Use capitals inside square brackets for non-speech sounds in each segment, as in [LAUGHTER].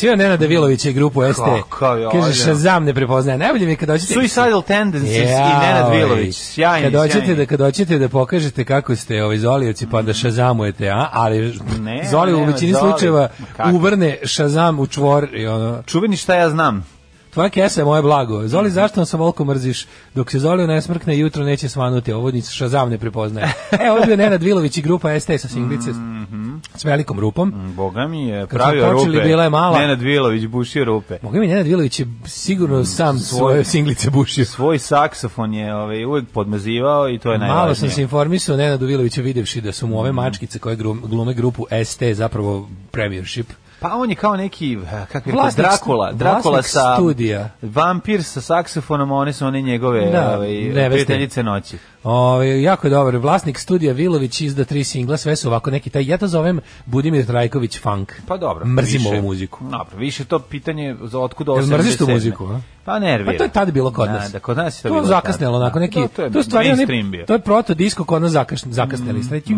Prebacio Nena Vilovića i grupu ST. Kako, Kaže, Shazam ne da prepoznaje. Najbolje mi je kad hoćete... Suicidal Tendencies ja, i Nenad Vilović. Sjajni, kad hoćete Da, kad hoćete da pokažete kako ste ovaj Zolijoci, pa da Shazamujete, a? Ali ne, Zoli u većini slučajeva kako? uvrne Shazam u čvor i ono... Čuveni šta ja znam. Tvoja kesa je moje blago. Zoli, mhm. zašto nas ovoliko mrziš? Dok se Zolio ne smrkne, jutro neće svanuti. Ovo ni Shazam ne prepoznaje. e, ovo je bio Nenad Vilović i grupa ST sa singlice. Mm -hmm. S velikom rupom. Mm, Boga mi je pravio Kad počeli, rupe. Bila je mala. Nenad Vilović bušio rupe. Boga mi Nenad Vilović je sigurno mm, sam svoj, svoje singlice bušio. Svoj saksofon je ovaj, uvek podmazivao i to je najvažnije. Malo sam se informisao Nenadu Viloviću videvši da su mu ove mm. mačkice koje glume grupu ST zapravo premiership. Pa on je kao neki eh, kakav je Drakula, Drakula sa studija. Vampir sa saksofonom, a one su one njegove da, ovaj, prijateljice noći. O, ovaj, jako je dobar. Vlasnik studija Vilović izda tri singla, sve su ovako neki taj, ja to zovem Budimir Trajković funk. Pa dobro. Mrzim više, ovu muziku. Dobro, više to pitanje za otkud ovo se... mrziš tu muziku, a? Pa nervira. Pa to je tad bilo kod da, nas. Da, da kod nas je to, to bilo. zakasnelo, onako da, neki... Da, to je to stvari, mainstream bio. To je proto disko kod nas zakasn, zakasneli. Mm. Sreći,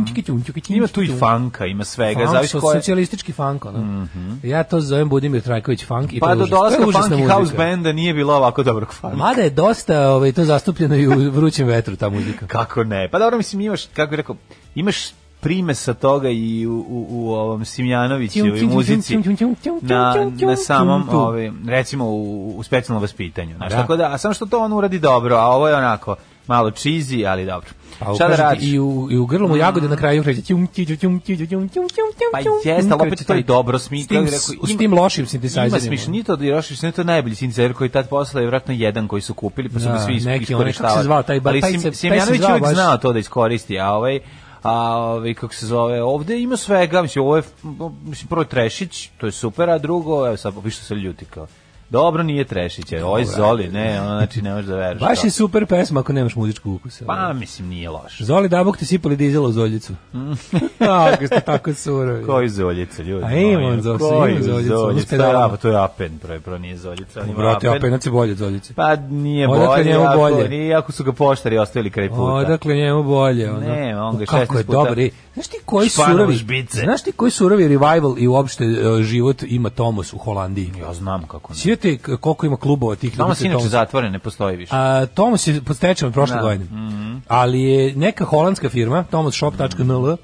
ima tu i fanka, ima svega. Funk, zavis koje... socijalistički funk, ono. Mm -hmm. Ja to zovem Budimir Trajković funk. I pa do dolaska funky house benda nije bilo ovako dobrog funka. Mada je dosta, ovaj, to zastupljeno i u vrućem vetru ta muzika odlika. Kako ne? Pa dobro, mislim, imaš, kako bih rekao, imaš prime sa toga i u, u, u ovom Simjanoviću i muzici na, na samom, ovim, recimo, u, u specijalnom vaspitanju. Znaš, da. tako da, a samo što to on uradi dobro, a ovo je onako, malo cheesy, ali dobro. Pa, Šta da radiš? I u, i u grlu mu mm. jagode na kraju kreće ćum, ćum, ćum, ćum, ćum, ćum, ćum, ćum, Pa jeste, ali opet to je dobro smika. S tim, s tim lošim sintesajzerima. Ima smišnito da je lošim sintesajzer, to je najbolji sintesajzer koji tad posla je vratno jedan koji su kupili, pa su ga da, svi iskoristavali. Kako se zvao taj bar? Ali Simjanović uvijek znao to da iskoristi, a ovaj a ovaj kako se zove ovde ima svega mislim ovo je mislim prvo Trešić to je super a drugo evo sad više se ljuti kao Dobro, nije Trešića, oj ovaj Zoli, ne, ona znači ne može da veruješ. Baš je super pesma ako nemaš muzičku ukus. Pa, mislim, nije loš. Zoli Dabok ti sipali dizelo u Zoljicu. Tako [LAUGHS] ste tako surovi. Koji Zoljica, ljudi? A ima on Zoljicu. Koji Zoljica? Da, to je Apen, prvo, prvo nije Zoljica. Brate, Apenac je znači bolje od Zoljice. Pa nije bolje. Odakle njemu bolje? Iako su ga poštari ostavili kraj puta. Odakle njemu bolje. Ono. Ne, on ga 16 puta. Kako je dobro. Znaš ti koji surovi, znaš ti koji surovi revival i uopšte e, život ima Tomos u Holandiji? Ja znam kako ne pogledajte koliko ima klubova tih ljudi. Tomas inače zatvoren, ne postoji više. A, Tomas je pod stečajem prošle da. godine. Mm -hmm. Ali je neka holandska firma, tomasshop.nl, mhm. mm -hmm.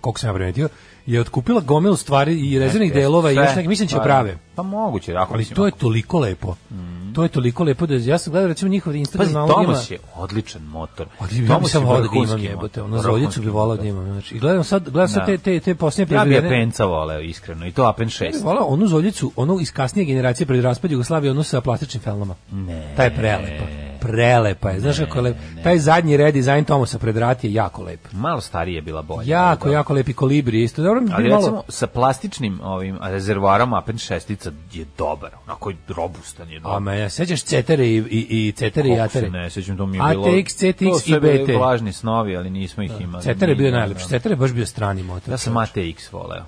koliko sam ja primetio, je otkupila gomilu stvari i rezervnih delova i još neke, mislim da će pa, prave. Pa moguće, ako Ali to je toliko lepo. Mm. To je toliko lepo da ja sam gledao recimo njihov Instagram Pazi, nalog Tomas je odličan motor. Odličan Tomas sam volao da imam jebote, ono zoljicu bi volao da imam. Znači, gledam sad, gledam sad da. te, te, te posljednje prebrine. Ja bi Apenca voleo, iskreno, i to Apen 6. Ja bi onu zoljicu, onu iz kasnije generacije pred raspad Jugoslavije, onu sa plastičnim felnama. Ne. Ta je prelepa prelepa je. Znaš kako lep. Taj zadnji redizajn Tomosa pred rat je jako lep. Malo starije bila bolja. Jako, da. jako lepi kolibri isto. Dobro, Ali malo... recimo sa plastičnim ovim rezervoarom Apen šestica je dobar. Onako robustan je. Dobar. A me, ja sećaš cetere i, i, i cetere i atere. ne, sećam to mi je bilo. ATX, CTX i BT. To su važni snovi, ali nismo ih da. imali. Cetere je bio najlepši. Da. Cetere je baš bio strani motor. Ja sam ATX voleo.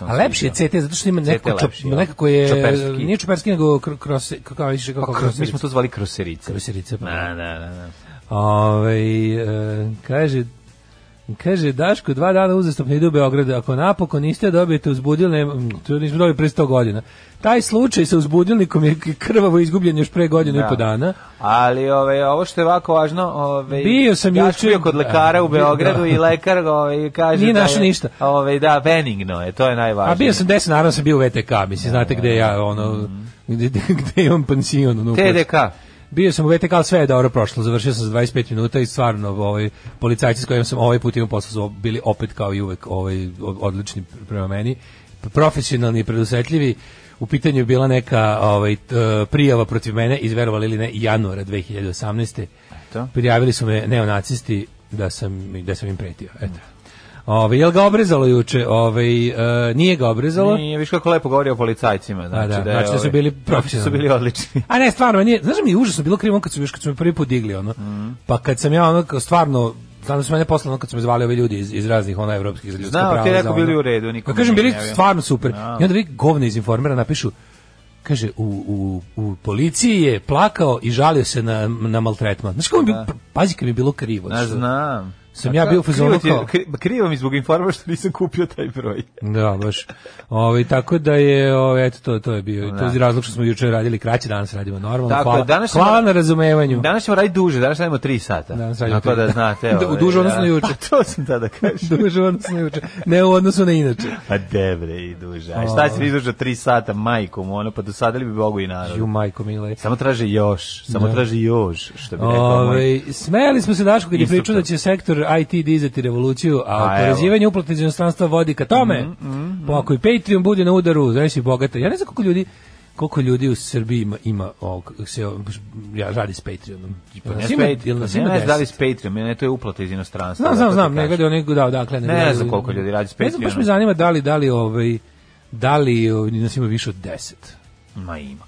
A lepši je CT zato što ima neko lepši, nekako je čoperski. nije čoperski nego kros kako više kako pa, mi smo to zvali kroserice. Kroserice pa. na, na, da. da. da, da Ove, ovaj, e, kaže Kaže, Daško, dva dana uzastopno ide u Beogradu. Ako napokon niste dobijete uzbudilne, to nismo dobili pre 100 godina. Taj slučaj sa uzbudilnikom je krvavo izgubljen još pre godinu da. i po da. dana. Ali ove, ovo što je ovako važno, ove, bio sam juče kod lekara u da. Beogradu da. i lekar ove, kaže Nije da je, ništa. Ove, da, benigno je, to je najvažnije. A bio sam deset, naravno sam bio u VTK, mislim, da, znate gde ja, ono, mhm. gde, gde imam pansion. Ono, TDK bio sam u VTK, ali sve je dobro prošlo. Završio sam za 25 minuta i stvarno ovaj, policajci s kojim sam ovaj put imao posla bili opet kao i uvek ovaj, odlični prema meni. Profesionalni i predusetljivi. U pitanju je bila neka ovaj, prijava protiv mene, izverovali ili ne, januara 2018. Eto. Prijavili su me neonacisti da sam, da sam im pretio. Eto. Ove, jel ga obrezalo juče? Ove, e, nije ga obrezalo. Nije, viš kako lepo govori o policajcima. Znači, A, da, da, znači da, znači da su ovaj, bili da profesionalni. su bili odlični. A ne, stvarno, nije, znaš da mi je užasno bilo krivo kad su, još kad su me prvi put digli, ono. Mm. Pa kad sam ja ono, stvarno, Znam da su mene poslano kad su me zvali ovi ljudi iz, iz raznih ona evropskih za ljudska Znao, prava. Znao, ti rekao bili u redu. Nikom pa kažem, bili stvarno super. No. I onda vi govne iz informera napišu, kaže u, u, u policiji je plakao i žalio se na na maltretman. Znaš kako mi pazi kad mi je bilo krivo. Ne znam sam ja bio da, fazonu kao... Krivo mi zbog informa što nisam kupio taj broj. da, baš. Ovaj tako da je, ovaj eto, to, to je bio. Da. To je razlog što smo juče radili kraće, danas radimo normalno. Tako, hvala, danas hvala ćemo, na razumevanju. Danas ćemo raditi duže, danas radimo 3 sata. Danas radimo Tako da znate. [LAUGHS] Da, ovaj, duže da. odnosno juče. Pa to sam tada kažem. [LAUGHS] duže odnosno juče. Ne u odnosu na inače. A pa debre i duže. A šta se duže 3 sata majkom, ono pa dosadili bi Bogu i narod. Ju majko mile. Samo traži još, samo traži još, što bi rekao ovaj, moj. smejali smo se Daško kad je pričao da će sektor IT dizati revoluciju, a, a pa, oporezivanje uplate iz inostranstva vodi ka tome. Mm, mm, mm, pa ako i Patreon bude na udaru, znaš i bogata. Ja ne znam koliko ljudi koliko ljudi u Srbiji ima, ima ovog, se, ja radi s Patreonom. Pa nas ima, ili nas ima ne, da li s Patreonom, ne, to je uplata iz inostranstva. Da, znam, znam, znam, ne gleda onaj, da, da, Ne, ne, ne znam koliko ljudi radi s Patreonom. Ne znam, baš me zanima da li, da li, ovaj, da li nas ima više od deset. Ma ima.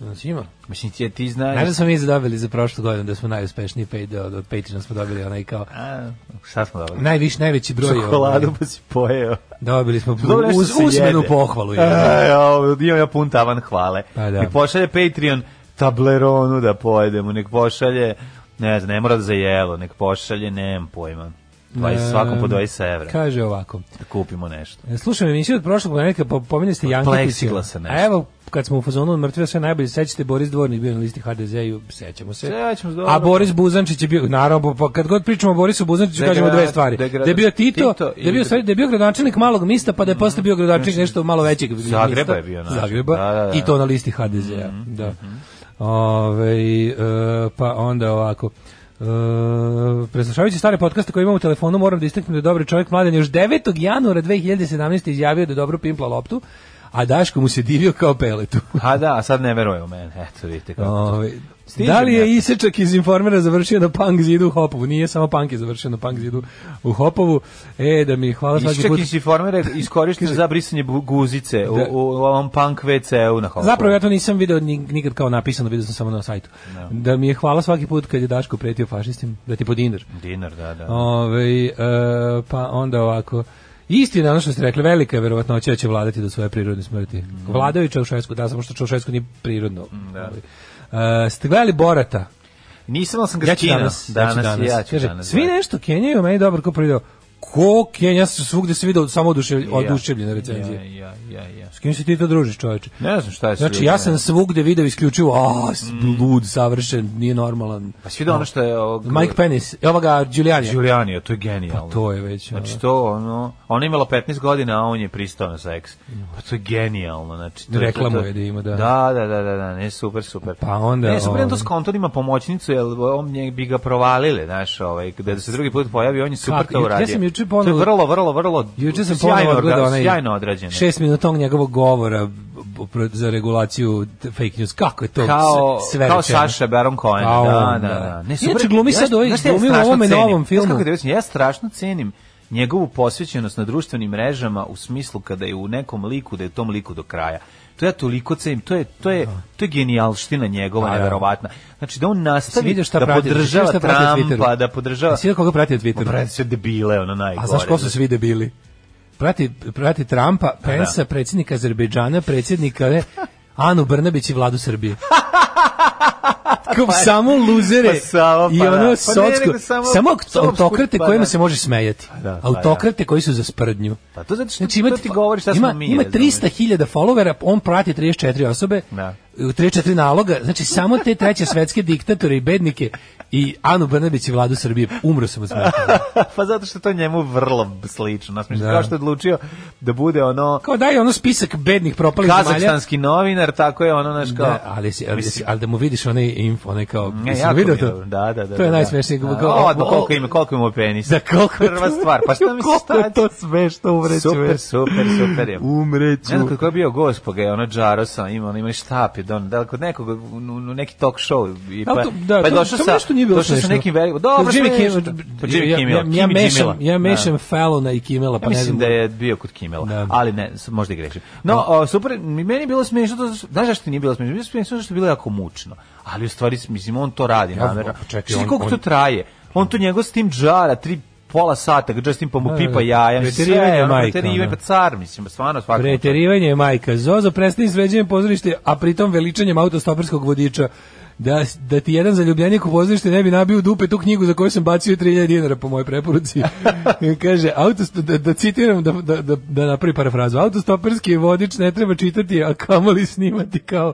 Znači ima. Mislim, ti, ti znaš... Znaš da smo mi zadobili za prošlu godinu, da smo najuspešniji Patreon, od Patreon smo dobili onaj kao... A, šta smo dobili? Najviš, najveći broj. Čokoladu ovaj. pa si pojeo. Dobili smo Dobre, uz, usmenu pohvalu. Ja. E, ja, imam ja pun tavan hvale. Pa da. Nek pošalje Patreon tableronu da pojedemo, nek pošalje, ne znam, ne mora da za jelo, nek pošalje, nemam pojma. 20, svakom po 20 evra. Kaže ovako. Da kupimo nešto. E, slušaj, Slušam emisiju od prošlog ponedjeljka, pominjali ste Jankitića. Pleksiglasa nešto. A evo, kad smo u fazonu mrtvi sve najbolje sećate Boris Dvornik bio na listi HDZ i sećamo se. Sećamo se dobro. A Boris Buzančić je bio naravno pa kad god pričamo o Borisu Buzančiću kažemo dve stvari. Da je bio Tito, da je bio sve da je bio gradonačelnik malog mista pa da je mhm. posle bio gradonačelnik mhm. nešto malo većeg Zagreba je bio naravno. Zagreba da, da, da. i to na listi HDZ-a. Mm -hmm. Da. Mhm. Ove, e, pa onda ovako. Uh, preslušavajući stare podcaste koje imam u telefonu moram da istaknem da je dobri čovjek mladen još 9. januara 2017. izjavio da dobro pimpla loptu a Daško mu se divio kao peletu. [LAUGHS] a da, a sad ne veruje u mene. Eto, vidite kako. Ove, da li je Isečak iz Informera završio na punk zidu u Hopovu? Nije samo punk je završio na punk zidu u Hopovu. E, da mi hvala svaki put. iz Informera je za brisanje guzice u, da. u ovom punk WC-u na Hopovu. Zapravo ja to nisam video nikad kao napisano, video sam samo na sajtu. No. Da. da mi je hvala svaki put kad je Daško pretio fašistim, da ti po dinar. Dinar, da, da. Ove, e, pa onda ovako... Istina, ono što ste rekli, velika je verovatnoća da će vladati do svoje prirodne smrti. Mm. Vladaju Čaušesku, da, samo što Čaušesku nije prirodno. Mm, da. Uh, ste gledali Borata? Nisam, ali sam ga ja danas, danas, danas, ja ću danas. svi nešto kenjaju, meni dobro, ko prvidao. Kok je, ja sam svugde se vidio samo oduševlj, oduševljene recenzije. Ja, ja, ja, ja. S kim se ti to družiš, čoveče? Ne znam šta je Znači, ja sam svugde video isključivo, a, mm. lud, savršen, nije normalan. Pa si vidio ono što je... Og... Mike Penis, evo ga, Giuliani. Giuliani, to je pa genijalno. Pa to je već. Znači, to, ono, ona je imala 15 godina, a on je pristao na seks. Pa to je genijalno, znači. To Reklamo je, to, je da ima, da. Da, da, da, da, da, ne, super, super. Pa onda... Ne, super, on... to ovaj- s kontor ima pomoćnicu, jer on bi ga provalile, znaš, ovaj, da se drugi put pojavi, on je super Kako, to uradio. Ja juče ponovo... vrlo, vrlo, vrlo... Juče sam ponovo odgledao onaj... Sjajno odrađeno. Šest minutog njegovog govora za regulaciju fake news. Kako je to kao, sve Kao rečeno. Saša Baron Cohen. Kao, da, da, da, da. Ne, super, Inače, glumi sad ovaj, glumi u ovome novom filmu. Ja strašno cenim njegovu posvećenost na društvenim mrežama u smislu kada je u nekom liku, da je u tom liku do kraja. To ja toliko cenim, to je to je da. to je genijalština njegova pa da. neverovatna. Znači da on nastavi da, podržava šta prati Trumpa, da podržava. Sve koga prati na Twitteru? Prati sve debile, ono najgore. A zašto ko su da. svi debili? Prati, prati Trumpa, pa Pensa, da. predsjednika Azerbejdžana, predsjednika [LAUGHS] Anu Brnabić i vladu Srbije. [LAUGHS] Kao pa, samo luzere pa samo, pa i ono da. pa socko, samo, samo autokrate pa kojima da. se može smejati. Pa da, pa da, autokrate da. koji su za sprdnju. Pa to zato što znači, ima, to ti govori šta ima, smo mi. Ima 300.000 followera, on prati 34 osobe, da. 34 naloga, znači samo te treće svetske diktatore i bednike i Anu Brnabić i vladu Srbije. Umro sam od smrti. [LAUGHS] pa zato što to njemu vrlo slično. Nas da. kao što je odlučio da bude ono Kao da je ono spisak bednih propalih zemalja. Kazahstanski novinar, tako je ono naš kao. Da, ali si, ali, si, ali da mu vidiš onaj info, onaj kao. Ne, jako video to. Da, da, da. To je da, da. najsmešnije. Da. Kao, o, da, koliko ima, koliko ima penis. Da, koliko prva stvar. Pa šta mi se staje? to sve što umreću. Super, super, super je. Umreću. Ne znam kako je bio gost, je ona Džarosa, ima, ona ima štap, je don, da kod nekog, u, neki talk show i da pa, da, pa je došao sa nije bilo smešno. Došao sa nekim velikim... Dobro, Jimmy Kim, pa Jimmy Kimmel. Ja, ja, mešam, ja da. mešam da. Fallona i Kimela, pa ja mislim da je bio kod Kimela, da. ali ne, možda i grešim. No, da. o, super, meni je bilo smešno, to, znaš zašto nije bilo smešno? Bilo smešno što je bilo jako mučno. Ali u stvari, mislim, on to radi, ja, namerno. Pa čekaj, on, koliko on, to traje? On to njegov s tim džara, tri pola sata, ga Justin pa mu da, pipa ja preterivanje je majka. Preterivanje pa car, mislim, stvarno svakako. Preterivanje je majka. Zozo prestani sveđenje pozorište, a pritom veličanjem autostoperskog vodiča da, da ti jedan zaljubljenik u pozorište ne bi nabio dupe tu knjigu za koju sam bacio 3000 dinara po mojoj preporuci. [LAUGHS] Kaže, autostop, da, da citiram, da, da, da, da napravi parafrazu, autostoperski vodič ne treba čitati, a kamoli snimati kao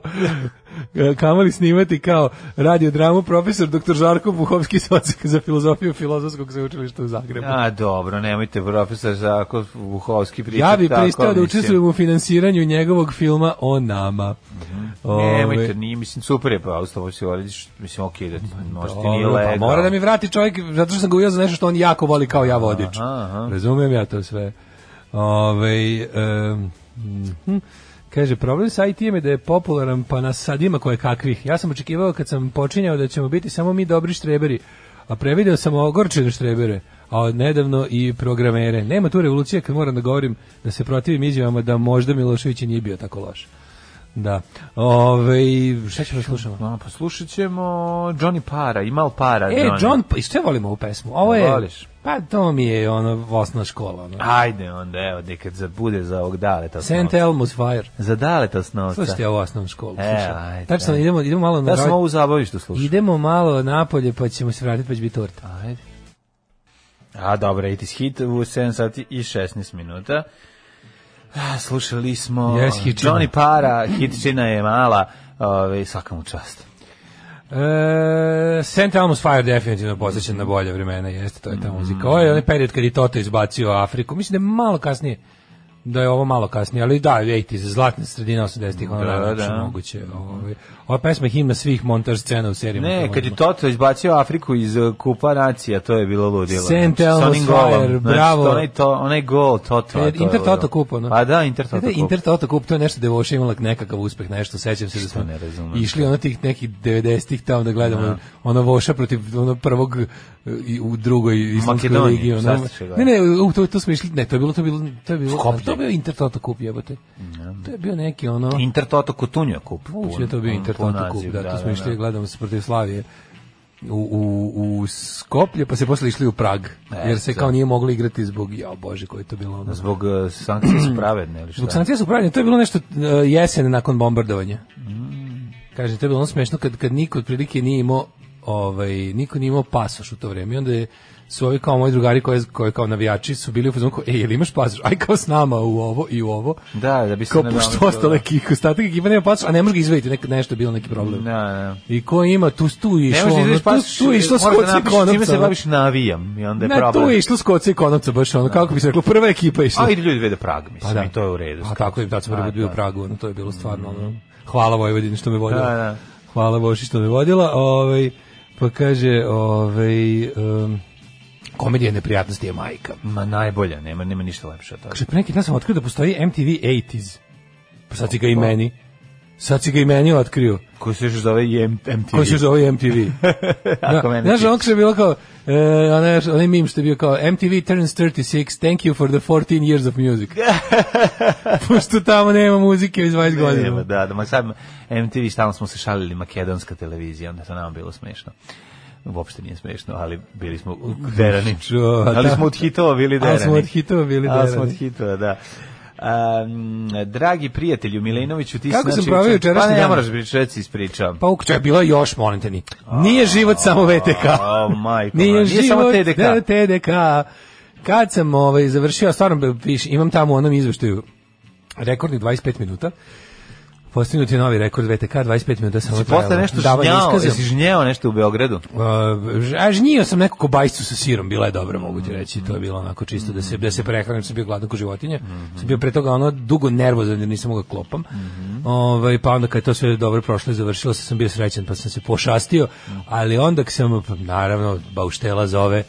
kamali snimati kao radiodramu profesor dr. Žarko Buhovski socijak za filozofiju Filozofskog sveučilišta u Zagrebu. A dobro, nemojte profesor Žarko Buhovski pričati. Ja bih pristao da učestvujem u finansiranju njegovog filma o nama. Mm -hmm. Nemojte, nije, mislim, super je pa ustavo si uradiš, mislim, ok, da ti možda ti nije legal. Pa mora da mi vrati čovjek, zato što sam ga ujao za nešto što on jako voli kao ja vodič. Aha, aha. Razumijem ja to sve. Ove, ovaj, um, hm. Kaže, problem sa IT-em je da je popularan, pa nas sad ima koje kakvih. Ja sam očekivao kad sam počinjao da ćemo biti samo mi dobri štreberi, a prevideo sam ogorčene štrebere, a nedavno i programere. Nema tu revolucije kad moram da govorim da se protivim izjavama da možda Milošević nije bio tako loš. Da. Ove, šta ćemo da slušamo? pa slušat ćemo Johnny Para, i mal para. E, Johnny. John, pa, isto je volimo ovu pesmu. Ovo je, Voliš? Pa to mi je ono, osna škola. Ono. Ajde onda, evo, nekad za, bude za ovog daleta snovca. St. Elmo's Fire. Za daleta snovca. Slušajte ovo osnovnu školu. E, ajde. Tačno, idemo, idemo malo da na... Da smo ovo u zabavištu slušati. Idemo malo napolje, pa ćemo se vratiti, pa će biti torta. Ajde. A dobro, 80 hit u 7 sati i 16 minuta. Ah, slušali smo yes, Johnny Para, hitčina je mala, ovaj svakam čast. E, St. Elmo's Fire definitivno posjećan mm. na bolje vremena, jeste, to je ta muzika. Ovo je onaj period kad je Toto izbacio Afriku, mislim da je malo kasnije, da je ovo malo kasnije, ali da, 80 zlatna sredina 80-ih, ono da, da, da. moguće. Ovaj. Ova pesma je himna svih montaž scena u seriji. Ne, kad je Toto izbacio Afriku iz uh, kupa nacija, to je bilo ludilo. St. Znači, Elmo's Fire, znači, bravo. Znači, onaj, to, onaj gol Toto. Er, e, Inter Toto kupo, no. A pa da, Inter Toto e, da, kupo. Inter Toto kupo, to je nešto devoša imala nekakav uspeh, nešto, sećam se da smo ne razumem. išli ono tih nekih 90-ih tamo da gledamo, ja. Da. ono voša protiv ono prvog e, i u drugoj islamskoj ligi. Ono, da. ne, ne, u, to, to smo išli, ne, to je bilo, to je bilo, to je bilo, Skoplje. to je bio Inter Toto kup, jebote. Ja. To je bio neki ono... Inter Toto Kutunja kup. Uče, to je bio Inter Da, to naziv. Da, da, smo da, išli, da. gledamo se protiv Slavije u, u, u Skoplje, pa se posle išli u Prag, jer se kao nije moglo igrati zbog, ja bože, koje to bilo ono. Zbog uh, sankcije spravedne ili šta? Zbog sankcije spravedne, to je bilo nešto uh, jesen nakon bombardovanja. Mm. Kaže, to je bilo ono smešno kad, kad niko otprilike nije imao ovaj, niko nije imao pasoš u to vreme. I onda je su ovi kao moji drugari koje, koje kao navijači su bili u fazonu kao, ej, jel imaš pasoš? Aj kao s nama u ovo i u ovo. Da, da bi se kao, ne pošto ostale da. ekipa, ostatak ekipa nema pasoš, a ne može ga izvediti, neka nešto je bilo neki problem. Da, da. I ko ima, tu, tu je išlo, ne ono, tu, tu je išlo da skoci i konopca. se baviš navijam i onda je ne, problem. Ne, tu je išlo skoci i konopca, baš ono, kako bi se reklo, prva ekipa išla. A ide ljudi vide Prag, mislim, pa da. i to je u redu. A tako im da se prvi bio u da. Pragu, ono, to je bilo stvarno, ono, hvala Vojvodini što me vodila. Da, da. Hvala Boši što me vodila. Ovaj, pa kaže, ovaj, um, komedija neprijatnosti je majka. Ma najbolja, nema, nema ništa lepše od toga. Kaže, pre neki dan sam otkrio da postoji MTV 80s. Pa sad si ga i meni. Sad si ga i meni otkrio. Koji se još zove MTV. Koji se još zove MTV. [LAUGHS] Da. Ako da, znaš, ono je bilo kao, uh, onaj, onaj meme što je bio kao MTV turns 36, thank you for the 14 years of music. [LAUGHS] Pošto tamo nema muzike iz 20 godina. Nema, da, da, ma sad MTV stalno smo se šalili makedonska televizija, onda je to nam bilo smešno uopšte nije smešno, ali bili smo derani. Da. ali smo od hitova bili derani. Ali smo od hitova bili derani. Ali smo od hitova, da. Um, dragi prijatelju Milenoviću ti Kako sam znači, proveo jučerašnji dan? Pa ne moraš pričati, ispričam. Pa ukče je bilo još, molim te Nije život samo VTK. O, majko. Nije, nije samo TDK. Da, TDK. Kad sam ovaj, završio, stvarno piš, imam tamo u onom izveštaju rekordni 25 minuta, Postignut je novi rekord VTK, 25 minuta samo znači, trajalo. Posle nešto žnjao, jesi žnjeo nešto u Beogradu? Uh, a žnjio sam neku kobajcu sa sirom, bila je dobro, mogu ti reći, to je bilo onako čisto da se, da se prehranim, da sam bio gladan ko životinja, mhm. sam bio pre toga ono dugo nervozan jer nisam mogao da klopam, mhm. Ovaj pa onda kad je to sve dobro prošlo i završilo, se, sam bio srećan pa sam se pošastio, mhm. ali onda sam, naravno, bauštela za ove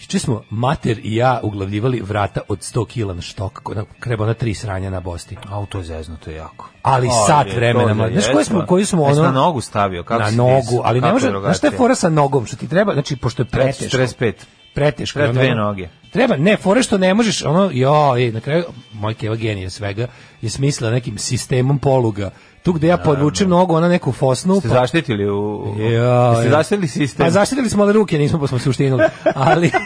Juče smo mater i ja uglavljivali vrata od 100 kg na štok, kreba na tri sranja na bosti. Auto je zezno, to je jako. Ali o, sat vremena, mlađe. Znaš koji smo, koji e, smo ono... na nogu stavio, kako Na nogu, ali ne može, znaš šta je fora sa nogom, što ti treba, znači, pošto je preteško. 45 preteško. Treba dve noge. Treba, ne, fore što ne možeš, ono, jo, na kraju, moj keva genija svega, je smisla nekim sistemom poluga tu gde ja podvučem nogu, ona neku fosnu. Ste pa... zaštitili u... Ja, Ste zaštitili sistem? Pa zaštitili smo, ali ruke nismo, pa smo se uštinuli. Ali... [LAUGHS]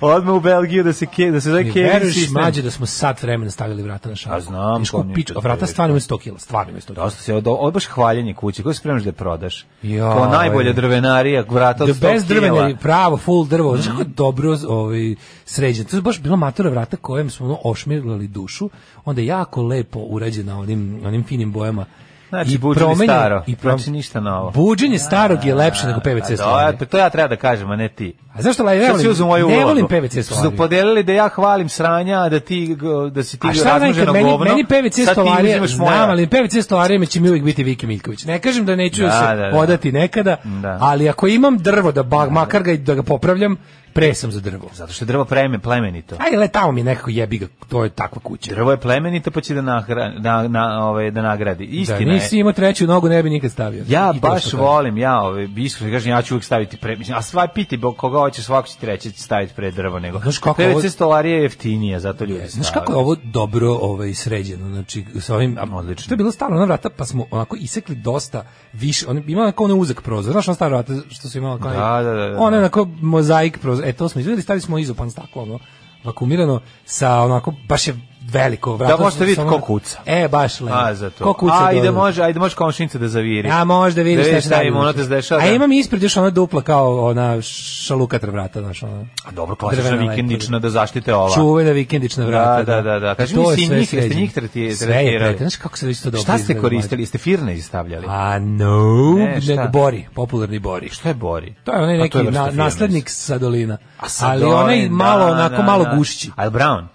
Odmah u Belgiju da se, ke, da se zove kevin sistem. Veruješ, mađe, da smo sat vremena stavili vrata na šaku. A znam. Miško, pič, a vrata stvarno imaju 100 kila, stvarno imaju 100 kila. Dosta se, od, odbaš hvaljenje kuće, koje spremaš da prodaš? Ja, Kao najbolja drvenarija, vrata od 100 da kila. Bez drvenari, pravo, full drvo, mhm. znaš kako dobro ovaj, sređeno. To je baš bilo matura vrata kojem smo ono, ošmirili dušu, onda jako lepo uređena onim, onim finim bojama Znači, promeni staro, i prom... znači ništa novo. Buđenje starog je lepše nego PVC Da, pa To ja treba da kažem, a ne ti. A zašto la, ja volim, ne volim PVC slavine. Su podelili da ja hvalim sranja, da, ti, da se ti razmuženo meni, govno. Meni PVC stolarija, znam, ali PVC stolarija će mi uvijek biti Viki Miljković. Ne kažem da neću da, se da, da. odati nekada, da. ali ako imam drvo da, bag, makar ga da ga popravljam, pre sam za drvo. Zato što je drvo pleme, plemenito. Ajde, letao mi nekako jebi ga, to je takva kuća. Drvo je plemenito pa će da, nahra, na, na, ove, ovaj, da nagradi. Da, Istina da, nisi imao treću nogu, ne bi nikad stavio. Ja I baš volim, ja ove, ovaj, iskreno kažem, ja ću uvijek staviti pre... Mislim, a sva piti, koga hoće, svako će treći staviti pre drvo nego. Znaš kako PVC ovo... stolarija je jeftinija, zato ljudi yes. Znaš kako je ovo dobro ovaj, sređeno, znači sa ovim... A, odlično. To je bilo stalo na vrata, pa smo onako isekli dosta više, on, ima onako onaj uzak prozor, znaš on staro vrata što su imali kao... Da, da, da, da. On da. onako mozaik prozor, e to smo izvedeli, stavili smo izopan staklo, ono, vakumirano, sa onako, baš je veliko. Da možete vidjeti ko kuca. E, baš lepo. A, za to. Ko kuca a, i može, ajde može komšnica da zaviri. A, može da vidiš da šta, šta ima, ono te zdešava. A da. imam ispred još ona dupla kao ona šaluka vrata, znaš, ona. A dobro, klasična vikendična da zaštite ova. Čuvena da vikendična da, vrata. Da, da, da. da. Pa Kaži mi, si njih, jeste njih tretirali. Znaš kako se već to dobro Šta ste koristili? Jeste firne istavljali? A, no, nego bori, popularni bori. Šta je bori? To je onaj pa neki naslednik Sadolina. Ali onaj malo, onako malo gušći. A brown?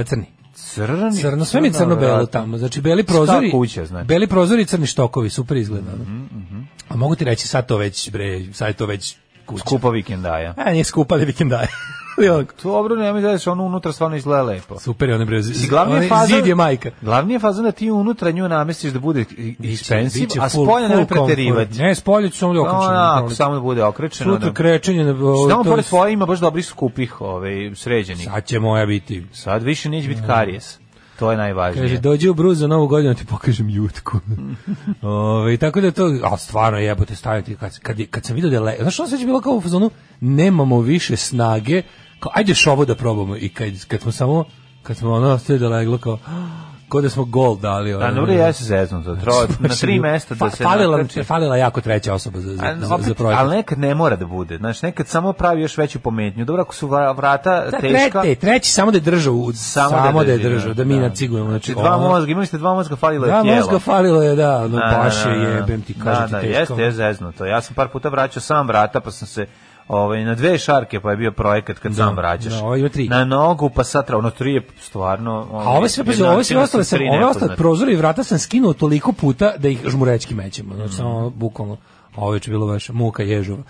E, crni crni, crno, sve mi crno-belo tamo. Znači, beli prozori, kuća, znači. beli prozori i crni štokovi, super izgleda. Mm -hmm. A mogu ti reći, sad to već, bre, sad to već kuća. Skupa vikendaja. A, e, nije skupa, ali vikendaja. [LAUGHS] Dobro, nemoj da ono unutra stvarno izgleda lepo. Super je ona brez. Glavni je fazon, zid je majka. Glavni je fazon da ti unutra nju namestiš da bude expensive, a spolja ne preterivati. Ne, spolja ću samo da okrećeno. No, no, da, samo da bude okrećeno. Sutra da. krećenje. Da, Na, znači, Samo pored svoje ima baš dobrih skupih ovaj, sređenih. Sad će moja biti. Sad više neće biti mm. karijes. To je najvažnije. Kaže, dođi u bruz za novu godinu, ti pokažem jutku. [LAUGHS] Ove, tako da to, a stvarno jebote, staviti, kad, kad, kad sam vidio da je, le, znaš što se bilo kao u fazonu, nemamo više snage, kao, ajde ovo da probamo, i kad, kad smo samo, kad smo ono, sve da leglo, kao, Ko da smo gol dali. Da, Nuri ja se zeznu za troje. Znači, na tri znači, mesta da se... Falila, nakači. falila jako treća osoba za, za, za, za projekat. Ali nekad ne mora da bude. Znaš, nekad samo pravi još veću pometnju. Dobro, ako su vrata da, teška... Tre, treći samo da je držao. Samo, samo da je da držao, da, da, mi da. nacigujemo. Znači, znači, dva ono, mozga, imali ste dva mozga, falilo je tijelo. Dva mozga falilo je, da. No, da, baš je jebem ti, kažem ti teško. Da, jeste, je to. Ja sam par puta vraćao sam vrata, pa sam se ovaj, na dve šarke, pa je bio projekat kad sam da, vraćaš. Da, ovo ovaj Na nogu, pa satra, ono tri je stvarno... Ovaj, A ove sve, pa ove sve ostale sam, ove ostale prozori i vrata sam skinuo toliko puta da ih žmurečki mećemo. Znači, mhm. samo bukvalno, ovo je bilo baš muka ježova.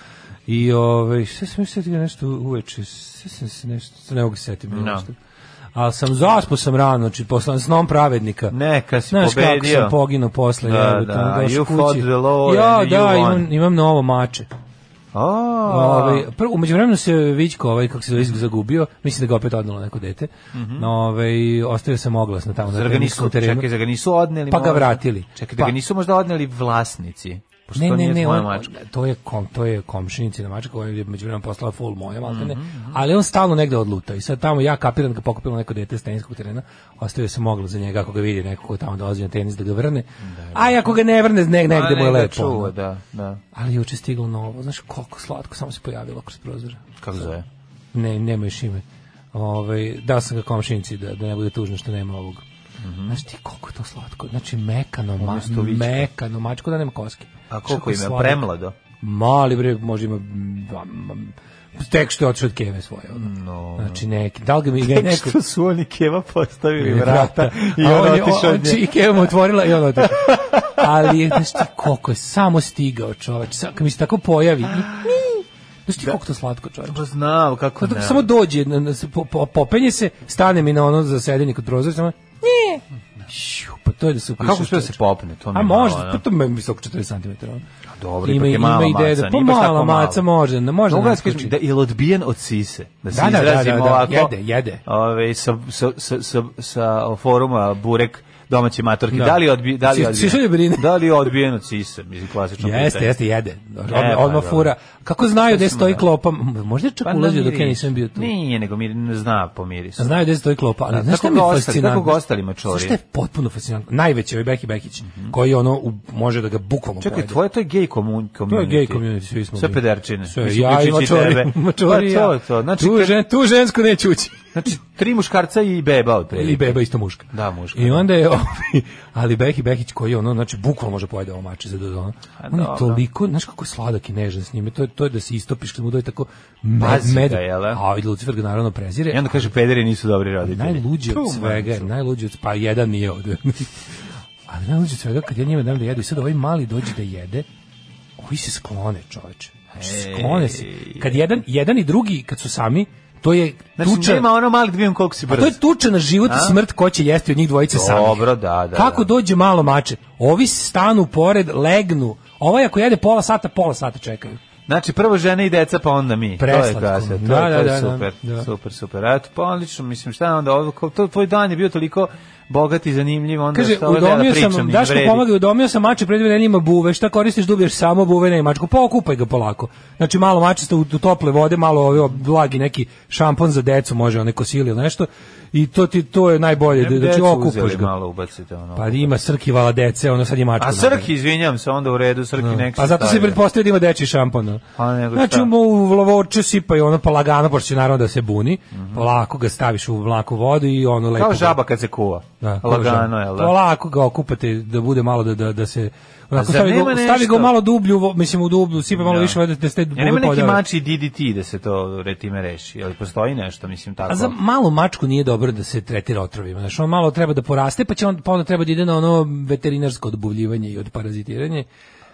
I ovaj, sve sam mislio nešto uveče, sve sam se nešto, ne mogu se setiti. No. Da. Nešto ali sam zaspo sam rano, znači posle snom pravednika. Ne, kad si Znaš pobedio. kako sam poginuo posle. Da, ja, da, da, you kući. fought the law ja, da, imam, imam novo mače. Ovaj prvo međuvremenu se Vićko ovaj kako se zove zagubio, mislim da ga opet odnelo neko dete. Mm Ovaj ostavio se oglas na tamo na terenu. Čekaj, za ga nisu odneli. Pa ga vratili. Čekaj, da ga pa- nisu možda odneli vlasnici ne, ne, ne, on, mačka. to je kom, to je komšinica mačka ovaj koja je međuvremeno poslala full moja, mm mhm, -hmm. ali on stalno negde odluta i sad tamo ja kapiram da pokupilo neko dete s teniskog terena, ostavio se moglo za njega ako ga vidi neko ko tamo dolazi na tenis da ga vrne. Da, da. A ako ga ne vrne, neg, negde mu je lepo. Čuva, da, da. Ali juče stiglo novo, znaš koliko slatko, samo se pojavilo kroz prozor. Kako zove? Ne, nema još ime. Ovaj, dao sam ga komšinici da, da ne bude tužno što nema ovog. Mm -hmm. Znaš ti koliko je to slatko? Znači mekano, ma, mekano mačko da nema koske. A pa koliko ima? Premlado? Mali bre, možda ima tek što je otišao od Keve svoje. No. Znači neki, da li ga mi ga neko... Tek su oni Keva postavili vrata i on, on otišao od nje. I Keva mu otvorila i on otišao. Ali, znaš ti koliko je samo stigao čoveč, kad mi se tako pojavi, Znaš ti da. koliko to slatko čovječ? Pa znam, kako ne. Samo dođe, popenje se, stane mi na ono za sedenje kod prozora, samo Nje. Šiu, pa to je da se upiše. A kako uspio da se popne? To A može, pa to je visoko 40 cm. dobro, ima, pa je mala ima ideja maca. Da, pa mala maca može, ne da može. Mogu da da je odbijen od sise. Da se da, izrazimo da, da, da, da, ovako. Jede, jede. Ove, sa, sa, sa, sa, sa foruma Burek domaće matorke. Da. da li odbi, da li odbijeno? Da li odbijeno cisa, mislim klasično. Jeste, pitanje. jeste, jede. E, odma pa odma fura. Kako znaju gde stoji da- klopa? Možda je čak pa ulazio dok ja nisam bio tu. Nije, nego mi ne zna po se. Znaju gde stoji klopa, ali da, znaš šta mi fascinantno? Kako ostali mačori? Šta je potpuno fascinantno? Najveći je Beki Bekić, mhm. koji ono može da ga bukvalno Čekaj, tvoje to je gej community. To je gej community, svi smo. Sve pederčine. Sve, ja i mačori. Mačori, ja. Tu žensko neće ući. Znači, tri muškarca i beba od I beba isto muška. Da, muška. I da. onda je, ovi, ali Behi Behić koji je ono, znači, bukvalno može pojede ovo mače za dodona. On je toliko, znaš kako je sladak i nežan s njime, to je, to je da se istopiš, kada mu doje tako med, med, da? a i Lucifer ga naravno prezire. I onda kaže, pederi nisu dobri roditelji. Najluđe od svega, najluđe od, pa jedan nije ovde. [LAUGHS] ali najluđe od svega, kad ja njima dam da jedu, i sad ovaj mali dođe da jede, ovi se sklone, čoveče. Znači, sklone se. Kad jedan, jedan i drugi, kad su sami, To je znači, tuča. nema ono mali dvijem da koliko si brz. To je tuča na život i smrt ko će jesti od njih dvojice Dobro, samih. Dobro, da, da. Kako da. dođe malo mače? Ovi stanu pored, legnu. Ovaj ako jede pola sata, pola sata čekaju. Znači prvo žene i deca pa onda mi. Preslatko. To je gasa, to, da, je, da, je da, da, super, super, super. A pa odlično, mislim šta onda ovo, to tvoj dan je bio toliko bogat i zanimljiv, onda Kaže, što udomio da pričam sam, daš mi pomagaj, udomio sam mače pred vedenjima buve, šta koristiš, dubiješ samo buvena i mačku, pa okupaj ga polako. Znači malo mačista u, u tople vode, malo ovaj blagi neki šampon za decu, može onaj kosili ili nešto i to ti to je najbolje da znači okupaš ga malo ubacite ono pa ima srki vala dece ono sad je mačka a srki izvinjavam se onda u redu srki no. Da. nek pa zato se pretpostavlja da ima dečiji šampon pa nego znači mu u lovorče sipa i ono pa lagano pošto će naravno da se buni mm -hmm. polako ga staviš u mlaku vodu i ono lepo kao žaba kad se kuva da, lagano je da polako ga okupate da bude malo da da, da se Onako stavi, go, stavi go malo dublju, mislim u dublju, sipa malo da. više vode da ste ja, nema neki mači DDT da se to retime reši, ali postoji nešto, mislim tako. A za malu mačku nije dobro da se tretira otrovima, znači on malo treba da poraste, pa će on pa onda treba da ide na ono veterinarsko odbuvljivanje i odparazitiranje.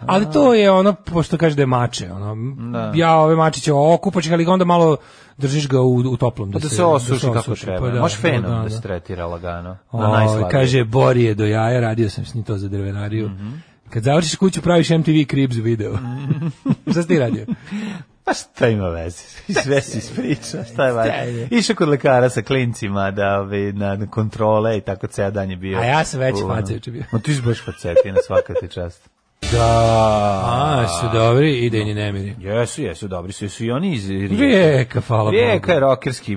Ali to je ono pošto kaže da je mače, ono da. ja ove mačiće okupaš ali onda malo držiš ga u, u toplom pa da, da se, se da osuši kako pa treba. Pa da, Može da, fenom da, da, da, se tretira lagano. Na o, kaže Bori je do jaja, radio sam s njim to za drvenariju. Mm -hmm. Kad završiš kuću praviš MTV Cribs video. [LAUGHS] šta si ti radio? Pa šta ima veze? Sve si ispriča, šta je važno? Išao kod lekara sa klincima da ove, na, kontrole i tako ceo dan je bio. A ja sam veći facević bio. Ma ti si baš facetina svaka ti čast. Da. A, su dobri i Denji Nemiri. Jesu, jesu, dobri su, su i oni iz Rijeka. Rijeka, hvala Rijeka je rokerski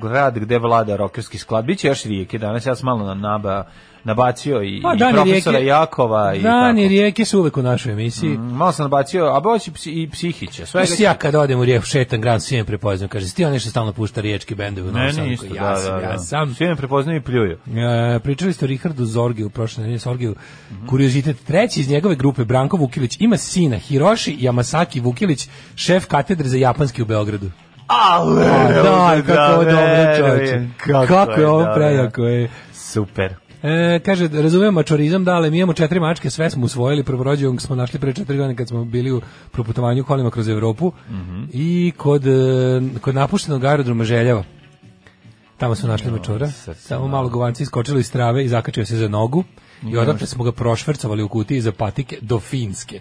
grad gde vlada rokerski sklad. Biće još Rijeke danas, ja sam malo na naba nabacio i, pa, i profesora rijeke, Jakova. I dani tako. rijeke su uvek u našoj emisiji. Mm, malo sam nabacio, a baš i, psi, i psihića. Sve ga... Ja kad odem u rijeku, šetan grad, svi me prepoznaju. Kaže, ti on nešto stalno pušta riječki bendovi u Novom Sadu. Da, ja, da, sam, da, ja sam. Svi me prepoznaju i pljuju. E, pričali ste o Richardu Zorgiju, prošle nedelje Zorgiju, mm -hmm. kuriozitet. Treći iz njegove grupe, Branko Vukilić, ima sina Hiroshi Yamasaki Vukilić, šef katedre za japanski u Beogradu. Ale, da, kako je da, dobro čovječe. Kako, kako je ovo da, prejako, je. Super. E, kaže, razumijem mačorizam, da, ali mi imamo četiri mačke, sve smo usvojili, prvorođenog smo našli pre četiri godine kad smo bili u proputovanju kolima kroz Evropu mm -hmm. i kod, e, kod napuštenog aerodroma Željeva. Tamo smo našli no, mačora, samo malo govanci iskočili iz trave i zakačio se za nogu i odatle smo ga prošvercovali u kutiji za patike do Finske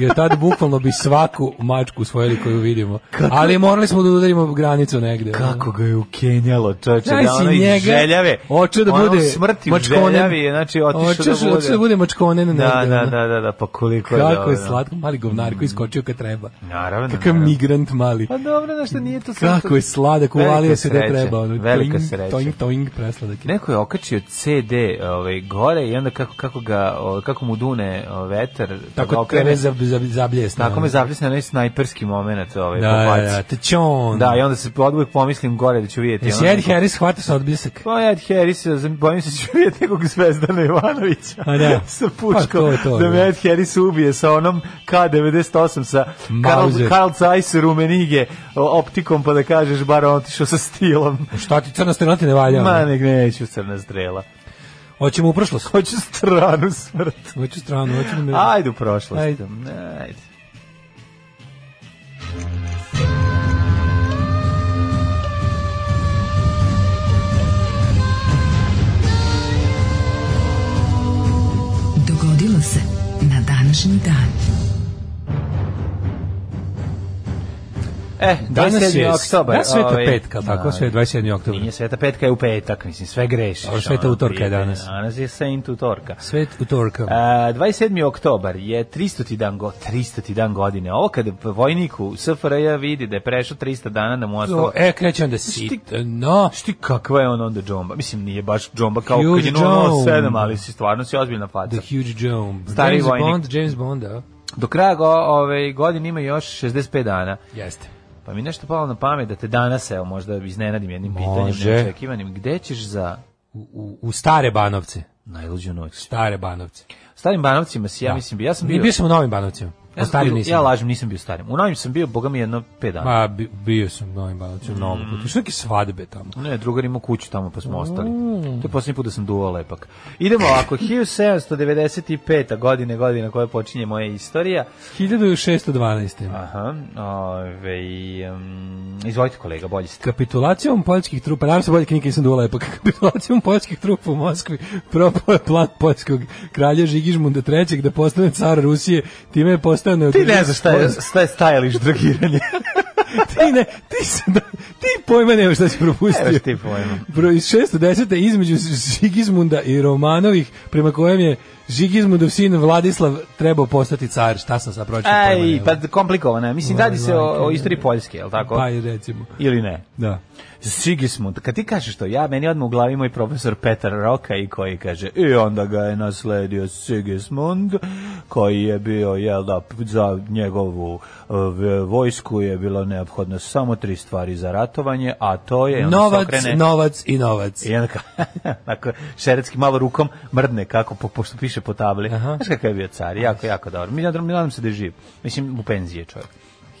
jer tad bukvalno bi svaku mačku usvojili koju vidimo. Kako? Ali morali smo da udarimo granicu negde. Kako ga je ukenjalo, čoveče, da, da ono iz željave. Oče znači, da, da bude smrti mačkonen. željavi, znači otišao da bude. Oče da bude mačkonen da, negde. Da, da, da, da, da, pa koliko je Kako je slatko, mali govnar koji mm. iskočio kad treba. Naravno. Kakav migrant mali. Pa dobro, da što nije to sve. Kako je sladak, uvalio se da treba. Ono, velika sreća. Toing, toing, presladak. Neko je okačio CD ovaj, gore i onda kako, kako, ga, kako mu dune vetar, pa tako da okrene, zabljesne. Tako me zabljesne, onaj snajperski moment. Ovaj, da, da, da, tečon. Da, i onda se oduvek pomislim gore da ću vidjeti. Jesi Ed Harris hvata sa odbljesak? Pa Ed Harris, bojim se da ću vidjeti nekog Zvezdana Jovanovića. A da. [LAUGHS] sa puškom. Pa, to, to, da me da. Ed Harris ubije sa onom K98 sa Karl, Karl Zeiss rumenige optikom pa da kažeš bar on otišao sa stilom. Šta ti crna strela ti ne valja? Ma nek neću crna strela. Hoćemo u prošlost. [LAUGHS] Hoću stranu smrt. Hoću stranu, hoću da me... Ajde u prošlost. Ajde. Ajde. Dogodilo se na današnji dan. E, da, danas 27. je oktober. Danas sveta ovaj, petka, tako da. sve je oktobar. oktober. Nije sveta petka je u petak, mislim, sve greši. Ovo sveta ono, utorka je danas. Danas je Saint utorka. Svet utorka. A, 27. oktobar je 300. dan, go, 300. dan godine. Ovo kad vojnik u SFRJ vidi da je prešao 300 dana da mu ostalo... E, krećem da sit, No. Šti kakva je on onda džomba? Mislim, nije baš džomba kao huge kad je 007, ali si stvarno si ozbiljna faca. The huge džomba. Stari James vojnik. Bond, James Bond, da. Do kraja go, ove ovaj, godine ima još 65 dana. Jeste. Pa mi nešto palo na pamet da te danas, evo, možda iznenadim jednim Može. pitanjem, neočekivanim. Gde ćeš za... U, u, u stare Banovce. Najluđu noć. Stare Banovce. Starim Banovcima si, ja da. mislim, bi, ja sam bio... Mi bio sam u Novim Banovcima. Ja, stari nisam. Ja lažem, nisam bio starim. U novim sam bio, bogami jedno 5 dana. Ma, bio sam u novim balacu, u mm. novom putu. Što neke svadbe tamo? Ne, drugar ima kuću tamo, pa smo mm. ostali. To je posljednji put da sam duvao lepak. Idemo ovako, 1795. godine, godina koja počinje moja istorija. 1612. Aha, ove, um, izvolite kolega, bolji ste. Kapitulacijom poljskih trupa, naravno se bolje knjige nisam duvao lepak, [LAUGHS] kapitulacijom poljskih trupa u Moskvi propao je plan poljskog kralja Žigižmunda III. da postane car Rusije, time je postao šta ne Ti ne znaš šta je, šta je stajališ drogiranje. [LAUGHS] ti ne, ti se da, ti pojma nemaš šta si propustio. Nemaš ti pojma. Broj 610. između Sigismunda i Romanovih, prema kojem je Žigizmudov da sin Vladislav trebao postati car, šta sam sad pročitao? Ej, pa komplikovano Mislim, radi se o, o istoriji Poljske, je li tako? Pa i recimo. Ili ne? Da. Sigismund, kad ti kažeš to, ja, meni odmah u glavi moj profesor Petar Roka i koji kaže, i onda ga je nasledio Sigismund, koji je bio, jel da, za njegovu e, vojsku je bilo neophodno samo tri stvari za ratovanje, a to je... Da, novac, okrene, novac i novac. I onda [LAUGHS] šeretski malo rukom mrdne, kako, pošto piše trče po tabli. Aha. Znaš kakav je bio car, jako, jako dobro. Mi nadam, mi nadam se da je živ. Mislim, u penziji je čovjek.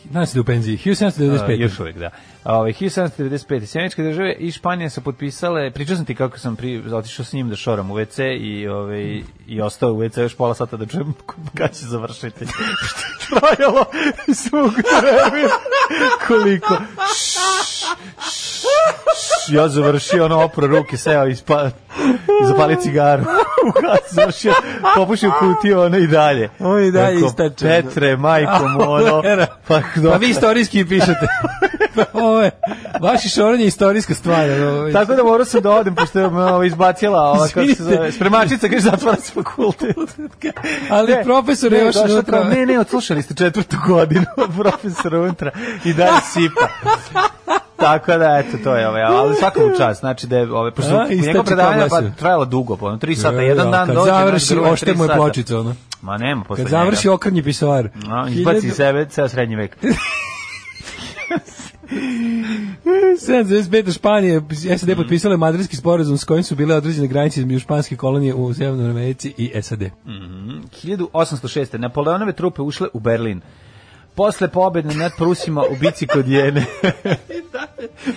Nadam se da je u penziji. 1795. Uh, još uvijek, da. Ovaj 1795 Sjemeničke države i Španija su potpisale, pričao sam ti kako sam pri otišao s njim da šoram u WC i ovaj i ostao u WC još pola sata da čujem [LAUGHS] kada će završiti. [LAUGHS] Što je trajalo svog vremena. Koliko? ja završio ono opro ruke, seo i spa, zapali cigaru. [LAUGHS] završio, popušio kutio ono i dalje. Ono i dalje istače. Da. Petre, majkom, ono. Pa, pa vi istorijski pišete ovo vaši šoranje je istorijska stvar. Ovo. Tako da morao sam da odem, pošto je me ovo izbacila ova, kako se zove, spremačica, kaže, zatvara se fakultet. Ali ne, profesor je još unutra. Ne, ne, odslušali ste četvrtu godinu od [LAUGHS] profesora unutra i dalje sipa. Tako da eto to je ovaj, ali svakom čas, znači da je ovaj pošto njegov predavanje pa trajala dugo, pa tri sata, e, jedan ja, da, dan dođe, znači, završi ošte mu je pločica ona. Ma nema posle. Kad završi okrnji pisoar. No, izbaci sebe, ceo srednji vek. [LAUGHS] 75. Španije, SAD mm. potpisale madridski sporazum s kojim su bile određene granice između španske kolonije u Sjevernoj Americi i SAD. Mm -hmm. 1806. Napoleonove trupe ušle u Berlin posle pobede nad Prusima u bici kod Jene. [LAUGHS]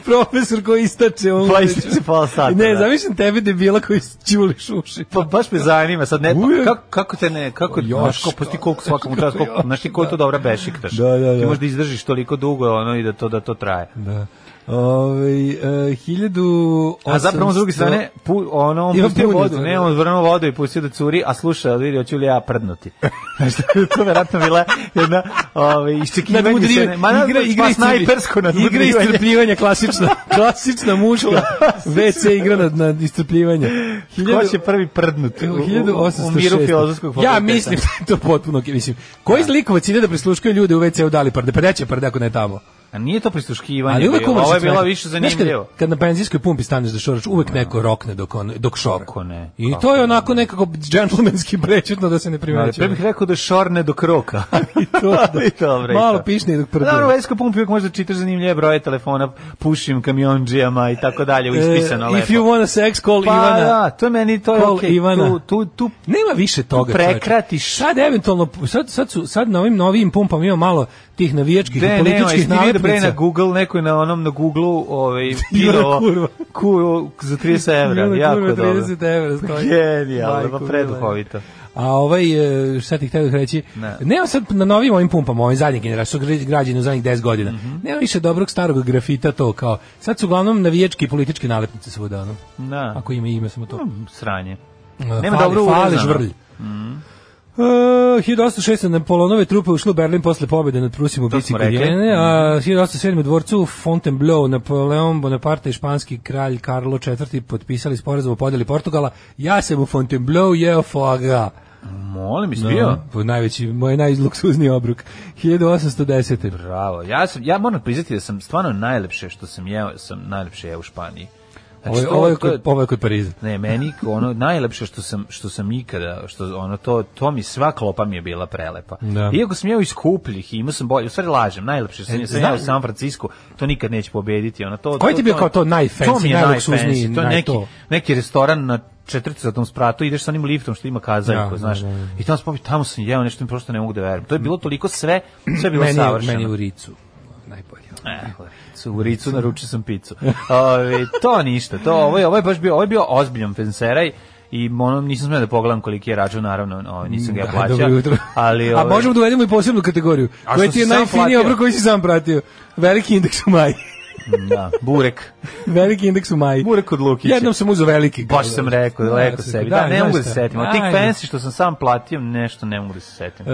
Profesor koji istače on. Pa istače pola sata. Ne, da. zamišljam tebe debila koji ćuliš uši. Pa baš me zanima sad ne, pa, kako, kako te ne, kako pa pa ti baš [LAUGHS] kako posti koliko svakom času, koliko, znaš ti koji to da. dobra bešiktaš. Da, da, da. Ti možeš da izdržiš toliko dugo ono i da to da to traje. Da. Ove, ovaj, e, 1800... A zapravo s druge strane, pu, ono, on pustio vodu, ne, da. on vrnuo vodu i pustio da curi, a sluša, vidi, hoću li ja prdnuti. [LAUGHS] Znaš, to verovatno bila jedna ove, ovaj, iščekivanje se, ne, ma, igra, igra pa snajpersko Igra istrpljivanja klasična, klasična muška, WC igra na, na istrpljivanje. Hiljadu, Ko će prvi prdnuti u, u, u miru filozofskog fakulteta? Ja mislim, da to potpuno, mislim, koji da. zlikovac ide da prisluškuje ljude u WC-u dali prde, pa neće prde ako ne tamo. A nije to prisluškivanje. Ali uvek umreš. Ovo je bila više zanimljivo. Kad, kad, na benzinskoj pumpi staneš da šoraš, uvek no. Da. neko rokne dok on dok šok. ne. I kako to je onako nekako džentlmenski prećutno da se ne primećuje. Ali bih rekao da šorne dok roka. [LAUGHS] I to da. [LAUGHS] I dobro. Malo pišni dok pa prduje. Na benzinskoj pumpi uvek možda čitaš zanimljive broje telefona, pušim kamiondžijama i tako dalje, u ispisano e, lepo. If you want sex call pa, Ivana. Da, to je meni to je call okay. Ivana. Tu, tu, tu nema više toga. Prekratiš. Sad eventualno sad sad su, sad na ovim novim pumpama ima malo tih navijačkih De, i političkih ovaj, ne, da nalepnica. Ne, na Google, neko je na onom na Google-u ovaj, pilo [LAUGHS] kurva. Ku, za 30 evra, Jura, jako kurva, 30 dobro. evra stoji. Genijalno, pa preduhovito. A ovaj, e, šta ti htio reći, ne. nema sad na novim ovim pumpama, ovim zadnjim generacija, su u zadnjih 10 godina, mm -hmm. nema više dobrog starog grafita to kao, sad su uglavnom navijački i političke nalepnice svuda, ono. Da. Ako ima ime, samo to. Mm, sranje. E, nema fali, dobro fali, žvrlj. Mm -hmm. Uh, 1806. Napoleonove trupe ušle u Berlin posle pobjede nad Prusim u bici kod Jene, a 1807. Mhm. u dvorcu Fontainebleau Napoleon Bonaparte i španski kralj Karlo IV. potpisali sporazum o podeli Portugala. Ja sam u Fontainebleau jeo foagra. Molim, jesi No, da, najveći, moj najluksuzniji obruk. 1810. Bravo. Ja, sam, ja moram priznati da sam stvarno najlepše što sam jeo, sam najlepše jeo u Španiji. Znači, ovo, je kod, ovo je kod Pariza. Ne, meni ono najlepše što sam što sam ikada, što ono to to mi sva klopa mi je bila prelepa. Da. Iako sam jeo iz skupljih i imao sam bolje, u stvari lažem, najlepše što e, sam jeo u San Francisku, to nikad neće pobediti, ono to. Koji ti bio kao to najfancy, najluksuzniji, to naj neki to. neki restoran na 40. spratu ideš sa onim liftom što ima kazaljku, ja, da, da, znaš. Da, da, da. I tamo sam tamo sam jeo nešto mi prosto ne mogu da verujem. To je bilo toliko sve, sve je bilo meni, savršeno. Meni u Ricu najbolje. Eh, picu, u Ricu naručio sam picu. Ove, to ništa, to, ovo, je, ovo je baš bio, ovo je bio ozbiljan fenseraj, i ono, nisam smio da pogledam koliki je račun, naravno, o, ovaj, nisam ga mm, [LAUGHS] plaćao. Ali, ove, A ovaj- možemo da uvedemo i posebnu kategoriju. Koji ti je najfiniji obrok koji si sam pratio? Veliki indeks u maji. Da, burek. veliki indeks u maji. Burek od Lukića. Jednom sam uzeo veliki. Baš sam rekao, da, leko da, sebi. Da, da ne mogu da se setim. Od tih fancy što sam sam platio, nešto ne mogu da se setim. E...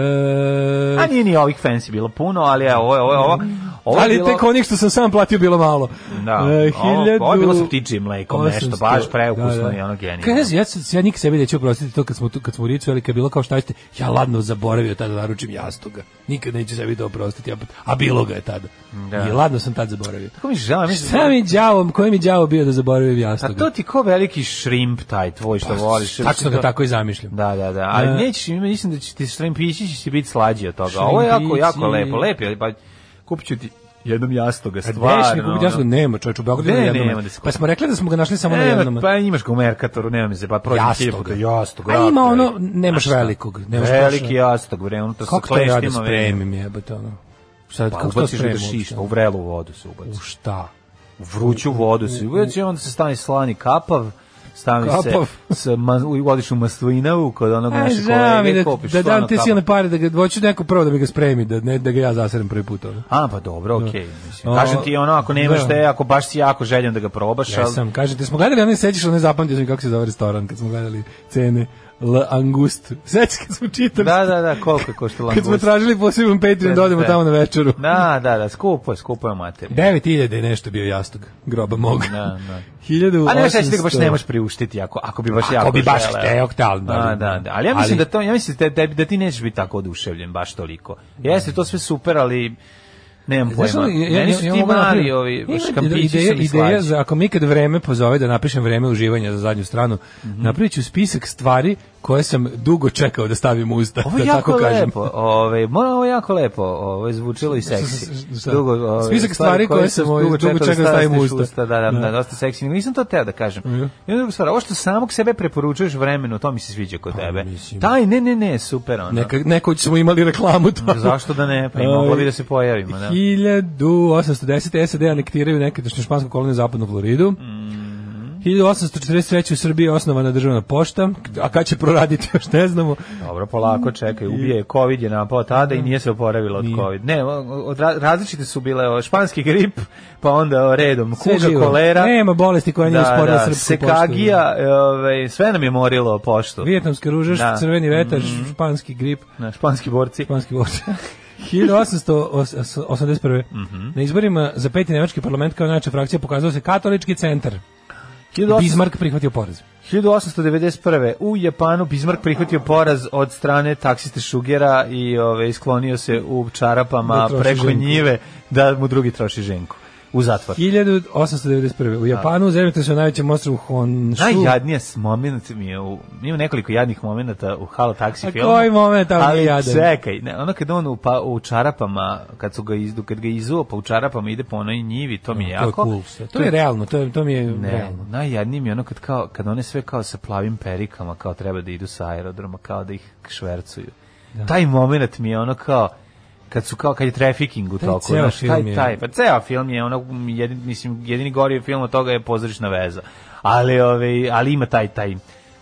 A nije ni ovih fancy bilo puno, ali evo, ovo, ovo, ovo, ovo ali bilo... tek onih što sam sam platio bilo malo. Da, e, hiljadu... ovo, je bilo sa ptičijim mlekom, nešto, baš preukusno da, da. i ono genijalno. Kaže, ja, ja nikad sebi neću oprostiti to kad smo, kad smo u Ricu, ali kad bilo kao šta jeste, ja ladno zaboravio tada da naručim jastoga. Nikad neću sebi to oprostiti, a, a bilo ga je tada. Da. I ladno sam tad zaboravio. Tako mi žao, mi Šta mi đavom, koji mi đavo bio da zaboravim jasno. A pa to ti ko veliki shrimp taj tvoj što pa, voliš. Tačno ga tako i zamišljam. Da, da, da. Ali e. nećeš, mislim da će ti šrimpići će biti slađi od toga. Ovo je jako jako lepo, lepo, pa kupiću ti jednom jastoga stvarno. Deš mi jastoga, nema čovječ, u Beogradu ne, jednom. Nema pa smo rekli da smo ga našli samo ne, na jednom. Pa imaš ga u Merkatoru, nema mi se, pa prođi jastoga. jastoga. A ima ono, nemaš velikog. Nemaš Veliki jastog, bre, ono to sa kleštima. Kako to radi spremim, jebate, ono sad, pa, kako ubaciš spremu, da šiš, u vrelu vodu se ubaci. U šta? U vruću vodu se ubaci, onda se stani slani kapav, stavi Kapav. se [LAUGHS] sa ma, odiš u Maslinovu kod onog e, naše kolege da, kopiš da dam te silne pare da ga hoću neko prvo da bi ga spremi da ne da ga ja zaserem prvi put ono. A pa dobro, da. okej. Okay, mislim. Kažem ti ono ako nemaš da. ako baš si jako željen da ga probaš, al Jesam, kažete smo gledali, ne sećaš, ne zapamtio sam kako se zove restoran kad smo gledali cene L angust. Sećaš kad smo čitali? Da, da, da, koliko košta langust? Kad smo tražili poseban Patreon da odemo tamo na večeru. Da, da, da, skupo je, skupo je materija. 9000 je nešto bio jastog groba mog. Da, da. 1800. A ne sećaš da baš nemaš priuštiti ako ako bi baš ako jako. Ako bi baš hteo, ali. Da da, da, da, da. Ali ja mislim ali... da to ja mislim da, da, da ti nećeš biti tako oduševljen baš toliko. Jeste to sve super, ali Nemam pojma. Znaš, ja, ja, ja, ja, da mali ovi škampići ideja, ideja za, ako mi kad vreme pozove da napišem vreme uživanja za zadnju stranu, mm -hmm. napravit ću spisak stvari koje sam dugo čekao da stavim u usta. Ovo da tako kažem. lepo. Ove, moram, ovo je jako lepo. Ovo je zvučilo i seksi. Dugo, ove, Spisak stvari koje, koje sam dugo, dugo čekao da stavim u usta. usta. Da, da, da, da, dosta seksi. Nisam to teo da kažem. Mm. I druga stvar, ovo što samog sebe preporučuješ vremenu, to mi se sviđa kod pa, tebe. Mislim. Taj, ne, ne, ne, super. Ono. Neka, nekoć smo imali reklamu. To. Zašto da ne? Pa i moglo bi da se pojavimo. Da. 1810. SAD anektiraju nekadašnju špansku koloniju zapadnu Floridu. Mm. 1843. u Srbiji je osnovana državna pošta, a kad će proraditi [LAUGHS] još ne znamo. Dobro, polako, čekaj, ubije je COVID je napao tada i da. nije se oporavila od nije. COVID. Ne, od, različite su bile španski grip, pa onda redom sve kuga, živo. kolera. Nema bolesti koja nije da, usporila da, srpsku sekagija, poštu. Da. E, Ove, ovaj, sve nam je morilo poštu. Vijetnamske ruže, da. crveni vetar, mm. španski grip. Na, da, španski borci. Španski borci. 1881. Mm -hmm. Na izborima za peti nemački parlament kao najjača frakcija pokazao se katolički centar. 18... Bismarck prihvatio poraz. 1891. u Japanu Bismarck prihvatio poraz od strane taksiste Šugera i ove, isklonio se u čarapama da preko ženku. njive da mu drugi troši ženku u zatvor. 1891. U da. Japanu zemljete se u najvećem ostrovu Honshu. Najjadnije moment mi je, u, ima nekoliko jadnih momenta u Halo Taxi filmu. A koji moment ali, je jadan? Čekaj, ne, ono kad on u, pa, u čarapama, kad, su ga izdu, kad ga izuo pa u čarapama ide po onoj njivi, to mi je no, da, jako. To je, cool, to, to je realno, to, je, to mi je ne, realno. Najjadnije mi je ono kad, kao, kad one sve kao sa plavim perikama, kao treba da idu sa aerodroma, kao da ih švercuju. Da. Taj moment mi je ono kao, kad su kao kad je trafficking u toku, taj, znaš, taj, je. taj, pa ceo film je ono jedin, mislim jedini gori film od toga je pozorišna veza. Ali ovaj ali ima taj taj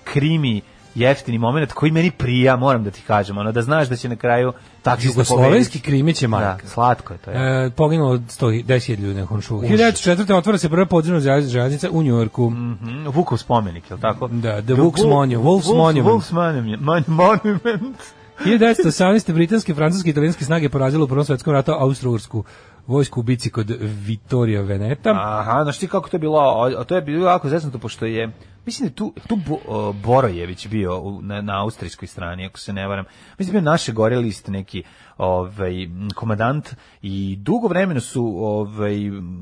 krimi jeftini momenat koji meni prija, moram da ti kažem, ono da znaš da će na kraju taksista pobediti. Jugoslovenski da krimi će Marka. Da, slatko je to. Je. E, poginulo 110 ljudi na Honšuvu. 1904. otvara se prva podzemna željeznica u Njujorku. Mm -hmm. Vukov spomenik, je li tako? Da, The Vuk's Monument. Wolf's Monument. Wolf's Monument. 1918. britanske, francuske i italijanske snage porazile u Prvom svetskom ratu Austro-Ursku vojsku u bici kod Vittorio Veneta. Aha, znaš ti kako to je bilo, a to je bilo jako zesnuto, pošto je, mislim da tu, tu Bo, o, Borojević bio u, na, na austrijskoj strani, ako se ne varam, mislim da je naše gore list neki ovaj, komadant i dugo vremena su ovaj,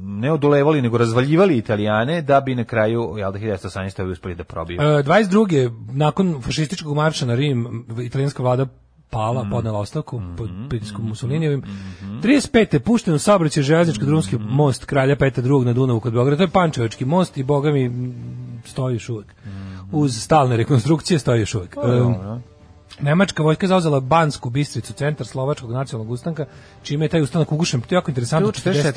ne odolevali, nego razvaljivali italijane da bi na kraju, jel da 1918. uspeli da probiju. E, 22. nakon fašističkog marša na Rim, italijanska vlada pala, mm -hmm. podnela ostavku mm -hmm. pod mm-hmm, pritiskom mm -hmm. Mussolinijevim. Mm -hmm. 35. pušteno saobraćaj železničko mm -hmm. drumski most Kralja Petra II na Dunavu kod Beograda. To je Pančevački most i boga mi stoji još uvek. Mm -hmm. Uz stalne rekonstrukcije stoji još uvek. Oh, um, Nemačka vojska zauzela Bansku Bistricu, centar slovačkog nacionalnog ustanka, čime je taj ustanak ugušen. To je jako interesantno. 44.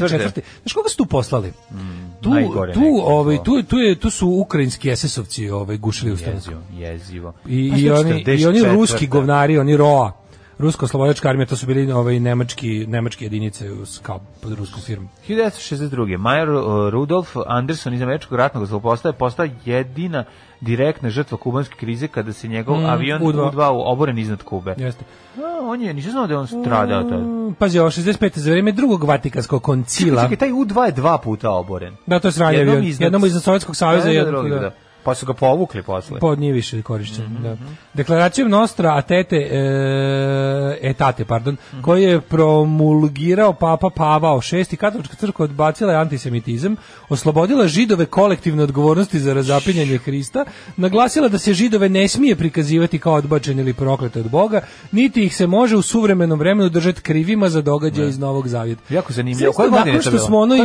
Znaš koga su tu poslali? Mm, tu, tu, ovaj, tu, tu, je, tu su ukrajinski SS-ovci ovaj, gušili ustanak. Jezivo, jezivo. I, pa i, oni, I oni ruski govnari, oni roa rusko-slovojačka armija, to su bili ovaj, nemački, nemački jedinice uz, kao pod ruskom firmom. 1962. Major Rudolf Anderson iz američkog ratnog zlopostaje postao jedina direktna žrtva kubanske krize kada se njegov mm, avion U2, oboren iznad Kube. Jeste. No, on je, nisam znao da je on stradao tada. Mm, pazi, ovo 65. za vrijeme drugog Vatikanskog koncila. Čekaj, čekaj, taj U2 je dva puta oboren. Da, to je sranj avion. Jednom iznad Sovjetskog savjeza, jednom, da pa su ga povukli posle. Pa nije više korišćen, mm -hmm. da. Deklaracijom Nostra Atete e, etate, pardon, mm -hmm. koji je promulgirao Papa Pavao VI, katolička crkva odbacila je antisemitizam, oslobodila židove kolektivne odgovornosti za razapinjanje Hrista, naglasila da se židove ne smije prikazivati kao odbačeni ili proklete od Boga, niti ih se može u suvremenom vremenu držati krivima za događaje iz Novog Zavjeta. Jako zanimljivo. Koje godine to bilo? Smo ono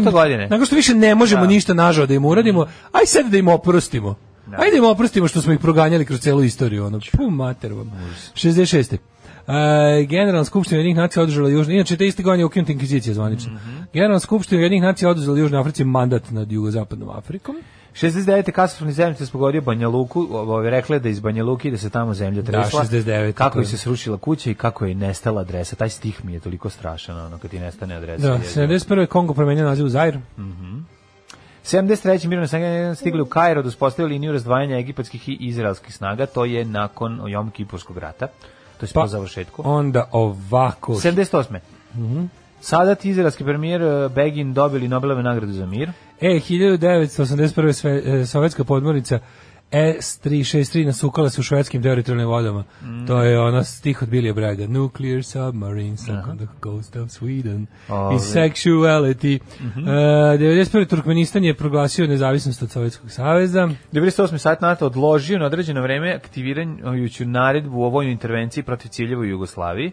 nakon što više ne možemo da. ništa nažao da im uradimo, mhm. aj sad da im oprostimo. Da. Ajde im oprostimo što smo ih proganjali kroz celu istoriju. Ono. Pu mater vam. 66. Uh, e, Generalna skupština jednih nacija održala Južne, inače te iste godine je ukinuta inkvizicija zvanična. Mm -hmm. Generalna skupština jednih nacija održala Južnoj Africi mandat nad jugozapadnom Afrikom. 69. katastrofni zemljotres pogodio Banja Luku, ovaj rekle da iz Banja Luki da se tamo zemlja da, tresla. Da, 69. Kako je se srušila kuća i kako je nestala adresa. Taj stih mi je toliko strašan, ono, kad ti nestane adresa. Da, 71. Kongo promenio naziv u Zair. Mhm. Mm 73. mirovne snage stigli u Kairo da uspostavili liniju razdvajanja egipatskih i izraelskih snaga, to je nakon Jom Kipurskog rata, to je pa, po završetku. Onda ovako... 78. Mhm. Mm Sadat izraelski premijer eh, Begin dobili Nobelove nagradu za mir. E, 1981. Sve, eh, sovjetska podmornica E, S-363 nasukala se u švedskim teritorijalnim vodama. Mm. To je ona stih od Billy Braga. Nuclear submarine sunk on the coast of Sweden. Oh, sexuality. Mm -hmm. uh, 91. Turkmenistan je proglasio nezavisnost od Sovjetskog saveza. 98. sat NATO odložio na određeno vreme aktiviranjuću naredbu o vojnoj intervenciji protiv ciljeva u Jugoslaviji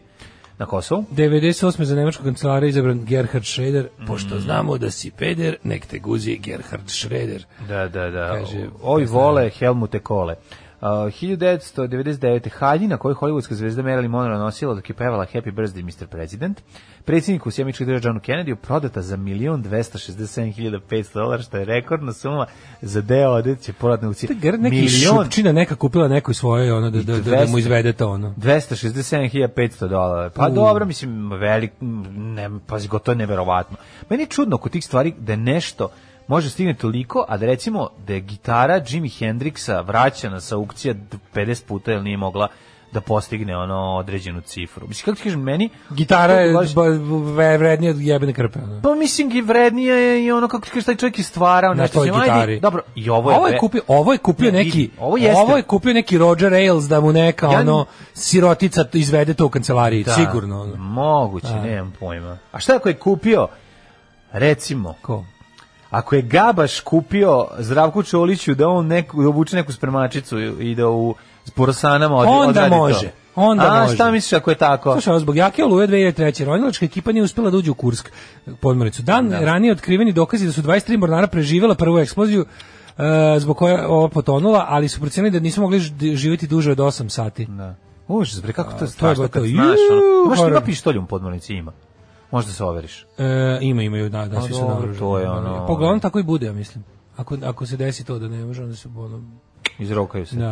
na Kosovu. 98. za nemačku kancelara izabran Gerhard Schroeder, mm. pošto znamo da si peder, nek te guzi Gerhard Schroeder. Da, da, da. Kaže, oj vole Helmute Kole. Uh, 1999. haljina koju hollywoodska zvezda Marilyn Monroe nosila dok je pevala Happy Birthday Mr. President, predsjedniku Sjemičkih država Johnu Kennedyu prodata za 1.267.500 dolara, što je rekordna suma za deo odeće poradne u cijelu. Neki milion... šupčina neka kupila nekoj svoje ono, da, da, 200, da-, da mu izvede to. Ono. 267.500 dolara. Pa U. dobro, mislim, velik, ne, pa gotovo neverovatno. Meni je čudno kod tih stvari da nešto može stigne toliko, a da recimo da je gitara Jimi Hendrixa vraćana sa aukcija 50 puta jer nije mogla da postigne ono određenu cifru. Mislim kako ti kažem meni gitara je vrednija od jebene krpe. Ono. Pa mislim i vrednija je i ono kako ti kažeš taj čovjek je stvarao nešto na toj gitari. dobro, i ovo je ovo je kupio ovo je kupio ne, neki ovo, jeste. ovo je kupio neki Roger Ailes da mu neka ja, ono sirotica izvede to u kancelariji da, sigurno. Ono. Moguće, da. nemam pojma. A šta ako je kupio recimo Ko? Ako je Gabaš kupio Zdravku Čoliću da on neku, da obuče neku spremačicu i da u porosanama odredi Onda odradi može. To. Onda A, može. šta misliš ako je tako? Slušaj, zbog jake oluje 2003. Ronilačka ekipa nije uspjela da uđe u Kursk podmornicu. Dan da. ranije otkriveni dokazi da su 23 mornara preživjela prvu eksploziju uh, zbog koja je ova potonula, ali su procenili da nisu mogli živjeti duže od 8 sati. Da. Užas, bre, kako to je strašno kad znaš, ono, baš ima pištolj u podmornici ima. Možda se overiš. E, ima, imaju, da, da, pa svi su naoružani. To je da, da, ono... Pa tako i bude, ja mislim. Ako, ako se desi to da ne može, onda se ono, Izrokaju se. Da.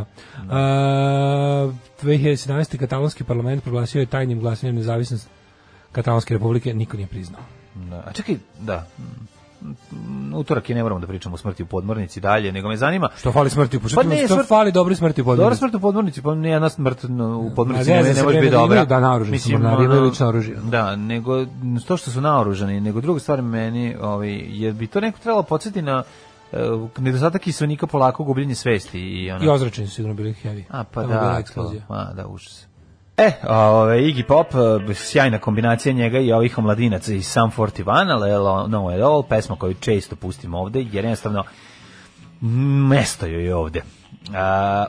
da. A, 2017. katalonski parlament proglasio je tajnim glasanjem nezavisnost Katalonske republike, niko nije priznao. Da. A čekaj, da utorak i ne moramo da pričamo o smrti u podmornici dalje, nego me zanima što fali smrti u podmornici, pa ne, što smrt... fali dobri smrti u podmornici. Dobra smrt u podmornici, pa ne jedna smrt u podmornici ne, ne, može biti dobra. Da, naoružani Mislim, smo, na, lično oružje. Da, nego to što su naoružani, nego druga stvar meni, ovaj, je bi to neko trebalo podsjetiti na uh, nedostatak kiselnika polako gubljenje svesti i ono. I ozračeni sigurno bili heavy. A pa Tamo da, da eksplozija. A da, užas. E, ove, Iggy Pop, e, sjajna kombinacija njega i ovih omladinaca iz Sam 41, ali No At All, pesma koju često pustimo ovde, jer jednostavno mesto joj je ovde. Uh,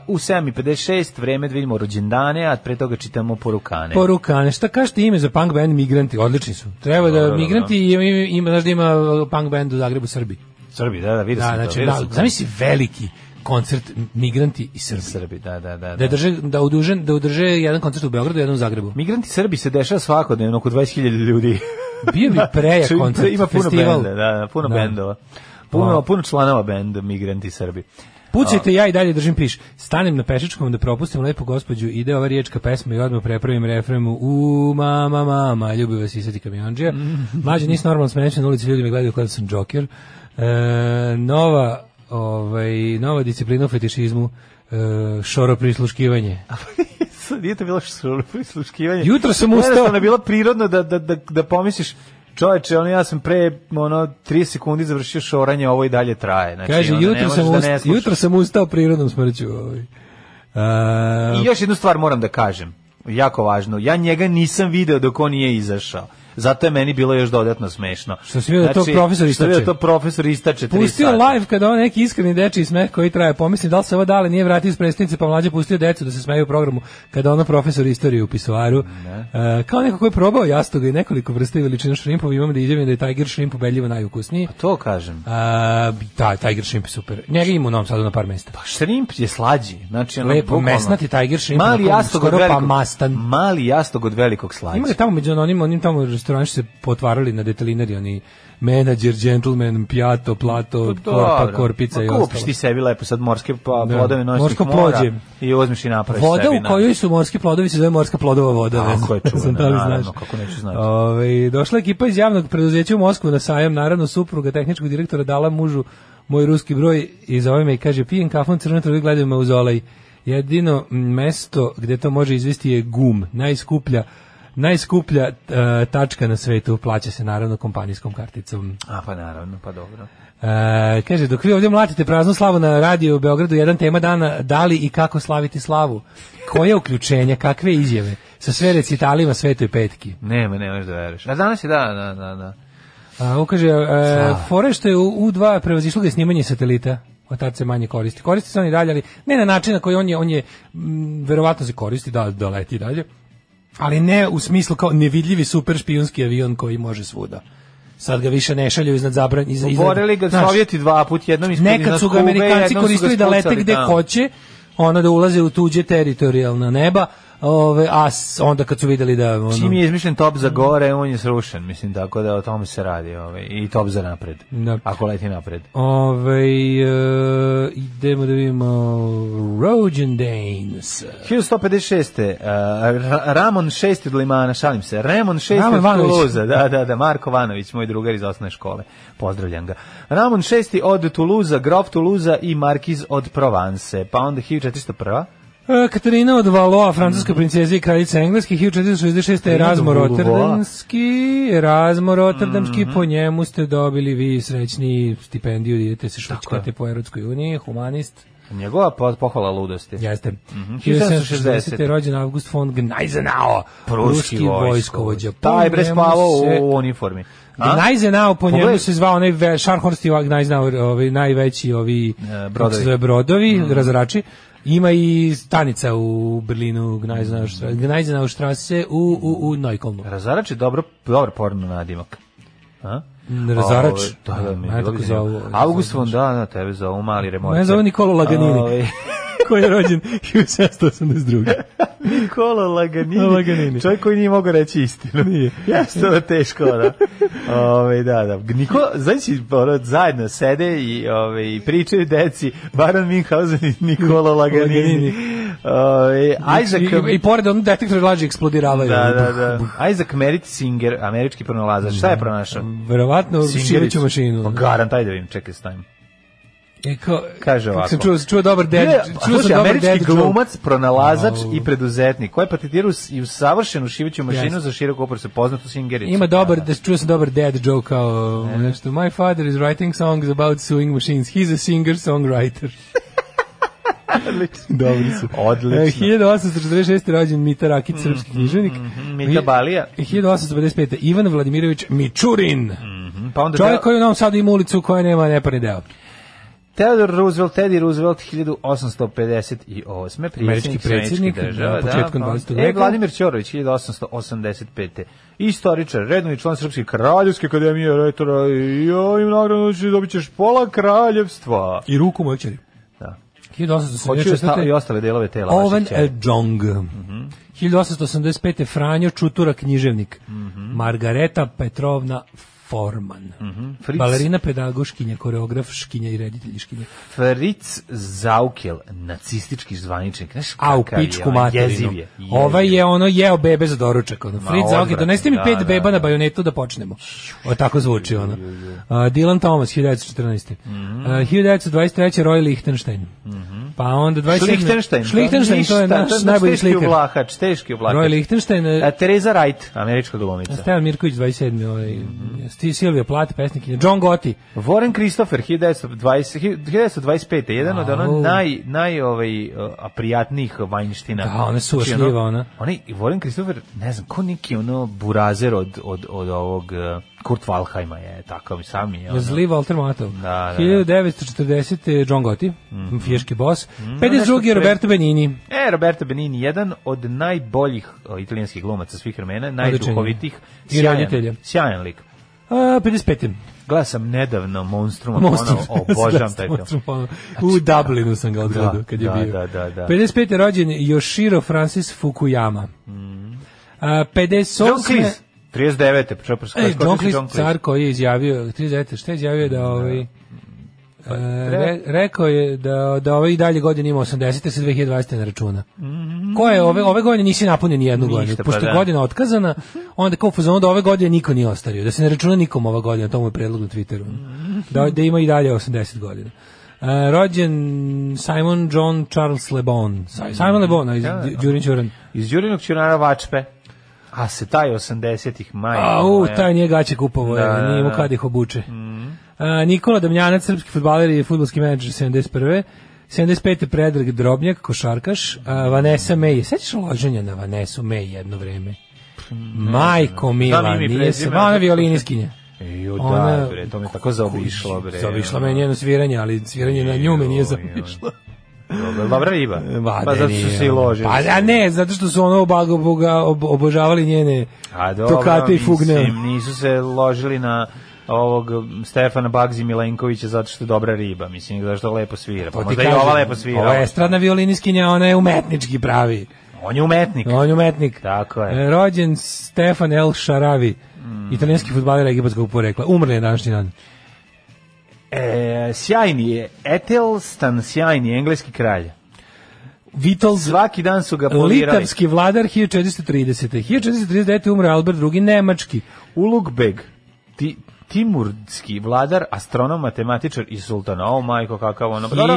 u 7.56 vreme da vidimo rođendane, a pre toga čitamo porukane. Porukane, šta kažete ime za punk band Migranti? Odlični su. Treba da Dobro, Migranti ima, ima, ima, znaš da ima punk band u Zagrebu Srbiji. Srbiji, da, da, vidio da, sam znači, to. Vidio da, sam zamisli veliki koncert migranti i Srbi. Srbi da, da, da, da. da. drže, da, uduže, da udrže jedan koncert u Beogradu, jedan u Zagrebu. Migranti Srbi se dešava svakodnevno oko 20.000 ljudi. [LAUGHS] Bio bi da, preja znači, koncert, Ima puno festival. Benda, da, da, puno da. bendova. Puno, o. puno članova benda Migranti Srbi. Pucajte, ja i dalje držim piš. Stanem na pešičkom da propustim lepo gospođu, ide ova riječka pesma i odmah prepravim refremu u mama, mama, ljubi vas isati kamionđija. [LAUGHS] Mlađe, nisi normalno smešan, na ulici ljudi me gledaju kada sam džoker. E, nova ovaj, nova disciplina u fetišizmu, uh, e, šoro prisluškivanje. Pa nije to bilo šoro prisluškivanje. Jutro sam ustao. je bilo prirodno da, da, da, da pomisliš Čoveče, ono ja sam pre ono 3 sekundi završio šoranje, ovo i dalje traje. Znači, Kaže, jutro sam, da usta, jutro sam ustao prirodnom smrću. Ovaj. Uh, I još jednu stvar moram da kažem, jako važno. Ja njega nisam video dok on nije izašao. Zato je meni bilo još dodatno smešno. Što si vidio da znači, da to profesor istače? Što to profesor istače Pustio sata. live kada on neki iskreni dečiji smeh koji traje. Pomislim da li se ovo dale nije vratio iz predstavnice pa mlađe pustio decu da se smeju u programu kada ono profesor istorije u pisoaru. Uh, kao neko ko je probao jastoga i nekoliko vrsta i veličina šrimpova imam da idem da je Tiger šrimp ubedljivo najukusniji. A to kažem. Uh, e, taj da, Tiger šrimp je super. Njega ima u Novom Sadu na par mesta. Pa šrimp je slađi. Znači, ono, Lepo, mesnati Tiger šrimp. Mali jastog od pa velikog, pa mastan. Mali jastog od velikog slađi. Ima tamo među onim, onim tamo restorani što se potvarali na detalinari, oni menadžer, gentleman, pijato, plato, pa, korpa, korpica Ma, i ostalo. Kupiš ti sebi lepo sad morske pa, da. plodove mora morsko plođe. i uzmiš i napraviš Voda sebi u kojoj su morski plodovi se zove morska plodova voda. Kako je čuvena, [LAUGHS] da naravno, kako neću znati. Ove, ovaj, došla ekipa iz javnog preduzeća u Moskvu na sajam, naravno supruga tehničkog direktora dala mužu moj ruski broj i zove me i kaže pijem kafon crvenu trovi gledaju me u Jedino mesto gde to može izvesti je gum, najskuplja Najskuplja uh, tačka na svetu plaća se naravno kompanijskom karticom. A pa naravno, pa dobro. Uh, kaže, dok vi ovdje mlatite praznu slavu na radiju u Beogradu, jedan tema dana, da li i kako slaviti slavu? Koje uključenje, kakve izjave? Sa sve recitalima svetoj petki. Nema, ne možeš da veriš. A danas je da, da, da, da. A, on kaže, e, fore što je u U2 prevazišlo ga snimanje satelita, od tad se manje koristi. Koristi se on i dalje, ali ne na način na koji on je, on je m, mm, verovatno se koristi, da, da leti dalje Ali ne u smislu kao nevidljivi super špijunski avion koji može svuda. Sad ga više ne šalju iznad zabran iz Oborili ga znaš, Sovjeti dva put, jednom ispred Nekad su ga Amerikanci koristili da lete gde da. hoće, ono da ulaze u tuđe teritorijalna neba, Ove, a onda kad su videli da... Ono... Čim je izmišljen top za gore, on je srušen, mislim, tako da o tome se radi. Ove, I top za napred, da. ako leti napred. Ove, uh, idemo da vidimo Rođen Danes. 1156. Uh, e, Ramon VI od Limana, šalim se. Ramon VI od Tuluza, da, da, da, Marko Vanović, moj drugar iz osnovne škole. Pozdravljam ga. Ramon VI od Tuluza, grof Tuluza i Markiz od Provanse. Pa onda 1401. E, Katarina od Valoa, francuska princeza i kraljica engleskih, 1466. je Razmo Rotterdamski, Razmo Rotterdamski, mhm. po njemu ste dobili vi srećni stipendiju, idete se šučkate po Erotskoj uniji, humanist. Njegova pohvala ludosti. Jeste. Mm -hmm. 1760. je rođen August von Gneisenau, pruski vojskovođa. Taj bre spavao u uniformi. Gneisenau, po njemu se zvao onaj Scharnhorst i Gneisenau, ovaj najveći ovi, e, brodovi, brodovi mm -hmm. razrači. Ima i stanica u Berlinu, Gnajzena u Strasse, u, u, u Neukolnu. Razarač je dobro, dobro porno nadimak. A? Mm, Razarač. Ovaj, da, da, mi je ovaj, August von, da, da, tebe za ovu mali remorce. Mene zove Nikolo Laganini. Ovaj, [LAUGHS] koji je rođen 1782. Nikola Laganini. Laganini. Čovjek koji nije mogao reći istinu. Nije. Jeste ovo [LAUGHS] teško, da. Ove, da, da. Nikola, znači, zajedno sede i, ove, i pričaju deci Baron Minhausen i Nikola Laganini. Laganini. Ove, Isaac... I, i, i pored onog detektora laži eksplodiravaju. Da, da, da. Isaac Merritt Singer, američki pronalazač. Šta je pronašao? Verovatno širiću mašinu. Pa Garan, taj da vidim, čekaj, stavim. Eko, kaže ovako. Sam čuo, čuo dobar ded. Čuo sam dobar američki ded glumac, pronalazač wow. i preduzetnik koji patentirao i u savršenu šivaću mašinu yes. za široko oporse poznatu singericu. Ima dobar, da čuo se dobar ded joke kao ne. nešto. My father is writing songs about sewing machines. He's a singer songwriter. [LAUGHS] Odlično. Dobri su. Odlično. 1846. E, rođen Mita Rakić, mm -hmm. srpski mm, književnik. Mm -hmm. Mita Balija. 1855. Ivan Vladimirović Mičurin. Mm -hmm. pa onda Čovjek deo... koji u Novom Sadu ima ulicu koja nema neparni deo. Theodore Roosevelt, Teddy Roosevelt 1858. Američki predsjednik država, da, da početkom 20. Pa. E, veka. E, Vladimir Ćorović 1885. Istoričar, redovni član Srpske kraljevske akademije retora i ovim nagradom da će dobit ćeš pola kraljevstva. I ruku moćari. Da. 1884. Hoću sta, i ostale delove tela. Owen E. Jong. Mm -hmm. 1885. Franjo Čutura književnik. Mm -hmm. Margareta Petrovna Forman. Mm -hmm. Fritz... Balerina, pedagoškinja, koreografškinja i rediteljiškinja. Fritz Zaukel, nacistički zvaničnik. Znaš A u pičku je, materinu. Jeziv je, ovaj jeziv. Ovaj je ono jeo bebe za doručak. Ono. Fritz Zaukel, doneste mi da, pet da, beba da, na bajonetu da počnemo. O, tako zvuči ono. Uh, Dylan Thomas, 1914. Mm -hmm. uh, 1923. Roy Lichtenstein. Mm -hmm. Pa onda 27. Schlichtenstein. Da. Schlichtenstein, to je naš to, najbolji teški slikar. Vlahač, teški vlahač. Roy Lichtenstein. Uh, Teresa Wright, američka glumica. Stevan Mirković, 27. Ovaj, mm -hmm ti Silvio Plat, pesnik, John Gotti. Warren Christopher, 1920, 1925. Jedan od ono naj, naj ovaj, uh, aprijatnijih vanjština. Da, ona su znači, ošljiva, ona. Ona Warren Christopher, ne znam, ko neki ono burazer od, od, od ovog... Uh, Kurt Valheima je takav i sami. Ono. Zli Walter Matov. Da, da, da. 1940. John Gotti, mm -hmm. fijaški bos. Mm, 52. Pre... Roberto Benini. E, Roberto Benini, jedan od najboljih o, italijanskih glumaca svih vremena, najduhovitih, sjajan, sjajan lik. A, 55. Glasam nedavno Monstrum, Monstrum [LAUGHS] ono, obožavam taj film. Znači, U Dublinu sam ga odgledao da, kad je da, bio. Da, da, da. 55. rođen Yoshiro Francis Fukuyama. Mm. A, 58. John Cleese. 39. Čoprsko, e, John Cleese, car koji je izjavio, 39. šta je izjavio da ovaj... Pa, e, re, rekao je da, da ovaj dalje godine ima 80. sa 2020. na računa. Mm -hmm koje ove, ove godine nisi napunio ni jednu godinu, pošto pa je pa, godina otkazana, onda kao fuzonu da ove godine niko nije ostario, da se ne računa nikom ova godina, to mu je predlog na Twitteru, da, da ima i dalje 80 godina. Uh, rođen Simon John Charles Le Bon. Simon Le Bon, iz da, Đurin Iz Đurinog Čurana Vačpe. A se taj 80-ih maja. A, u, taj nije gaće kupovo, da, da nije mu da. kad ih obuče. Mm. Uh, Nikola Damljanac, srpski futbaler i futbolski menadžer 71. 75. Predrag Drobnjak, košarkaš, a Vanessa May. Sećaš loženja na Vanessa May jedno vreme? Majko da, Mila, da mi nije se, e, ona violiniskinja. Jo, da, ona, bre, to me tako zaobišlo, bre. Zaobišlo me njeno sviranje, ali sviranje na nju me nije zaobišlo. Dobro, dobra riba. Ba, pa zato su se i lože. Pa a ne, zato što su ono obago boga obožavali njene a, dobro, tokate i fugne. Mislim, nisu se ložili na ovog Stefana Bagzi Milenkovića zato što je dobra riba, mislim, zato što lepo svira. Pa, pa možda kažem, i ova lepo svira. Ova je stradna violiniskinja, ona je umetnički pravi. On je umetnik. On je umetnik. Tako je. E, rođen Stefan El Šaravi, mm. italijanski futbaler egipatskog porekla. Umrli je današnji dan. E, sjajni je Etelstan, sjajni engleski kralj. Vital svaki dan su ga polirali. Litavski vladar 1430. 1439. umre Albert II. Nemački. Ulugbeg, ti Timurski vladar, astronom, matematičar i sultan. O, oh, majko, kakav ono. Pa dobro,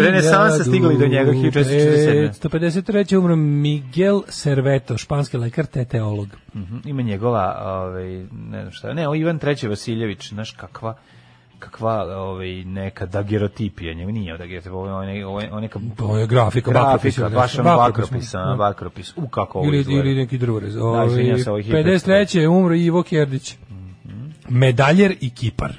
renesansa stigla do njega 1447. 153. umro Miguel Serveto, španski lekar te teolog. Mm -hmm. Ima njegova, ovaj, ne znam šta, ne, o Ivan III. Vasiljević, znaš kakva kakva ovaj neka dagerotipija, njemu nije dagerotip, ovo je ovo je neka to je grafika, grafika, baš on bakropis, a bakropis. U kako ovo izgleda. Ili neki drvorez. Da, ovaj 53. umro Ivo Kerdić. Mm Medaljer i Kipar.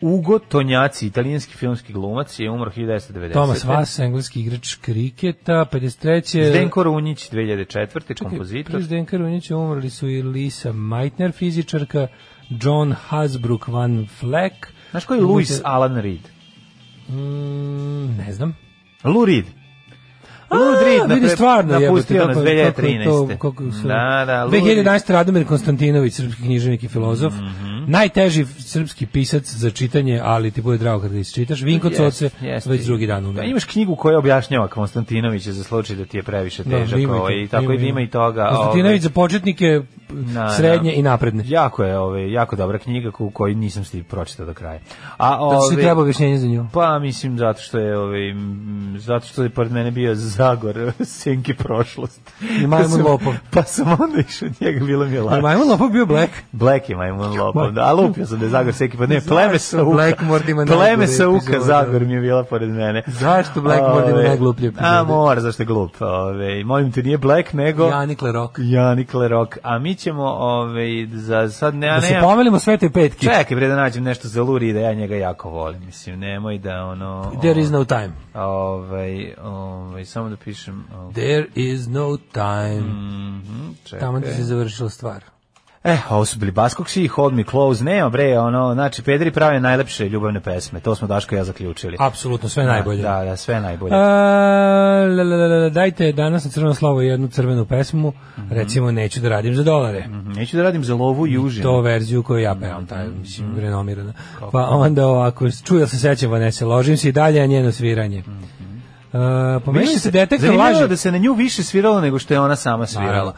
Ugo Tonjaci, italijanski filmski glumac, je umro 1990. Tomas Vas, engleski igrač kriketa, 53. Zdenko Runjić, 2004. Čekaj, kompozitor. Zdenko Runjić umrli su i Lisa Meitner, fizičarka, John Hasbrook Van Fleck. Znaš koji je Louis Alan Reed? Mm, ne znam. Lou Reed. Lou Reed na stvarno napustio nas 2013. Kako, kako su, da, da, 2011. Radomir Konstantinović, srpski književnik i filozof. Mm -hmm. Mhm. Najteži srpski pisac za čitanje, ali ti bude drago kada isčitaš. Vinko yes, Coce yes, već drugi dan umre. Da, imaš knjigu koja objašnjava Konstantinovića za slučaj da ti je previše da, težak da, ovaj, i tako ima, da ima i toga. Konstantinović ovaj, za početnike na, srednje na, i napredne. Jako je, ovaj, jako dobra knjiga koju, koju nisam stigao pročitao do kraja. A da ovaj, da se treba objašnjenje za nju. Pa mislim zato što je ovaj zato što je pored mene bio Zagor [LAUGHS] senki prošlost. I Majmun pa Lopov. Pa sam onda išao njega, bilo mi je lakše. Majmun Lopov bio Black. Black je Majmun Lopov, da, a lupio sam da je Zagor Seki, pa ne, pleme Sauka. Blackmore ima Pleme uka, Zagor mi je bila pored mene. Zašto Blackmore ima najgluplje epizode? A mora, zašto je glup. Ove, mojim te, nije Black, nego... Janik Lerok. Janik Rock. A mi ćemo, ove, za sad ne... Da se pomelimo sve te petke. Čekaj, bre da nađem nešto za Luri da ja njega jako volim. Mislim, nemoj da ono... There is no time. Ove, ovaj, ove, ovaj, samo da pišem... Ovaj- There is no time. Mm -hmm, čekaj. Tamo ti se završila stvar. Eh, ovo su bili Baskoksi, Hold Me Close, nema bre, ono, znači, Pedri prave najlepše ljubavne pesme, to smo Daško i ja zaključili. Apsolutno, sve najbolje. Da, da, sve najbolje. E, a, la, la, la, dajte danas na crveno slovo jednu crvenu pesmu, mm -hmm. recimo Neću da radim za dolare. Mm -hmm. Neću da radim za lovu i To verziju koju ja pevam, mhm. taj, mislim, mm -hmm. renomirana. Kako? Pa onda ovako, čuja se sećam Vanese, ložim se i dalje, a njeno sviranje. Mm Uh, se detektor laže da se na nju više sviralo nego što je ona sama svirala. Naravno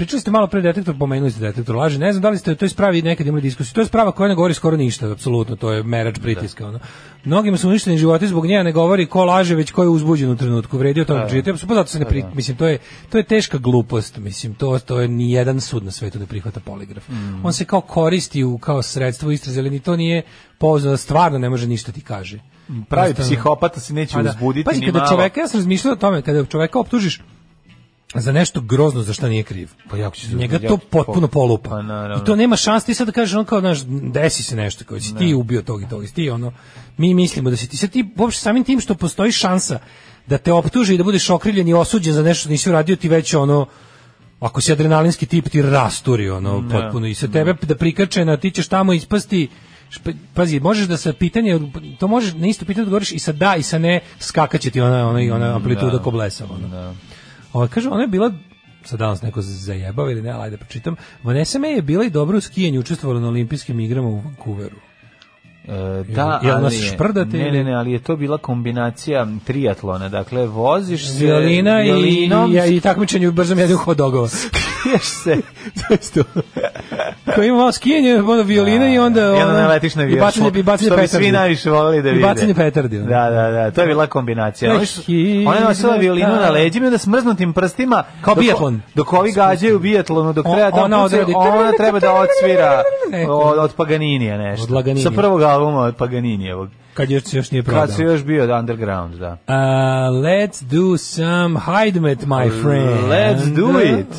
pričali ste malo pre detektor, pomenuli ste detektor laži. Ne znam da li ste to ispravi nekad imali diskusiju. To je sprava koja ne govori skoro ništa, apsolutno. To je merač da. pritiska. Da. Ono. Mnogima su uništeni životi zbog nje ne govori ko laže, već ko je uzbuđen u trenutku. Vredio to da. da živjeti. Pa zato se ne pri... Mislim, to je, to je teška glupost. Mislim, to, to je ni jedan sud na svetu ne prihvata poligraf. Mm. On se kao koristi u, kao sredstvo istraze, ali ni to nije pouzdano. Stvarno ne može ništa ti kaže. Pravi Prostavno. psihopata se neće pa, uzbuditi. Pazi, kada čoveka, ja sam razmišljao o tome, kada čoveka optužiš, za nešto grozno za šta nije kriv. Pa ja će se Njega to potpuno polupa. Pa, I to nema šanse ti sad da kažeš on kao znaš desi se nešto kao si ti ubio tog i tog, i ti ono mi mislimo da si ti sad ti uopšte samim tim što postoji šansa da te optuži i da budeš okrivljen i osuđen za nešto što nisi uradio ti već ono ako si adrenalinski tip ti rasturi ono potpuno i sa tebe da prikače na ti ćeš tamo ispasti pazi, možeš da sa pitanje, to možeš na isto pitanje odgovoriš i sa da i sa ne, skakaće ti ona, ona, ona amplituda da. ko blesa. Ona. Da. Ova, kaže, ona je bila sad danas neko zajebao ili ne, ali ajde da pročitam. Vanessa May je bila i dobro u skijanju učestvovala na olimpijskim igrama u Vancouveru. E, da, ali, nas šprdate? Ne, ne, ne, ali je to bila kombinacija triatlona. Dakle, voziš se violina i, i, i takmičenje u brzom jedu dogova [LAUGHS] Skiješ se. [LAUGHS] to ima malo skijanje, onda violina i da, onda... Da, da. I onda naletiš na violina. I bacanje, petardi. Što bi svi najviše volili da vide. I bacanje petardi. Da, da, da, to je bila kombinacija. Ona je nosila violinu na leđima i onda smrznutim prstima... Kao bijatlon. Dok ovi gađaju bijatlonu, dok treba da... Ona treba da odsvira [LAUGHS] od Paganinija nešto. Od Laganinija. Sa prvog albuma od Paganinijevog. Kad još, još nije prodao. Kad se još bio underground, da. Uh, let's do some hide Hidemet, my friend. Let's do it.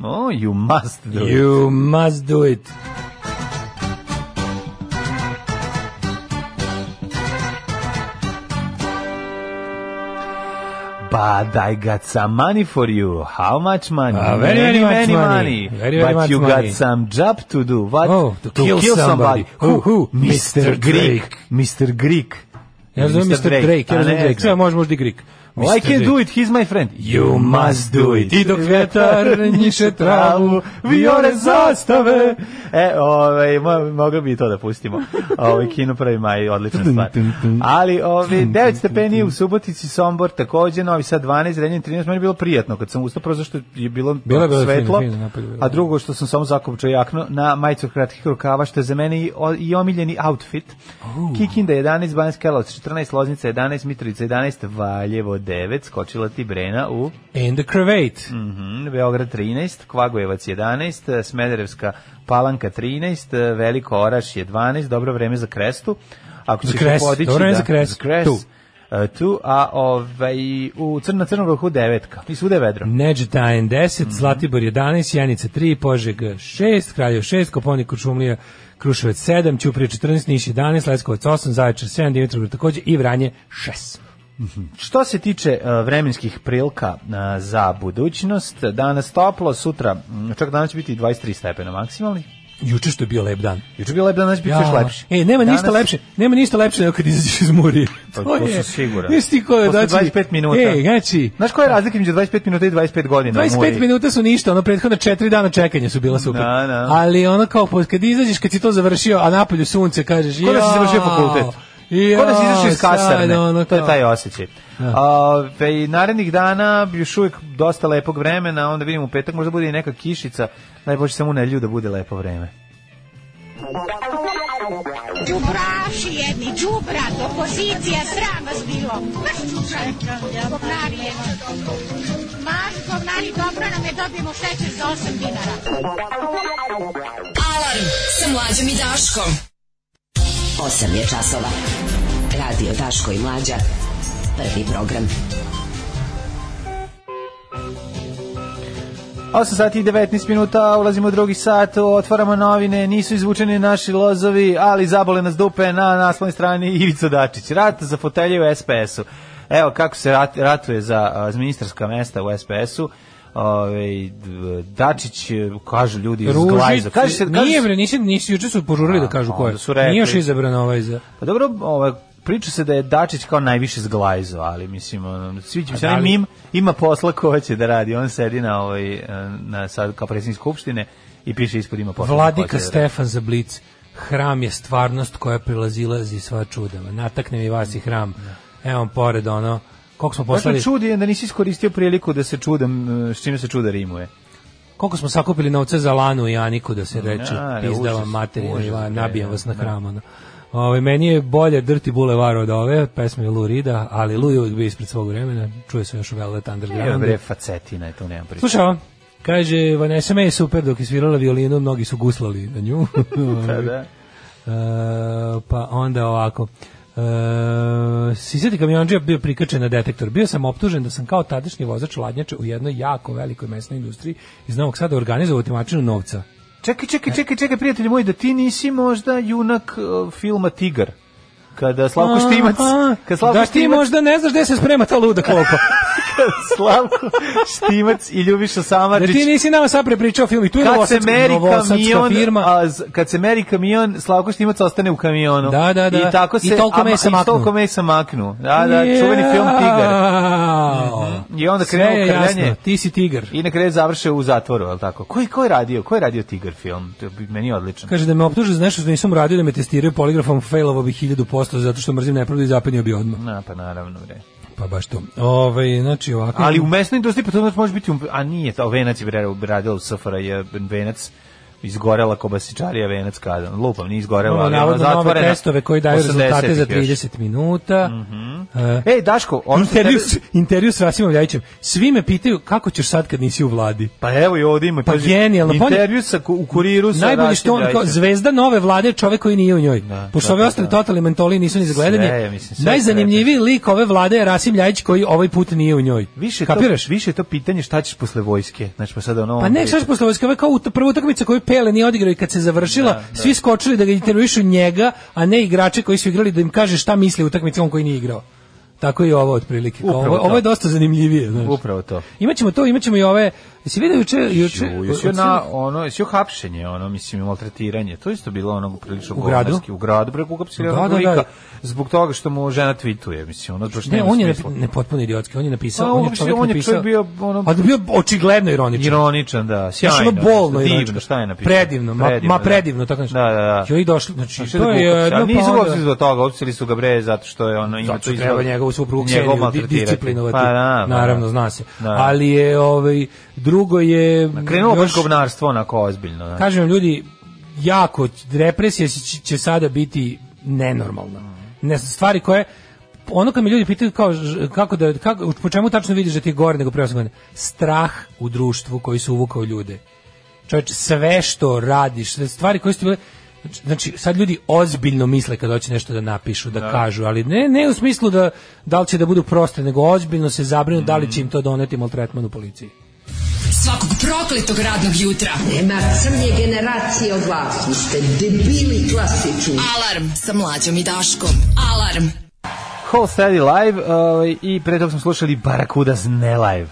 Oh, you must do you it. You must do it. Pa daj got some money for you. How much money? Uh, very, very, many, much money. money. Very, very But much you money. got some job to do. What? Oh, to, to kill, kill, somebody. Who? Who? Mr. Mr. Greek. Mr. Greek. Ja znam Mr. Drake, ja znam Drake. Sve, može, možda i Greek. I can do it, he's my friend. You must do it. I dok vetar njiše travu, viore zastave. E, ovaj, mogli bi to da pustimo. Ovaj, kino pravi maj, odlična stvar. Ali, ovaj, 9 stepeni u Subotici, Sombor, takođe, Novi Sad 12, Renjen 13, meni je bilo prijatno kad sam ustao, prvo zašto je bilo Bila, svetlo, a drugo što sam samo zakopčao jakno na majicu kratkih rukava, što je za mene i, i omiljeni outfit. Kikinda 11, Banjska Karlovac 14, Loznica 11, Mitrovica 11, Valjevo 9, skočila Tibrena u... And the Cravate. Mm -hmm, Beograd 13, Kvagojevac 11, Smederevska Palanka 13, Veliko Oraš je 12, dobro vreme za krestu. Ako ćeš podići... Dobro vreme da, za krestu. Tu. Uh, tu, a ovaj, u Crna Crnogohu devetka i svude vedro. Neđetajen 10, mm -hmm. Zlatibor 11, Janica 3, Požeg 6, Kraljev 6, Koponik Kučumlija Kruševac 7, Ćuprije 14, Niš 11, Leskovac 8, Zaječar 7, Dimitrov takođe i Vranje 6. Što se tiče e, vremenskih prilika e, za budućnost, danas toplo, sutra, čak danas će biti 23 stepena maksimalnih, Juče što je bio lep dan. Juče je bio lep dan, znači biće još lepše. Ej, nema Danas... ništa lepše. Nema ništa lepše nego kad izađeš iz muri. Pa, to, to je sigurno. Nisi ti ko znači 25 minuta. Ej, znači. Znaš koja je razlika između 25 minuta i 25 godina? 25 minuta su ništa, ono prethodna 4 dana čekanja su bila super. Da, da. Ali ono kao kad izađeš, kad si to završio, a napolju sunce, kažeš, ja. Kada si završio fakultet? Ja, Kod da si izašao iz kasarne, sad, ono, to je taj osjećaj. Ja. Da. i narednih dana još uvijek dosta lepog vremena, onda vidim u petak, možda bude i neka kišica, najbolje samo nelju da bude lepo vreme. Đubraši jedni, džubra, opozicija, sram vas bilo. Maš čučaj, govnari jedni. Maš govnari, dobro nam je, dobijemo šećer za 8 dinara. Alarm sa mlađom i Daškom. 8 je časova. Radio Daško i Mlađa. Prvi program. 8 sati i 19 minuta, ulazimo u drugi sat, otvaramo novine, nisu izvučeni naši lozovi, ali zabole nas dupe na naslovnoj strani Ivica Dačić. Rat za fotelje u SPS-u. Evo kako se rat, ratuje za a, ministarska mesta u SPS-u. Ove, Dačić, kaže ljudi iz Glajza. Kaže se, kaže... Nije, bre, nisi, nisi juče su požurili da kažu pa ko je. Su rekli, Nije još izabran ovaj za... Pa dobro, ovaj, priča se da je Dačić kao najviše zglajzo, ali mislim, sviđa mi se, onaj da mim ima posla ko će da radi, on sedi na, ovaj, na, sad kao predsjednik Skupštine i piše ispod ima posla. Vladika da Stefan da za Blic, hram je stvarnost koja prilazilazi sva čudava, natakne mi vas i hram, da. evo pored ono, Koliko smo dakle, poslali? Dakle, čudi je da nisi iskoristio priliku da se čudam e, s čime se čuda rimuje. Koliko smo sakupili novca za Lanu i Aniku da se reče, ja, pizdava materina, da, nabijam da, vas na da. hram. Ono. Ove, ovaj, meni je bolje drti bulevar od ove pesme Lou Rida, ali Lou je uvijek bio ispred svog vremena, čuje se još u Velvet Underground. Je bre, facetina je to, nemam priča. Slušao, kaže, Vanessa May je super dok je svirala violinu, mnogi su guslali na nju. pa [LAUGHS] da. [LAUGHS] E, pa onda ovako. Uh, eh, Sisati kamionđija bio prikačen na detektor. Bio sam optužen da sam kao tadašnji vozač ladnjače u jednoj jako velikoj mesnoj industriji iz Novog Sada organizovao temačinu novca. Čekaj, čekaj, čekaj, čekaj, prijatelji moji, da ti nisi možda junak uh, filma Tigar kada Slavko Štimac, kada Slavko da ti možda ne znaš gde se sprema ta luda klopa. [LAUGHS] Slavko Štimac i Ljubiša Samarđić. Da ti nisi nama sad prepričao film i tu je kad se kamion, firma. A, kad se meri kamion, Slavko Štimac ostane u kamionu. Da, da, da. I tako se, I toliko mesa maknu. I toliko mesa maknu. Da, da, yeah. čuveni film Tigar. Mm I onda krenuo je krljanje. Ti si Tigar. I na kraju završe u zatvoru, al tako. Koji ko je radio? Ko je radio Tigar film? To bi meni odlično. Kaže da me optužuje za nešto što nisam radio da me testiraju poligrafom, failovao bih 1000% posla zato što mrzim nepravdu i zapenio bi odmah. Na, pa naravno, bre. Pa baš to. Ove, ovaj, znači ovako... Ali u mesnoj industriji pa to znači može biti... A nije, to venac je radila u Safara, je venac izgorela kobasičarija venec kada Lupam, nije izgorela, ali ona zatvorena. testove koji daju rezultate za 30 još. minuta. Mm uh, Ej, Daško, on intervju, s, intervju sa Rasimom Ljajićem. Svi me pitaju kako ćeš sad kad nisi u vladi. Pa evo i ovde ima. Pa kaži, genijalno. Pa intervju sa, u kuriru sa Najbolje što on, kao zvezda nove vlade, čovjek koji nije u njoj. Da, Pošto da, ove ostali da. totalni mentoli nisu ni zagledani. Najzanimljiviji lik ove vlade je Rasim Ljajić koji ovaj put nije u njoj. Više Kapiraš? više to pitanje šta ćeš posle vojske. Znači, pa, sad ono pa ne, šta ćeš posle vojske, ovo je kao prva utakmica koju Pele nije odigrao i kad se završila, da, da. svi skočili da ga intervjuišu njega, a ne igrače koji su igrali da im kaže šta misli u utakmici on koji nije igrao. Tako je ovo otprilike. ovo, to. ovo je dosta zanimljivije, znači. Upravo to. Imaćemo to, imaćemo i ove Jesi vidio juče juče juče na ono, jesi hapšenje, ono mislim maltretiranje. To isto bilo ono prilično u gradu, u gradu preko uhapsili da, da, da, zbog toga što mu žena tvituje, mislim, ono baš ne, on je smisla. ne potpuno idiotski, on je napisao, A, pa, on je čovjek on je napisao, bio ono Ali bio očigledno ironičan. Ironičan, da, sjajno. Ono bolno ironično, šta je napisao? Predivno, ma, predivno, ma da. predivno, tako nešto. Da, da, da. Joj došli, znači, to da je, da, nisu uopšte zbog toga, uopšte su ga bre zato što je ono ima to izgleda. Treba njegovu suprugu disciplinovati. Pa, naravno, da. zna se. Ali je ovaj drugo je... Krenulo još, kobnarstvo onako ozbiljno. Ne? Znači. Kažem ljudi, jako, represija će, će sada biti nenormalna. Ne, stvari koje, ono kad mi ljudi pitaju kao kako da kako po čemu tačno vidiš da ti je gore nego pre strah u društvu koji su uvukao ljude. Čovječ, sve što radiš, sve stvari koje su bile znači sad ljudi ozbiljno misle kad hoće nešto da napišu, da, da, kažu, ali ne ne u smislu da da li će da budu proste, nego ozbiljno se zabrinu mm. da li će im to doneti maltretman u policiji svakog prokletog radnog jutra. Nema crnje generacije od vas, vi ste debili klasični. Alarm sa mlađom i Daškom. Alarm. Whole Steady Live uh, i pre toga smo slušali Barakudas Ne Live.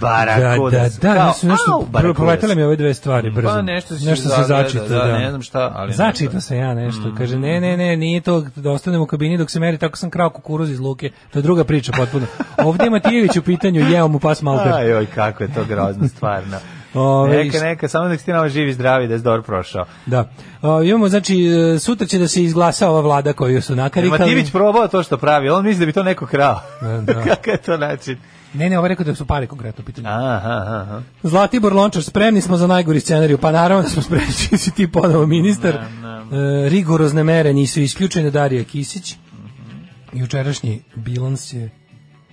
Barakodac. Da, da, da, su da, nešto, prvo proletele mi ove dve stvari pa, brzo. Pa nešto, si nešto se začita, da, da, ne znam šta, ali Začita se ja nešto, mm. kaže, ne, ne, ne, nije to da ostanem u kabini dok se meri, tako sam krao kukuruz iz luke, to je druga priča potpuno. Ovdje je Matijević u pitanju, jeo mu pas malter. Aj, oj, kako je to grozno, stvarno. [LAUGHS] Ove, neka, neka, samo nek ste živi zdravi da je dobro prošao. Da. O, imamo, znači, e, sutra će da se izglasa ova vlada koju su nakarikali. Matijević probao to što pravi, on misli da bi to neko krao. Da, da. [LAUGHS] Kako je to način? Ne, ne, ovaj rekao da su pare konkretno pitanje. Aha, aha. aha. Zlatibor Lončar, spremni smo za najgori scenariju, pa naravno da smo spremni, [LAUGHS] si ti podao ministar. Na, na. E, rigorozne mere nisu isključene Darija Kisić. Mm -hmm. Jučerašnji bilans je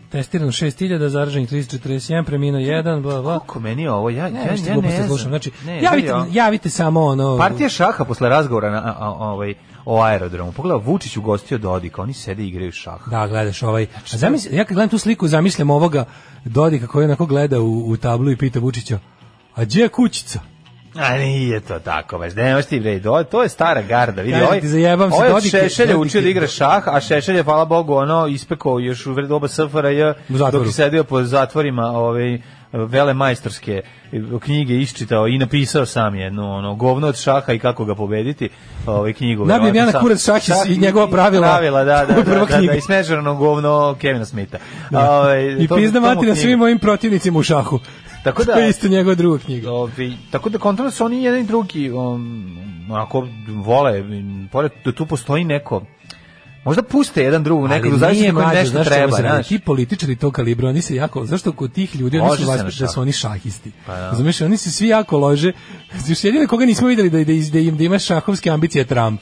testirano 6000 zaraženih 341 preminuo 1 bla bla kako meni je ovo ja ne, ja, ne, ne, ne slušam znači ne, javite javite samo ono partija šaha posle razgovora na ovaj o aerodromu. Pogledaj, Vučić ugostio Dodika, oni sede i igraju šah. Da, gledaš ovaj. Znači, zamisli, ja kad gledam tu sliku, zamislim ovoga Dodika koji onako gleda u, u tablu i pita Vučića, a gdje je kućica? A nije to tako, baš nemaš ti bre, to je stara garda, vidi, ovaj, ti zajebam ovaj od Šešelja učio da igra šah, a Šešelja, hvala Bogu, ono, ispekao još u doba SFRJ, dok je sedio po zatvorima, ovaj, vele majstorske knjige iščitao i napisao sam jednu ono govno od šaha i kako ga pobediti ovaj knjigu da bi Jana Kurac šah i, i njegova pravila pravila da da [LAUGHS] da, da, da, i smežano govno Kevina Smitha da. ovaj i pizda matina svim mojim protivnicima u šahu tako da to je isto njegova druga knjiga ovaj tako da kontrolno su oni jedan i drugi um, ako vole pored tu postoji neko Možda puste jedan drugu nekad, zašto im nešto zašto treba, znači. Ti političari tog kalibra, oni se jako, zašto kod tih ljudi oni su vas da su oni šahisti. Pa, da. Razumeš, oni se svi jako lože. Još jedino koga nismo videli da da, da im da, da ima šahovske ambicije Trump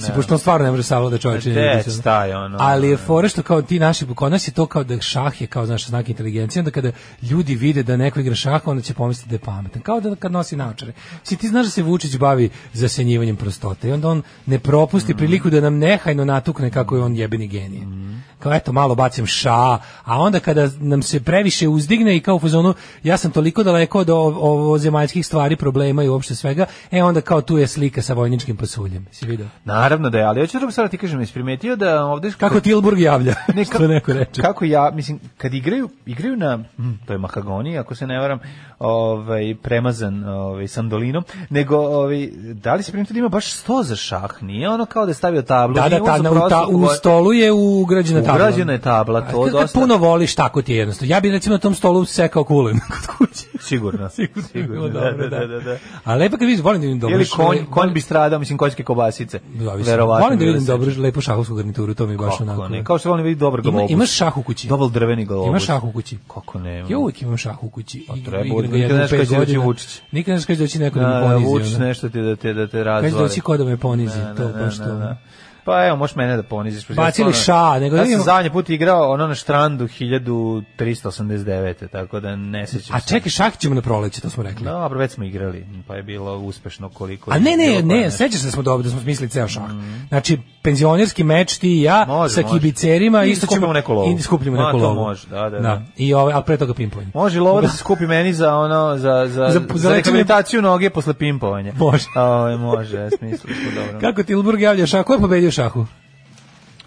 se pošto on stvarno ne može savlada da čoveče. E, ne, staj, ono. Ali je fore što kao ti naši, kod je to kao da šah je kao znaš znak inteligencije, onda kada ljudi vide da neko igra šah, onda će pomisliti da je pametan. Kao da kad nosi naočare. Si ti znaš da se Vučić bavi zasenjivanjem prostote i onda on ne propusti mm. priliku da nam nehajno natukne kako je on jebeni genije. Mm. Kao eto malo bacim ša, a onda kada nam se previše uzdigne i kao u fazonu ja sam toliko daleko od ovo zemaljskih stvari, problema i uopšte svega, e onda kao tu je slika sa vojničkim pasuljem. Si vidio? Na Naravno da je, ali hoću drugu sad da ti kažem, jesi da ovde Kako kad, Tilburg javlja, ne, [LAUGHS] što neko reče. Kako ja, mislim, kad igraju, igraju na, hm, to je Mahagoni, ako se ne varam, ovaj premazan ovaj sandolinom, nego ovaj da li se primetio da ima baš sto za šah, nije ono kao da je stavio tablu. Da, da, ta, na, u, ta, u stolu je ugrađena tabla. Ugrađena je tabla, to je dosta. Kad puno voliš, tako ti je jednostavno. Ja bih recimo na tom stolu sekao kule kod kuće. Sigurno. sigurno, sigurno da, da, da, da, da. A lepo kad vidiš, volim da vidim dobro. Ili konj, konj bi stradao, mislim, kojske kobasice. Da, verovatno. Volim da vidim dobro, lepu šahovsku garnituru, to mi je baš onako. Ne, kao što volim vidjeti dobar globus. Ima, imaš šah u kući. Dobar drveni globus. Imaš šah u kući. Kako ne? Ja uvijek imam šah u kući. Pa treba nego nikad jedan pet godina. Vučić. Nikad ne skaže da će neko da, da me da, ponizio. Vučić nešto ti da te, da te razvori. Kaže da će ko da me ponizi, to baš to. Da, Pa evo, možeš mene da poniziš. Bacili ša, nego... Ja sam zadnji put igrao ono na štrandu 1389. Tako da ne sećam A čekaj, šah ćemo na proleće, to smo rekli. Dobro, već smo igrali, pa je bilo uspešno koliko... A ne, ne, ne, sećaš se da smo dobro, da smo smislili ceo šah. Mm. Znači, penzionerski meč ti i ja može, sa kibicerima i isto ćemo neko lovu. I skupljamo neku lovu. može, da, da. da. da. I ovaj, al pre toga pimpovanje. Može lovo da, da se skupi meni za ono za za za, za, za rehabilitaciju noge posle pimpovanja. Može. Aj, može, ja smisli pa dobro. Kako ti Tilburg javlja šah, ko je pobedio šahu?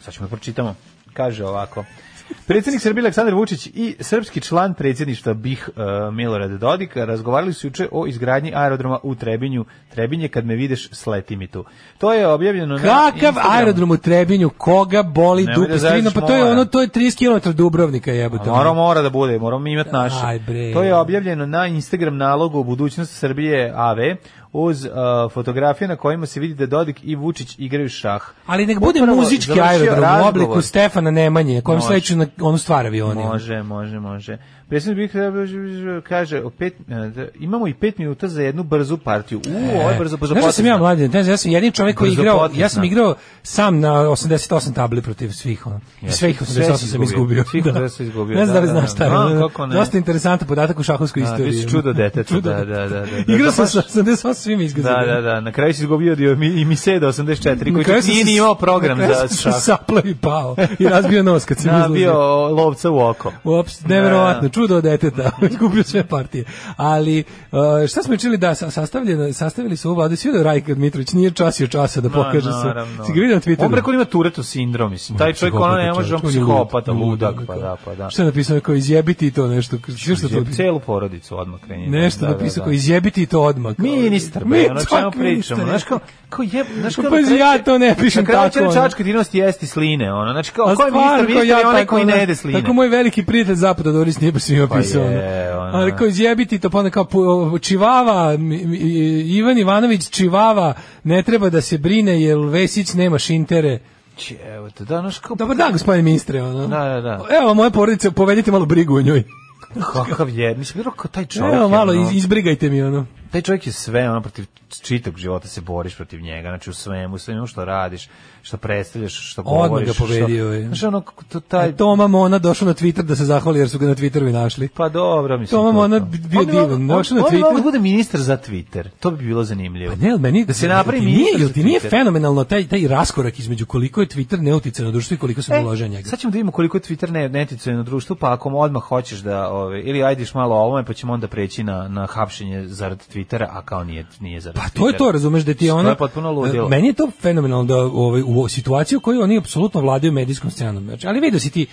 Sad ćemo da pročitamo. Kaže ovako. Predsjednik Srbije Aleksandar Vučić i srpski član predsjedništva BiH e, Milorad Dodik razgovarali su juče o izgradnji aerodroma u Trebinju. Trebinje kad me videš, sleti mi tu. To je objavljeno Kakav na Kakav aerodrom u Trebinju? Koga boli Nemoj da dupe? Da pa to je ono to je 30 km Dubrovnika jebote. Mora mora da bude, moramo imati naše. To je objavljeno na Instagram nalogu budućnost Srbije AV uz uh, fotografije na kojima se vidi da Dodik i Vučić igraju šah. Ali nek bude Upravo muzički aerodrom u obliku Stefana Nemanje, kojem sleću na onu stvar avioni. Može, može, može. Predsjednik bih da kaže, opet, e, da imamo i pet minuta za jednu brzu partiju. U, e, ovo je e, brzo, brzo potresno. Da sam ja mladen, ne znam, ja sam jedini čovjek koji brzo igrao, ja sam igrao sam na 88 tabli protiv svih, ono. Ja, sve ih 88 sam izgubio. Svih da. sam izgubio. Ne znam da li znaš šta je. Dosta interesantan podatak u šahovskoj istoriji. Biš čudo deteta, čudo. da, da, da. da. Igrao sam sa 88 svima izgazio. Da, da, da, na kraju si izgubio dio, mi, i mi se da 84, koji čak nije ni imao program za šah. Sapla i pao i razbio nos kad si mi izlazio. Nabio lovca u oko. Uopšte, neverovatno, čudo od deteta, [LAUGHS] izgubio sve partije. Ali e, šta smo učili da sastavljeno, sastavili su ovu vladu, svi da Rajka Dmitrović nije časio časa da pokaže se. Si ga vidio na On preko ima Tureto sindrom, mislim. Taj čovjek ona ne može, on psihopata, ludak, pa da, pa da. Šta je napisao, kao izjebiti to nešto, sve što to... Celu porodicu odmah krenje. Nešto da, napisao, da, kao da. izjebiti to odmah. Ministar, mi, ono čemu pričamo, znaš kao, kao jeb, znaš pa kao... Pa ja to ne pišem tako. Kako čačka dinost jesti sline, ono, znači kao, koji ministar, ministar je onaj koji ne jede sline. Tako moj veliki prijatelj zapada Doris nije baš si opisao. Pa je, ona. Ali kao izjebiti to, pa onda kao Čivava, Ivan Ivanović Čivava, ne treba da se brine jer Vesić nema šintere. Evo te, da, naš kao... Dobar dan, gospodine ministre, ono. Da, da, da. Evo, moje porodice, povedite malo brigu o njoj. Kakav je, mislim, bilo kao taj čovjek. Evo, malo, no. izbrigajte mi, ono taj čovjek je sve, ono, protiv čitog života se boriš protiv njega, znači u svemu, u svemu što radiš, što predstavljaš, što govoriš. Odmah ga pobedio što, je. Znači, ono, to, taj... E, Toma Mona došao na Twitter da se zahvali jer su ga na Twitteru i našli. Pa dobro, mislim. Toma Mona to. bio on divan, došao na Twitter. On bi da bude ministar za Twitter, to bi bilo zanimljivo. Pa ne, meni, da se napravi ministar nije, ti nije fenomenalno taj, taj raskorak između koliko je Twitter neuticaj na društvo i koliko se e, uložio njega. Sad ćemo da vidimo koliko je Twitter ne, neuticaj na društvo, pa ako odmah hoćeš da, ove, ovaj, ili ajdeš malo o ovome, pa ćemo onda preći na, na hapšenje zarad Twitter Twittera, a kao nije, nije zarad Pa to je to, razumeš, da ti je ono... potpuno ludilo. Meni je to fenomenalno da ovaj, u situaciji u kojoj oni apsolutno vladaju medijskom scenom. Znači, ali vidio si ti,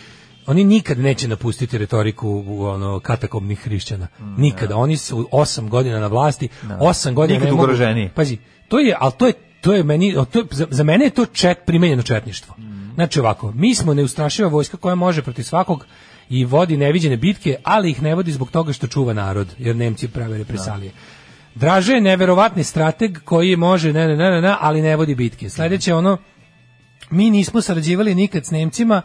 oni nikad neće napustiti retoriku ono katakobnih hrišćana. Mm, da. Nikada. Oni su osam godina na vlasti, ja. Da. osam godina nikad ugroženi. Pazi, to je, al to je, to je meni, to je, za, za mene je to čet, primenjeno četništvo. Mm. Znači ovako, mi smo neustrašiva vojska koja može protiv svakog i vodi neviđene bitke, ali ih ne vodi zbog toga što čuva narod, jer Nemci prave represalije. Da. Draže je neverovatni strateg koji može, ne, ne, ne, ne, ali ne vodi bitke. Sledeće ono, mi nismo sarađivali nikad s Nemcima,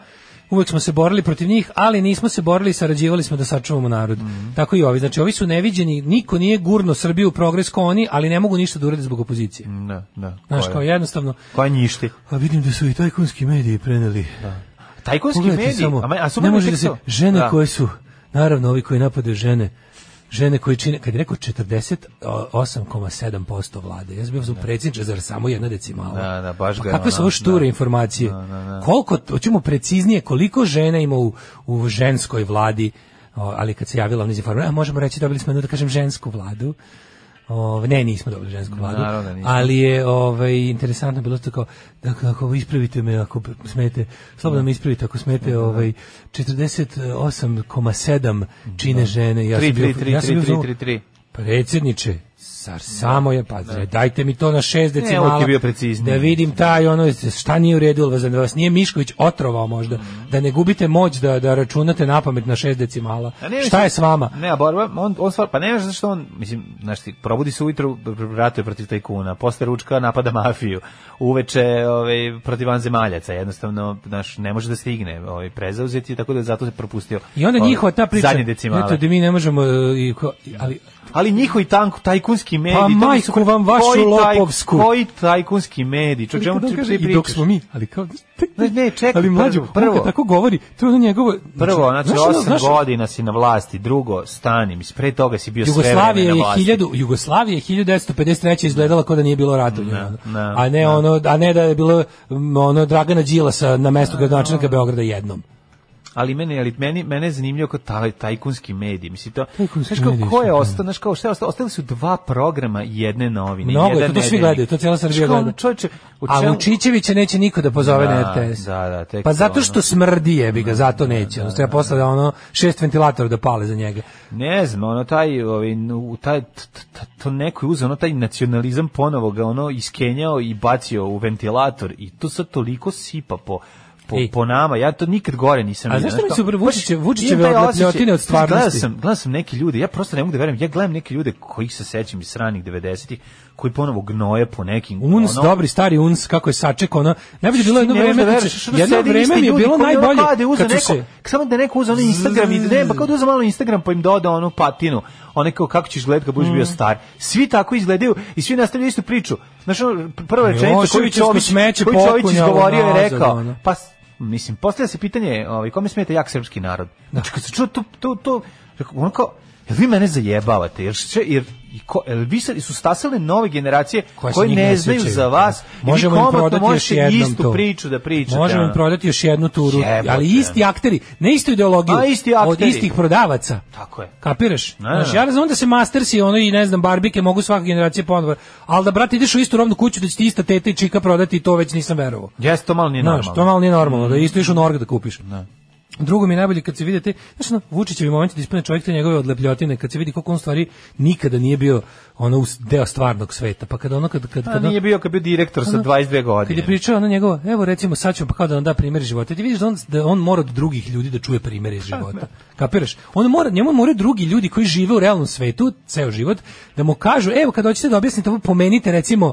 uvek smo se borili protiv njih, ali nismo se borili, sarađivali smo da sačuvamo narod. Mm -hmm. Tako i ovi. Znači, ovi su neviđeni, niko nije gurno Srbiju u progres ko oni, ali ne mogu ništa da urede zbog opozicije. Mm, da, da. Znaš, kao jednostavno... Koja njišti? A vidim da su i tajkunski mediji preneli. Da. Tajkunski Pogledajte mediji? Samo, a, a ne može da se... Žene da. koje su... Naravno, ovi koji napadaju žene žene koje čine, kad je neko 48,7% vlade, ja sam bio predsjedniče, zar samo jedna decimala? Da, da, baš pa kakve su ovo šture da, informacije? Da, da, da, Koliko, hoćemo preciznije, koliko žena ima u, u ženskoj vladi, ali kad se javila on iz a možemo reći, dobili smo jednu, da kažem, žensku vladu, Ove, ne, nismo dobili žensku vladu. Naravno, da ali je ovaj interesantno bilo to kao da kako ispravite me ako smete, slobodno me da. ispravite ako smete, da. ovaj 48,7 čine žene. Ja sam bio, ja sam bio predsjedniče, Sar, da. samo je, pa da. dajte mi to na šest decimala, ne, bio da vidim da. taj ono, šta nije uredilo vas, da vas nije Mišković otrovao možda, mm. da ne gubite moć da, da računate na pamet na šest decimala. Ne, šta je s vama? Ne, a borba, on, on stvar, pa ne znaš zašto on, mislim, znaš ti, probudi se ujutru, ratuje protiv tajkuna, posle ručka napada mafiju, uveče ovaj, protiv vanzemaljaca, jednostavno, znaš, ne može da stigne ovaj, prezauzeti, tako da zato se propustio I onda ovaj njihova ta priča, zadnje decimale. Eto, da mi ne možemo, eh, ali ali njihovi tank tajkunski mediji pa majku su, vam vašu koji lopovsku taj, koji tajkunski mediji čo čemu ti pričaš i dok smo mi ali kao ne, ne čekaj ali mlađo prvo on tako govori to je njegovo znači, prvo znači 8 znaš, godina si na vlasti drugo stani mislim pre toga si bio Jugoslavija sve na vlasti je 1000 Jugoslavija 1953 izgledala kao da nije bilo rata no, no, a ne no. ono a ne da je bilo ono Dragana Đilasa na mestu gradonačelnika Beograda jednom ali mene ali meni mene je zanimljivo kao taj tajkunski mediji mislim to tajkunski ko je ostao znači kao šta je ostali su dva programa jedne novine Mnogo, jedan to, to svi gledaju to cela Srbija gleda čoveče a Vučićevića neće niko da pozove da, na RTS da, da, tek pa zato što ono. smrdi jebi ga da, zato da, neće da, da, treba posle da ono šest ventilatora da pale za njega ne znam ono taj ovaj taj to neko je uzeo ono taj nacionalizam ponovo ga ono iskenjao i bacio u ventilator i to sad toliko sipa po po, po nama, ja to nikad gore nisam. A zašto što mi su Vučiće, Vučićeve odlepljotine od stvarnosti? Gledao sam, gledao sam neke ljude, ja prosto ne mogu da verujem, ja gledam neke ljude kojih se sećam iz ranih 90-ih, koji ponovo gnoje po nekim uns ono, dobri stari uns kako je saček ne bi bilo da jedno vreme da jedno vreme mi je bilo najbolje kad neko, se samo da neko uzme onaj Instagram i ne pa kad uzme malo Instagram pa im doda onu patinu one kao kako ćeš gledati kad budeš mm. bio star svi tako izgledaju i svi nastavljaju istu priču znaš prva rečenica koju Čović smeće pokunja izgovorio i rekao pa mislim postavlja se pitanje ovaj kome smeta jak srpski narod da. znači kad se čuje to to to on kao Jel vi mene zajebavate? Jer, jer i ko, e, vi su stasale nove generacije koje, koje ne, znaju za da. vas možemo im prodati još jednom istu to. priču da pričate možemo im prodati još jednu turu Jebote. ali isti akteri ne istu ideologiju A, isti od istih prodavaca tako je kapiraš ne, znači, ja razumem da se mastersi ono i ne znam barbike mogu svaka generacija ponovo ali da brate ideš u istu robnu kuću da će ti ista teta i čika prodati to već nisam verovao jeste to malo nije normalno znači, to malo nije normalno da mm. da isto u Norg da kupiš ne. Da. Drugo mi je najbolje kad se vidite, znači no, Vučićevi momenti da ispane čovjek te njegove odlepljotine, kad se vidi koliko on stvari nikada nije bio ono deo stvarnog sveta, pa kad ono kad kad pa kad, kad nije bio kad bio direktor ono, sa 22 godine. Kad je pričao ono njegovo, evo recimo sad ćemo pa kao da nam da primjer života. Ti vidiš da on da on mora od drugih ljudi da čuje primere iz pa, života. Da. Kapiraš? On mora njemu mora drugi ljudi koji žive u realnom svetu ceo život da mu kažu, evo kad hoćete da objasnite ovo, pomenite recimo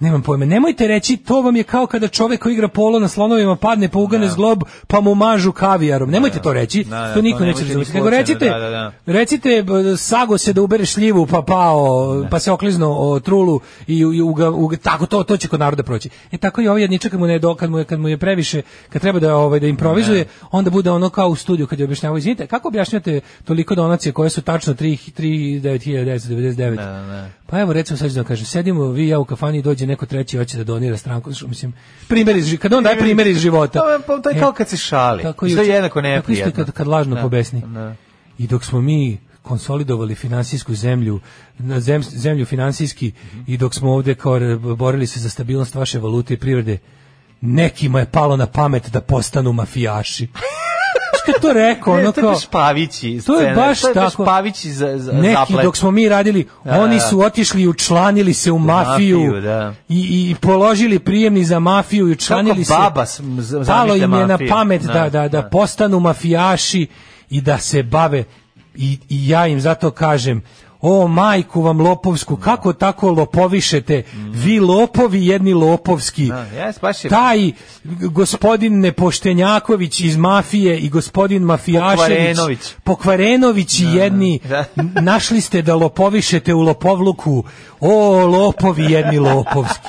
Nemam pojma. Nemojte reći, to vam je kao kada čovjek koji igra polo na slonovima padne po pa ugane da. zglob, pa mu mažu kavijarom. Nemojte da. to reći. Da, to niko neće razumjeti. Nego recite, da, da, da. recite sago se da ubere šljivu pa pao, pa se oklizno o trulu i, i uga, uga, tako to to će kod naroda proći. E tako i ovaj jedničak mu ne do kad mu je kad mu je previše, kad treba da ovaj da improvizuje, onda bude ono kao u studiju kad je objašnjavao izvinite, kako objašnjate toliko donacije koje su tačno 3 3999. Pa evo recimo sad da kažem, sedimo vi ja u kafani dođe nađe neko treći hoće da donira stranku, znači mislim Primeri iz kad on daje primeri iz života. Pa, to je e, kao kad se šali. Tako je jednako neprijatno. Tako kad, kad lažno da, pobesni. Da. I dok smo mi konsolidovali finansijsku zemlju, zem, zemlju finansijski mm -hmm. i dok smo ovde kao borili se za stabilnost vaše valute i privrede, nekima je palo na pamet da postanu mafijaši. [LAUGHS] što to rekao, ono kao... Špavići to je baš to je tako. Špavići za, za Neki, zaplet. dok smo mi radili, da, da oni da. su otišli i učlanili se u mafiju, mafiju da. i, i položili prijemni za mafiju i učlanili Kako baba se... Baba Palo im je mafiju. na pamet da, da, da, da, da postanu mafijaši i da se bave i, i ja im zato kažem o majku vam lopovsku, kako tako lopovišete, vi lopovi jedni lopovski, da, baš je... taj gospodin Nepoštenjaković iz mafije i gospodin Mafijašević, Pokvarenović i da, da, jedni, da. našli ste da lopovišete u lopovluku, o lopovi jedni lopovski.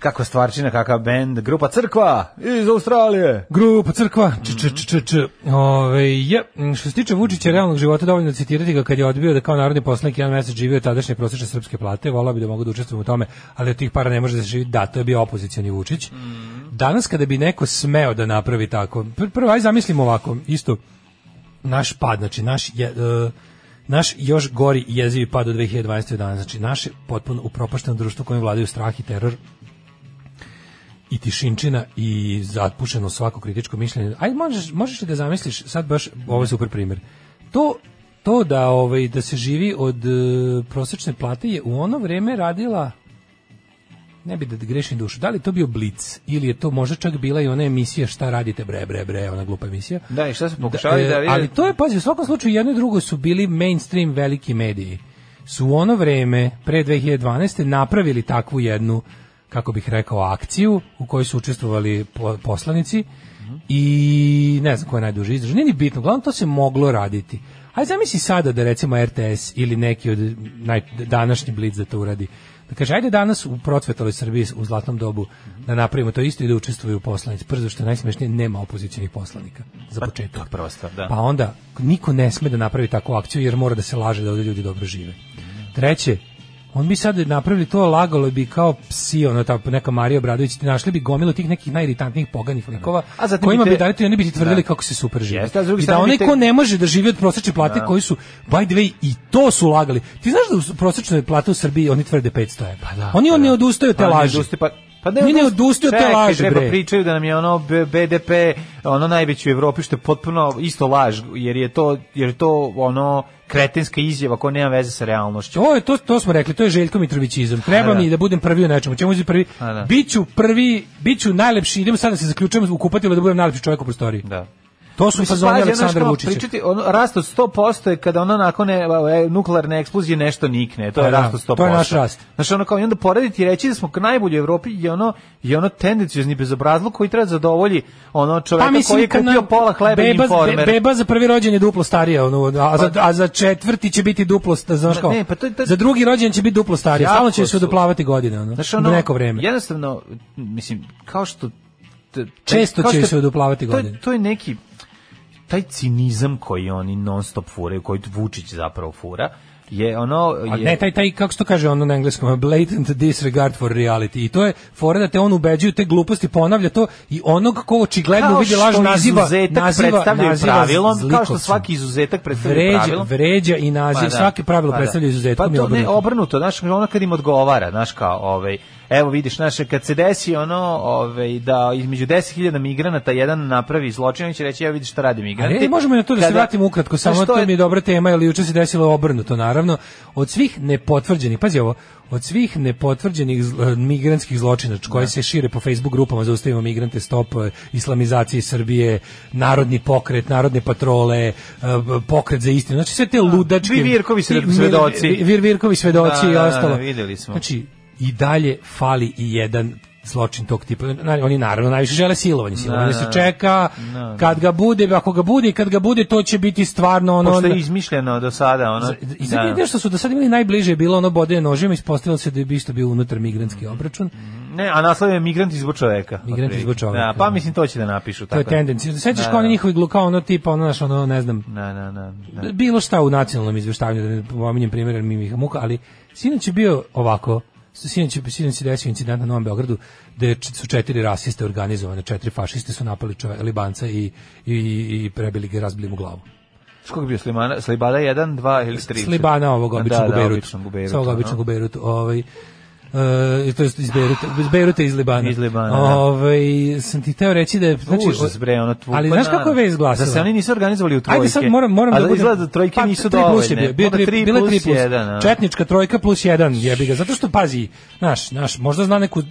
kako stvarčina, kakav bend, grupa Crkva iz Australije. Grupa Crkva. Č, č, č, č, č. Ove, je, što se tiče Vučića realnog života, dovoljno citirati ga kad je odbio da kao narodni poslanik jedan mesec živi od tadašnje prosečne srpske plate, voleo bi da mogu da učestvujem u tome, ali od tih para ne može da se živi. Da, to je bio opozicioni Vučić. Mm. Danas kada bi neko smeo da napravi tako, prvo aj zamislimo ovako, isto naš pad, znači naš je, uh, naš još gori jezivi pad od 2012. dana, znači naše potpuno upropašteno društvo kojim vladaju strah i teror i tišinčina i zatpušeno svako kritičko mišljenje. Aj možeš možeš li da zamisliš sad baš ovaj super primer. To to da ovaj da se živi od e, prosječne plate je u ono vreme radila ne bi da grešim dušu. Da li to bio Blitz ili je to možda čak bila i ona emisija šta radite bre bre bre, ona glupa emisija. Da, i šta smo pokušali da, e, da vidjeti... Ali to je pazi, u svakom slučaju jedno i drugo su bili mainstream veliki mediji. Su u ono vreme, pre 2012 napravili takvu jednu kako bih rekao, akciju u kojoj su učestvovali poslanici mhm. i ne znam ko je najduže izdržao. Nije ni bitno, glavno to se moglo raditi. Aj zamisli sada da recimo RTS ili neki od naj, današnji Blitz da to uradi. Da kaže, ajde danas u procvetaloj Srbiji u Zlatnom dobu mhm. da napravimo to isto i da učestvuju poslanici. Prvo što je najsmešnije, nema opozicijalnih poslanika za pa, početak. Pa, prosto, da. pa onda, niko ne sme da napravi takvu akciju jer mora da se laže da ovdje ljudi dobro žive. Mhm. Treće, on bi sad napravili to, lagalo bi kao psi, ono ta neka Mario Bradović, ti našli bi gomilu tih nekih najiritantnijih poganih likova, a zatim kojima bi, te... bi dali to i oni bi ti tvrdili da. kako se super živi. Jeste, I da onaj te... ko ne može da živi od prosječne plate da. koji su, by the way, i to su lagali. Ti znaš da u prosječnoj plate u Srbiji oni tvrde 500 evra. Pa da, oni, pa oni pa da. odustaju te pa laži. Odustaju, pa Pa ne, ne odustaju te laži, bre. Treba pričaju da nam je ono BDP ono najveći u Evropi, što je potpuno isto laž, jer je to, jer je to ono kretenska izjava koja nema veze sa realnošću. O, to, to smo rekli, to je Željko Mitrovićizam. Treba da. mi da budem prvi u nečemu. Čemu izi prvi? Da. Biću prvi, biću najlepši, idemo sad da se zaključujemo u kupatilo da budem najlepši čovjek u prostoriji. Da. To su fazoni Aleksandra Vučića. Pričati, on, rast od 100% je kada ono nakon e, e, nuklearne eksplozije nešto nikne. To je pa da, rast od 100%. To je naš rast. Znaš, ono kao, i onda porediti i reći da smo najbolji u Evropi je ono, je ono tendencijozni bezobrazluk koji treba da zadovolji ono čoveka pa, mislim, koji je kupio pola hleba beba, i informer. Beba za prvi rođen je duplo starija, ono, a, za, pa- a za četvrti će biti duplo, znaš kao, ne, pa to, to, za drugi rođen će biti duplo starija. Stalno će se uduplavati godine, ono, znaš, ono, neko vreme. Jednostavno, mislim, kao što često će se uduplavati godine. To, to je neki taj cinizam koji oni non stop furaju, koji Vučić zapravo fura, je ono je... A ne taj taj kako se to kaže ono na engleskom blatant disregard for reality i to je fora da te on ubeđuje te gluposti ponavlja to i onog ko očigledno vidi laž naziva predstavljaju pravilom zlikovcem. kao što svaki izuzetak predstavlja vređa, pravilom vređa i naziv pa, da, svaki pravilo pa, da. predstavlja izuzetkom pa to ne obrnuto znaš ono kad im odgovara znaš kao ovaj evo vidiš, naše, kad se desi ono, ovaj, da između 10.000 migranata jedan napravi zločin, on će reći, evo vidiš šta radi migranti. Ali, možemo na to da se vratimo ukratko, samo to je... mi je dobra tema, jer juče se desilo obrnuto, naravno. Od svih nepotvrđenih, pazi ovo, od svih nepotvrđenih zlo, eh, migrantskih zločina koje da. se šire po Facebook grupama zaustavimo migrante stop eh, islamizaciji Srbije, narodni pokret, narodne patrole, eh, pokret za istinu. Znači sve te da. ludačke Vir Virkovi svedoci. Vir Virkovi svedoci da, i ostalo. Da, da, videli smo. Znači i dalje fali i jedan zločin tog tipa. Oni naravno najviše žele silovanje. Silovanje da, se da, da. čeka na, kad ga bude, ako ga bude kad ga bude, to će biti stvarno ono... Pošto je izmišljeno do sada. Ono, I sad što su do sada imali najbliže, bilo ono bode nožima, ispostavilo se da je isto bio unutar migrantski mhm. obračun. Mhm. Ne, a naslov je migrant izbog čoveka. Migrant izbog čoveka. Da, pa mislim to će da napišu. Tako to je tendencija. Sećaš kao oni njihovi gluka, ono tipa, ono naš, ono, ne znam. Na, na, na, Bilo šta u nacionalnom izveštavanju, da ne pominjem primjer, mi ih muka, ali sinoć je bio ovako, sinoć sinoć se desio incident na Novom Beogradu gde su četiri rasiste organizovane, četiri fašiste su napali čove, Libanca i, i, i prebili ga, razbili mu glavu. Skog bio Slibana? Slibana 1, 2 ili 3? Slibana ovog da, običnog da, da, u Beirutu. Običnog u Beirutu. običnog u Beirutu. Ovaj, uh, to je iz Beiruta, iz Beiruta iz Libana. Iz Libana. Da. Ovaj sam ti teo reći da je znači Užas, bre, ono tvupa, Ali pa znaš kako je izglasala? Da se oni nisu organizovali u trojke. Ajde sad moram moram da budem. Izgleda da trojke pa, nisu dovoljne. Bio, bio tri, tri bila 3 plus 1. Četnička trojka plus 1, jebi ga. Zato što pazi, znaš, znaš, možda zna neku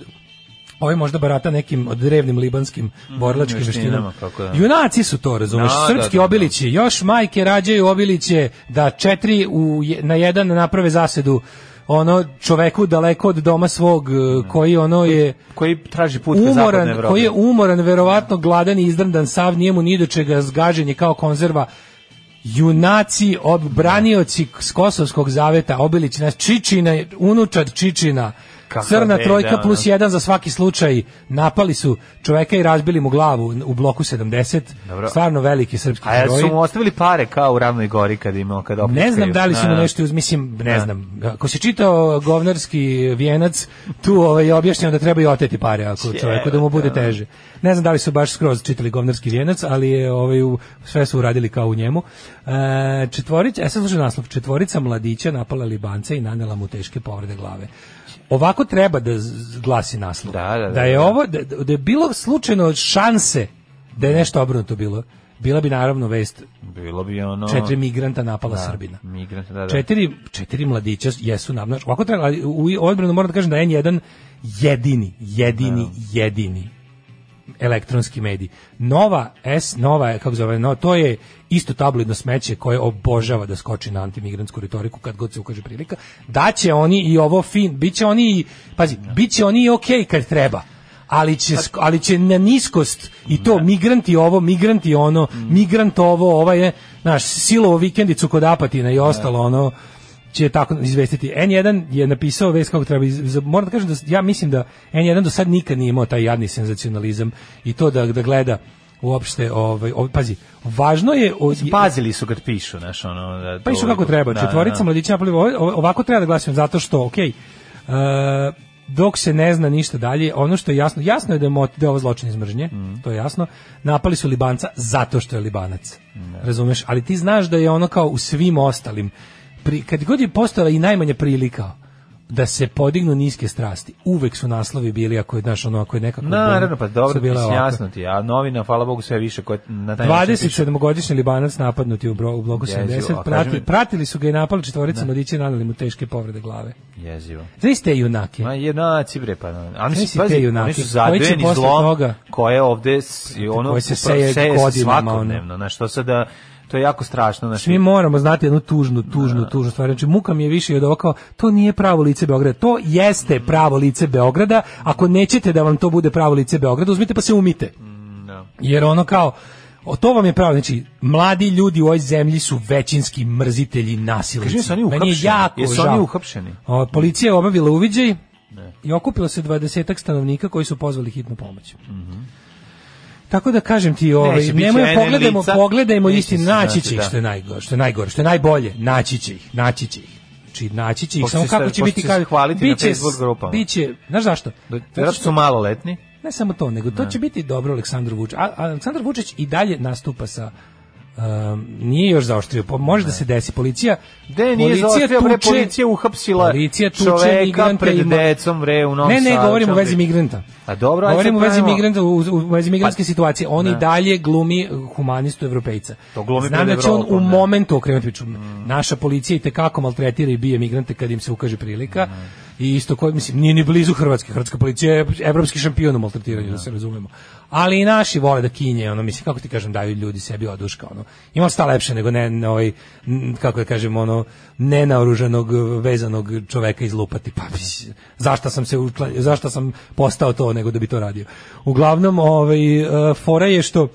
ovaj možda barata nekim od drevnim libanskim mhm, borlačkim veštinama. Da. Junaci su to, razumeš, no, da, srpski da, da, obilići, još majke rađaju obiliće da četiri u, na jedan naprave zasedu ono čoveku daleko od doma svog e, koji ono je koji traži put umoran, ka koji je umoran, verovatno gladan i izdrndan sav, njemu ni do čega zgaženje kao konzerva junaci, obranioci s Kosovskog zaveta, Obilić, nas Čičina, unučad Čičina, Crna trojka da, da, plus jedan za svaki slučaj. Napali su čoveka i razbili mu glavu u bloku 70. Dobro. Stvarno veliki srpski heroji. A ja su mu ostavili pare kao u Ravnoj gori kad imao kad opuskaju. Ne znam da li su mu da. nešto, mislim, ne da. znam. Ako si čitao govnarski vijenac, tu ovaj, je objašnjeno da treba i oteti pare ako čoveku da mu bude da. teže. Ne znam da li su baš skroz čitali govnarski vijenac, ali je ovaj, sve su uradili kao u njemu. E, četvorica, e sad slušaj naslov, četvorica mladića napala Libance i nanela mu teške povrede glave ovako treba da glasi naslov. Da, da, da, da je da. ovo da, da je bilo slučajno šanse da je nešto obrnuto bilo. Bila bi naravno vest. Bilo bi ono. Četiri migranta napala da, Srbina. Migranta, da, da. Četiri, četiri mladića jesu nam, ovako treba, u odbranu moram da kažem da je jedan 1 jedini, jedini, da. jedini elektronski mediji. Nova S, nova, kako zove, no, to je isto tabloidno smeće koje obožava da skoči na antimigrantsku retoriku kad god se ukaže prilika. Da će oni i ovo fin, biće oni i, pazi, biće oni i okej okay kad treba ali će, pa- ali će na niskost i to migranti ovo, migranti ono, mm. migrant ovo, ovaj, naš, silovo vikendicu kod Apatina i ostalo ono, će tako izvestiti. N1 je napisao vest kako treba, moram da kažem da ja mislim da N1 do sad nikad nije imao taj jadni senzacionalizam i to da, da gleda uopšte ovaj, ovaj pazi važno je o, pazili su kad pišu znaš ono da pa pišu kako treba da, četvorica da, mladića pa ovako treba da glasim zato što okej okay, e, uh, dok se ne zna ništa dalje, ono što je jasno, jasno je da je, mot, da je ovo zločin iz mržnje, mm. to je jasno, napali su Libanca zato što je Libanac, mm. razumeš, ali ti znaš da je ono kao u svim ostalim pri, kad god je postala i najmanja prilika da se podignu niske strasti. Uvek su naslovi bili ako je naš ono ako je nekako Naravno, pa dobro, bila mislim, jasno ti, a novina hvala Bogu sve više koje na taj 27 godišnji Libanac napadnuti u, bro, u bloku Jezivo, 70, prati, mi... pratili su ga i napali četvorica da. mladića i naneli mu teške povrede glave. Jezivo. Znaš te junake? Ma junaci bre pa. No. A mi se pazi, junake, su zadveni zlom toga, koje ovde ono koje se seje, seje svakodnevno, na što sada To je jako strašno. Znači, znači. Mi moramo znati jednu tužnu, tužnu, da. tužnu stvar. Znači, muka mi je više od ovako, to nije pravo lice Beograda. To jeste mm. pravo lice Beograda. Ako nećete da vam to bude pravo lice Beograda, uzmite pa se umite. Mm, da. Jer ono kao, o to vam je pravo, znači mladi ljudi u ovoj zemlji su većinski mrzitelji nasilnici. Kaži, su oni uhapšeni? Meni je jako Jesu oni uhapšeni? O, policija je obavila uviđaj ne. i okupilo se dvadesetak stanovnika koji su pozvali hitnu pomoć. Mm -hmm. Tako da kažem ti, ovaj nemoj pogledajmo, pogledajmo isti naći će ih da. što je najgore, što je najgore, što je najbolje, naći će ih, naći će ih. Či znači, naći će ih, samo kako će biti kad hvaliti biće, na Facebook grupama. Biće, znaš zašto? Da, Zato su maloletni. Ne samo to, nego to da. će biti dobro Aleksandru Vučiću. Aleksandar Vučić i dalje nastupa sa Um, nije još zaoštrio. Po, može da se desi policija. Da nije policija zaoštrio, tuče, policija uhapsila policija tuče čoveka pred ima, decom, bre, u Novom Ne, ne, govorimo o vezi migranta. A dobro, ajde. govorim o vezi migranta, u, u vezi pa- migrantske pa, situacije. Oni dalje glumi humanistu evropejca. To glumi Znam da će on u momentu okrenuti priču. Mm. Naša policija i te kako maltretira i bije migrante kad im se ukaže prilika. Mm. I isto koji, mislim, nije ni blizu Hrvatske. Hrvatska policija je evropski šampion u maltretiranju, da, da. se razumemo ali i naši vole da kinje, ono mislim kako ti kažem daju ljudi sebi oduška, ono. Ima sta lepše nego ne, ne ovaj kako da kažem ono nenaoružanog vezanog čoveka izlupati. Pa zašto sam se zašto sam postao to nego da bi to radio. Uglavnom ovaj e, fora je što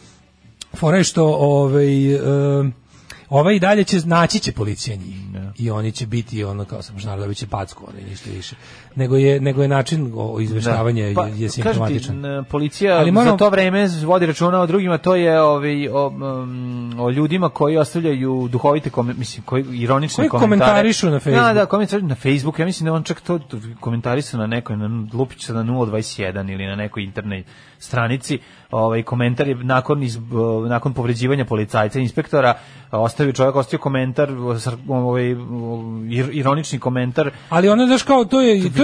fora je što ovaj e, ovaj i dalje će naći će policija njih. Yeah. Da. I oni će biti ono kao sam žnar da biće packo, ono ništa više nego je nego je način izveštavanja da. pa, je, je simptomatičan. Ti, policija Ali moramo... za to vreme vodi računa o drugima, to je ovi, o, o, ljudima koji ostavljaju duhovite kome, mislim koji ironične koji komentare. komentarišu na Facebook. Da, da, komentarišu na Facebook. Ja mislim da on čak to komentarisao na nekoj na Lupić na 021 ili na nekoj internet stranici. Ovaj komentar je nakon iz, nakon povređivanja policajca inspektora ostavio čovjek ostavio komentar ovaj ironični komentar. Ali ono znaš kao to je to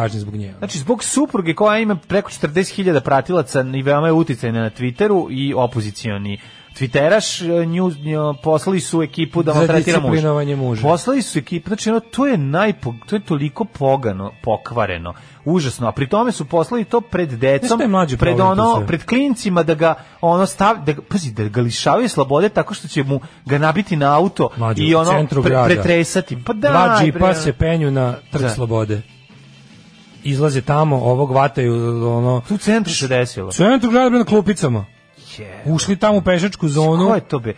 kažnjen zbog nje. Znači, zbog supruge koja ima preko 40.000 pratilaca i veoma je uticajna na Twitteru i opozicioni Twitteraš nju, nju, poslali su ekipu da maltretira muža. Poslali su ekipu, znači ono, to je najpog, to je toliko pogano, pokvareno. Užasno, a pri tome su poslali to pred decom, pred ono, pred klincima da ga ono stav, da ga, pazi, da ga lišavaju slobode tako što će mu ga nabiti na auto Mlađu, i ono pre, pretresati. Pa da, Mlađi pa se penju na trg da. slobode izlaze tamo, ovog vataju, ono... Tu centru se desilo. Centru grada, na klupicama. Yeah. Ušli tamo u pešačku zonu. Ko je to be?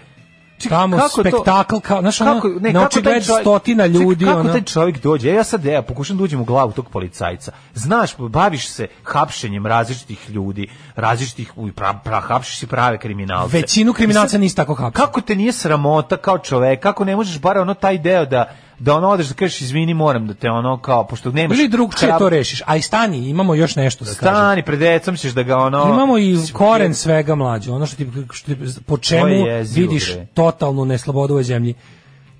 Čekaj, tamo kako spektakl to, kao znaš kako ono, ne kako taj čovjek, stotina ljudi čekaj, kako ono. taj čovjek dođe e, ja sad ja e, pokušam da uđem u glavu tog policajca znaš baviš se hapšenjem različitih ljudi različitih pra, pra hapšiš i prave kriminalce većinu kriminalca nisi tako hapšen kako te nije sramota kao čovjek kako ne možeš bare ono taj deo da da ono odeš da kažeš izvini moram da te ono kao pošto nemaš ili drugčije krab... to rešiš aj stani imamo još nešto da stani kažem. pred decom ćeš da ga ono imamo i koren svega mlađe ono što ti, što ti po čemu jezivo, vidiš bre. totalnu neslobodu u zemlji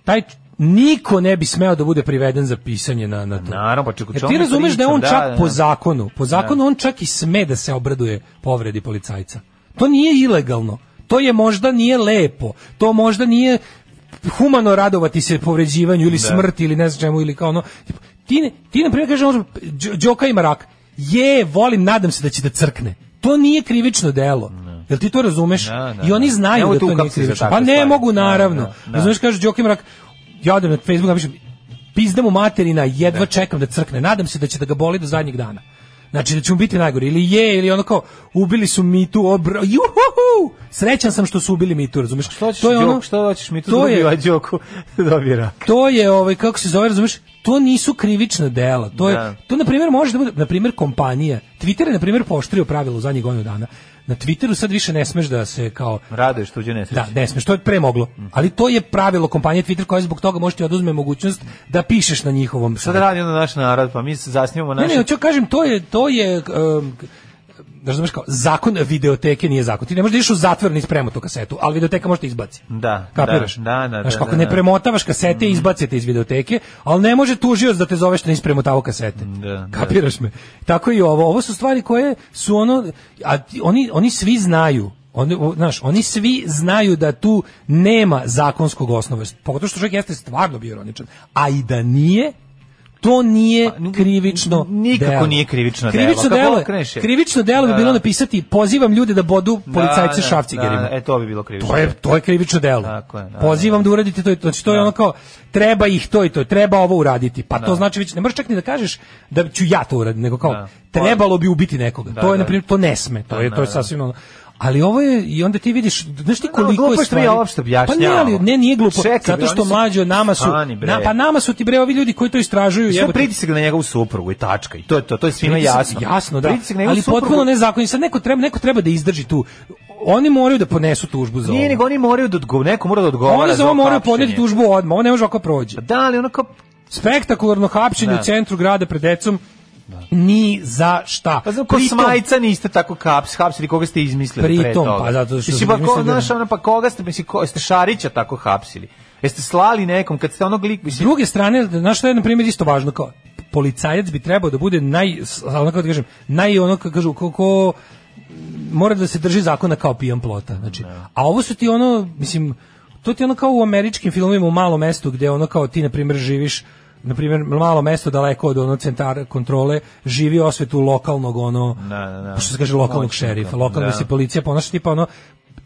taj niko ne bi smeo da bude priveden za pisanje na na to. Naravno, pa čekaj, ti razumeš da je on da, čak da, da. po zakonu, po zakonu da. on čak i sme da se obraduje povredi policajca. To nije ilegalno. To je možda nije lepo. To možda nije humano radovati se povređivanju ili da. smrti ili ne znam čemu ili kao ono ti ne, ti na primjer kaže možda Đoka ima rak je volim nadam se da će da crkne to nije krivično delo da. Jel ti to razumeš? No, da, no, I oni znaju no, da to nije krivično. Pa ne stvari. mogu, naravno. Razumeš, kaže Đokim Rak, ja odem na Facebook, napišem, pizda mu materina, jedva čekam da crkne. Nadam se da će da ga boli do zadnjeg dana. Znači da ćemo biti najgori ili je ili ono kao ubili su Mitu, obro, juhu! Srećan sam što su ubili Mitu, razumeš? Što ćeš to je ono, djok, što hoćeš Mitu to da je, Đoku, [LAUGHS] da To je ovaj kako se zove, razumeš? To nisu krivična dela. To da. je to na primer može da bude na primer kompanija. Twitter je na primer poštrio pravilo zadnjih godinu dana na Twitteru sad više ne smeš da se kao raduješ tuđe nesreće. Da, ne smeš, to je pre moglo. Mhm. Ali to je pravilo kompanije Twitter koja zbog toga možete da oduzme mogućnost da pišeš na njihovom. Sad radi na naš narod, pa mi se zasnivamo naše. Ne, ne, hoću da kažem to je to je um, razumeš kao zakon videoteke nije zakon. Ti ne možeš da ideš u zatvor ni spremu tu kasetu, ali videoteka može da izbaci. Da. Kapiraš? Da, da, da. Znaš, da, kako da, da, ne premotavaš kasete, mm. izbacite iz videoteke, ali ne može tužioz da te zoveš na ispremu tavo kasete. Da, da. Kapiraš da. me? Tako i ovo, ovo su stvari koje su ono a oni oni svi znaju oni, znaš, oni svi znaju da tu nema zakonskog osnova, pogotovo što čovjek jeste stvarno bio ironičan, a i da nije, To nije pa, krivično nikako delo. nije krivično, krivično pa, delo. Kako delo krivično delo bi da, bilo da. napisati pozivam ljude da bodu da, policajce da, šafcigerima. Da, e to bi bilo krivično. To je to je krivično delo. Tako je, da, pozivam da uradite to i to. Znači to je ono kao treba ih to i to, treba ovo uraditi. Pa to znači već ne možeš čak ni da kažeš da ću ja to uraditi, nego kao pa- trebalo bi ubiti nekoga. to je na primjer to ne sme. To je to je sasvim ono ali ovo je i onda ti vidiš znaš ti koliko no, je stvari. Glupo što ja Pa ne, ali ne nije glupo. Čekaj, zato da što mlađi od nama su na, pa nama su ti bre ovi ljudi koji to istražuju. Sve pritisak na njegovu suprugu i tačka. I to je to, to je svima jasno. Jasno, da. Ali potpuno nezakonito. Sad neko treba neko treba da izdrži tu oni moraju da ponesu tužbu za ovo. Nije, oni moraju da odgovore, neko mora da odgovara. Oni za ovo moraju podneti tužbu odmah, ovo ne može ovako da prođe. Pa da, ali ono kao spektakularno hapšenje da. u centru grada pred decom Da. Ni za šta. Pa znam, ko Pritom, smajca niste tako kaps, hapsili, koga ste izmislili pritom, pre toga? pa zato što... Mislim, pa, ko, znaš, ono, pa koga ste, mislim, ko, ste Šarića tako hapsili? Jeste slali nekom, kad ste onog lik... Mislim... S druge strane, znaš što je, na primjer, isto važno, kao, policajac bi trebao da bude naj, ono kako da kažem, naj, ono kako kažu, ko, ko mora da se drži zakona kao pijan plota. Znači, da. a ovo su ti ono, mislim, to ti ono kao u američkim filmovima u malom mestu gdje ono kao ti, na primjer, živiš na primjer malo mesto daleko od onog centara kontrole živi osvetu lokalnog ono na, da, na, da, na. Da. što se kaže lokalnog šerifa lokalna se policija ponaša tipa ono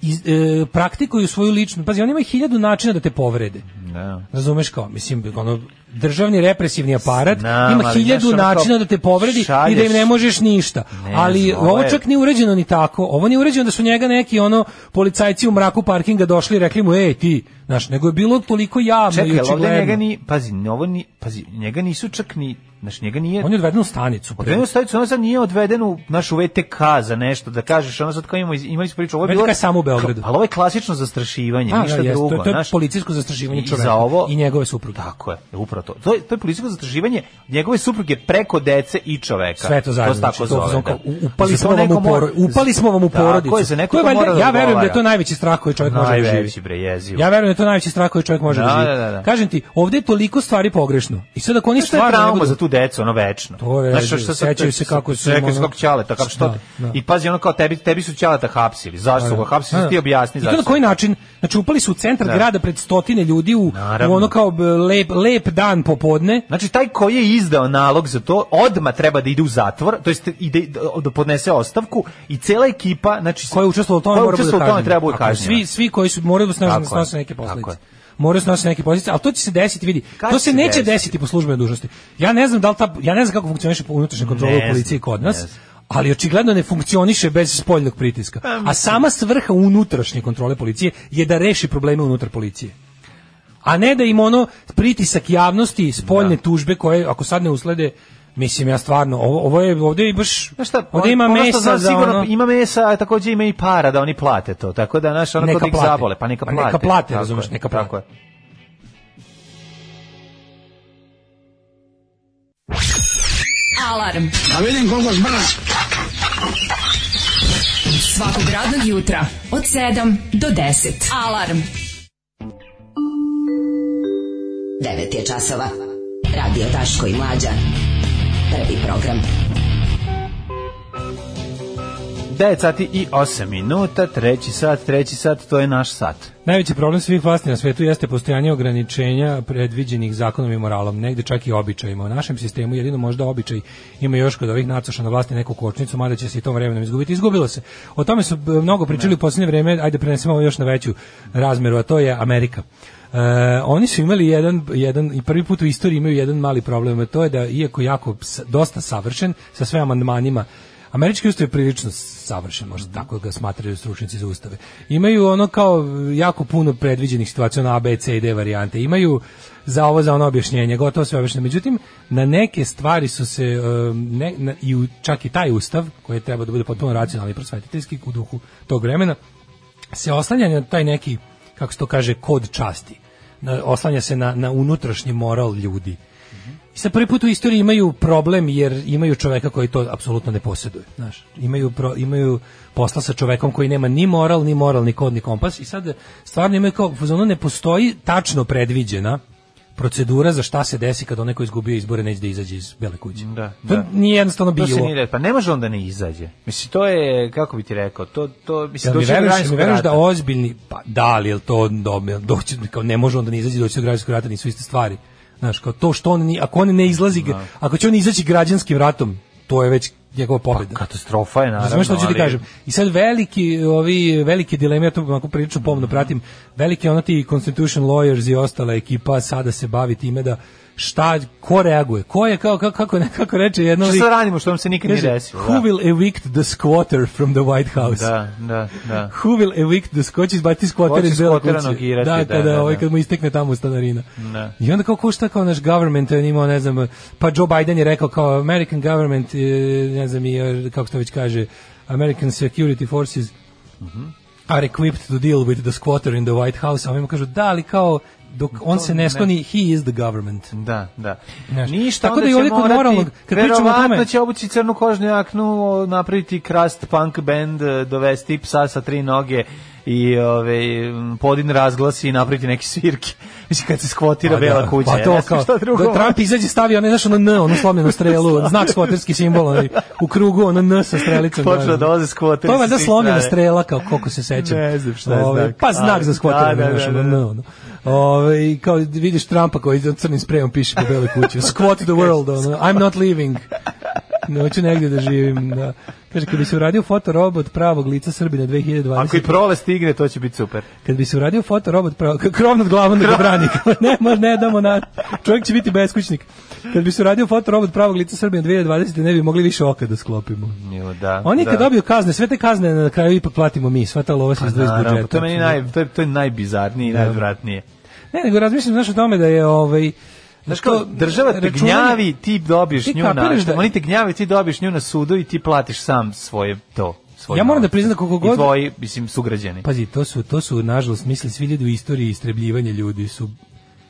iz, e, praktikuju svoju ličnu, pazi, oni imaju hiljadu načina da te povrede. Da. Razumeš kao, mislim, ono, državni represivni aparat Znam, ima hiljadu načina da te povredi šalješ. i da im ne možeš ništa. Ne, ali zove. ovo čak nije uređeno ni tako. Ovo nije uređeno da su njega neki ono policajci u mraku parkinga došli i rekli mu ej ti, znaš, nego je bilo toliko javno Čekaj, i očigledno. Čekaj, njega ni, pazi, ovo ni, pazi, njega nisu čak ni Znaš, njega nije... On je odveden u stanicu. Odveden u stanicu, on sad nije odveden u našu VTK za nešto, da kažeš, ono sad kao imamo, imali smo ispriču. Ovo je VTK bilo, je samo u Beogradu. Ali ovo je klasično zastrašivanje, A, da, ništa da, drugo. To, je, to je naš, policijsko zastrašivanje i, za ovo, i njegove supruge. Tako je, upravo to. To je, to je policijsko zastrašivanje njegove supruge preko dece i čoveka. Sve to zajedno. To tako znači, zove. Zonka, da. upali, smo vam u poro, upali smo vam u porodicu. Tako je, za neko to je, valjda, mora da Ja verujem da je to najveći strah koji čovjek može da živi. Najveći, Bre, ja verujem da je to najveći strah koji čovjek može da živi. Da. Kažem ti, ovdje je toliko stvari pogrešno. I sad ako oni stvarno... za tu tu decu ono večno. To je, znači, što sećaju se kako su čekaj ono... ćaleta, kako što da, da. I pazi ono kao tebi tebi su da, da hapsili. Zašto su ga da, hapsili? Da. Ti objasni zašto. I to na koji način? Znači upali su u centar da. grada pred stotine ljudi u, u ono kao lep, lep dan popodne. Znači taj koji je izdao nalog za to odma treba da ide u zatvor, to jest ide da podnese ostavku i cela ekipa, znači koja je učestvovala u tome, mora da kažnjena. Svi svi koji su moraju da snose neke posledice. Tako je moraju snositi neke posljedice, ali to će se desiti, vidi. Kad to se neće desiti? desiti po službenoj dužnosti. Ja ne znam da li ta, ja ne znam kako funkcioniše unutrašnja kontrola u policiji kod nas. ali očigledno ne funkcioniše bez spoljnog pritiska. Pa, A sama svrha unutrašnje kontrole policije je da reši probleme unutar policije. A ne da im ono pritisak javnosti, spoljne da. tužbe koje ako sad ne uslede Mislim ja stvarno ovo, ovo je ovdje i baš šta, ovdje ima mesa za sigurno, ono... ima mesa, a takođe ima i para da oni plate to. Tako da naš ono neka plate. zabole, pa neka plate. Pa neka plate, razumješ neka plate. Tako je. Alarm. A da vidim koliko zbrz. Svakog radnog jutra od 7 do 10. Alarm. 9 je časova. Radio Taško i Mlađa. Prvi program. 9 sati i 8 minuta, treći sat, treći sat, to je naš sat. Najveći problem svih vlasti na svetu jeste postojanje ograničenja predviđenih zakonom i moralom, negde čak i običajima. U našem sistemu jedino možda običaj ima još kod ovih nacoša na vlasti neku kočnicu, mada će se i tom vremenom izgubiti. Izgubilo se. O tome su mnogo pričali ne. u poslednje vreme, ajde prenesemo još na veću razmeru, a to je Amerika. E, oni su imali jedan, jedan i prvi put u istoriji imaju jedan mali problem, a to je da iako jako dosta savršen sa sve amandmanima Američki ustav je prilično savršen, možda tako ga smatraju stručnjaci za ustave. Imaju ono kao jako puno predviđenih situacija na A, B, C i D varijante. Imaju za ovo, za ono objašnjenje, gotovo sve objašnjenje. Međutim, na neke stvari su se, e, ne, na, i u, čak i taj ustav, koji je treba da bude potpuno racionalni i prosvetiteljski u duhu tog vremena, se oslanja na taj neki kako se to kaže, kod časti. Na, oslanja se na, na unutrašnji moral ljudi. Mm I sa prvi put u istoriji imaju problem jer imaju čoveka koji to apsolutno ne posjeduje. Znaš, imaju, pro, imaju posla sa čovekom koji nema ni moral, ni moral, ni kod, ni kompas i sad stvarno imaju kao, ono ne postoji tačno predviđena procedura za šta se desi kad onaj ko izgubio izbore neće da izađe iz bele kuće. Da, to da. nije jednostavno bilo. To se nije, pa ne može on da ne izađe. Mislim to je kako bi ti rekao, to to mislim da, mi veruješ, mi veruješ da ozbiljni pa da li je to dobro, doći kao ne može da ne izađe doći do građanskog rata nisu iste stvari. Znaš, kao to što on, ni ako on ne izlazi, da. ako će on izaći građanskim ratom, to je već njegova pa, pobjeda. Pa, katastrofa je naravno. Znaš što ću ti kažem? I sad veliki, ovi, veliki dileme, ja to ako prilično pomno pratim, velike ono ti Constitution Lawyers i ostala ekipa sada se bavi time da šta, ko reaguje, ko je, kao, kako, kako, nekako reče jedno... Što radimo, što vam se nikad ne desilo. Who da. will evict the squatter from the White House? Da, da, da. Who will evict the squatter, but this squatter is Bela kuće. Da, da, kada, da, ovaj, da, ovaj, kad mu istekne tamo stanarina. Da. I onda kao, ko šta kao naš government, on imao, ne znam, pa Joe Biden je rekao kao American government, ne znam, i, eh, kako to već kaže, American Security Forces, mm -hmm. are equipped to deal with the squatter in the White House, a ovima kažu, da, ali kao, dok on se ne skloni he is the government. Da, da. Znaš, Ništa, tako da je ovdje kod moralnog, kad pričamo o tome, će obući crnu kožnu jaknu, napraviti krast punk band, dovesti psa sa tri noge i ove, ovaj, podin razglasi i napraviti neki svirke. [LAUGHS] Mislim, kad se skvotira pa da. bela kuća. Pa to kao, Da Trump izađe stavi onaj, znaš, ono N, ono slomljeno strelu, [LAUGHS] znak skvoterski simbol, onaj, u krugu, ono N sa strelicom. Počne da dolaze da. da skvoteri. To je valjda slomljena strela, kao koliko se sećam. Ne znam šta je ove, ovaj, znak. Pa znak za skvotera, da, da, da, da, ono. Ove, ovaj, kao vidiš Trumpa koji crnim sprejom piše po beloj kući. Squat the world, ono, I'm not leaving. Neću negdje da živim. Da. Kaže, kad bi se uradio fotorobot pravog lica Srbina 2020. Ako i prole stigne, to će biti super. Kad bi se uradio fotorobot pravog, krov nad glavom da brani. [LAUGHS] ne, ma, ne damo na... Čovjek će biti beskućnik. Kad bi se uradio fotorobot pravog lica Srbina 2020. ne bi mogli više oka da sklopimo. Jo, da, On je da. kad dobio kazne, sve te kazne na kraju ipak platimo mi, sva ta lova se pa izdvoji iz budžeta. To, meni da. naj, to, je, to je najbizarnije i da. najodvratnije. Ne, nego razmišljam znaš o tome da je ovaj Znaš kao, država te računanje... gnjavi, ti dobiješ ti nju na... da... Oni te gnjavi, ti dobiješ nju na sudu i ti platiš sam svoje to. Svoj ja moram da priznam da koliko god i tvoji mislim sugrađeni. Pazi, to su to su nažalost misli svi ljudi u istoriji istrebljivanja ljudi su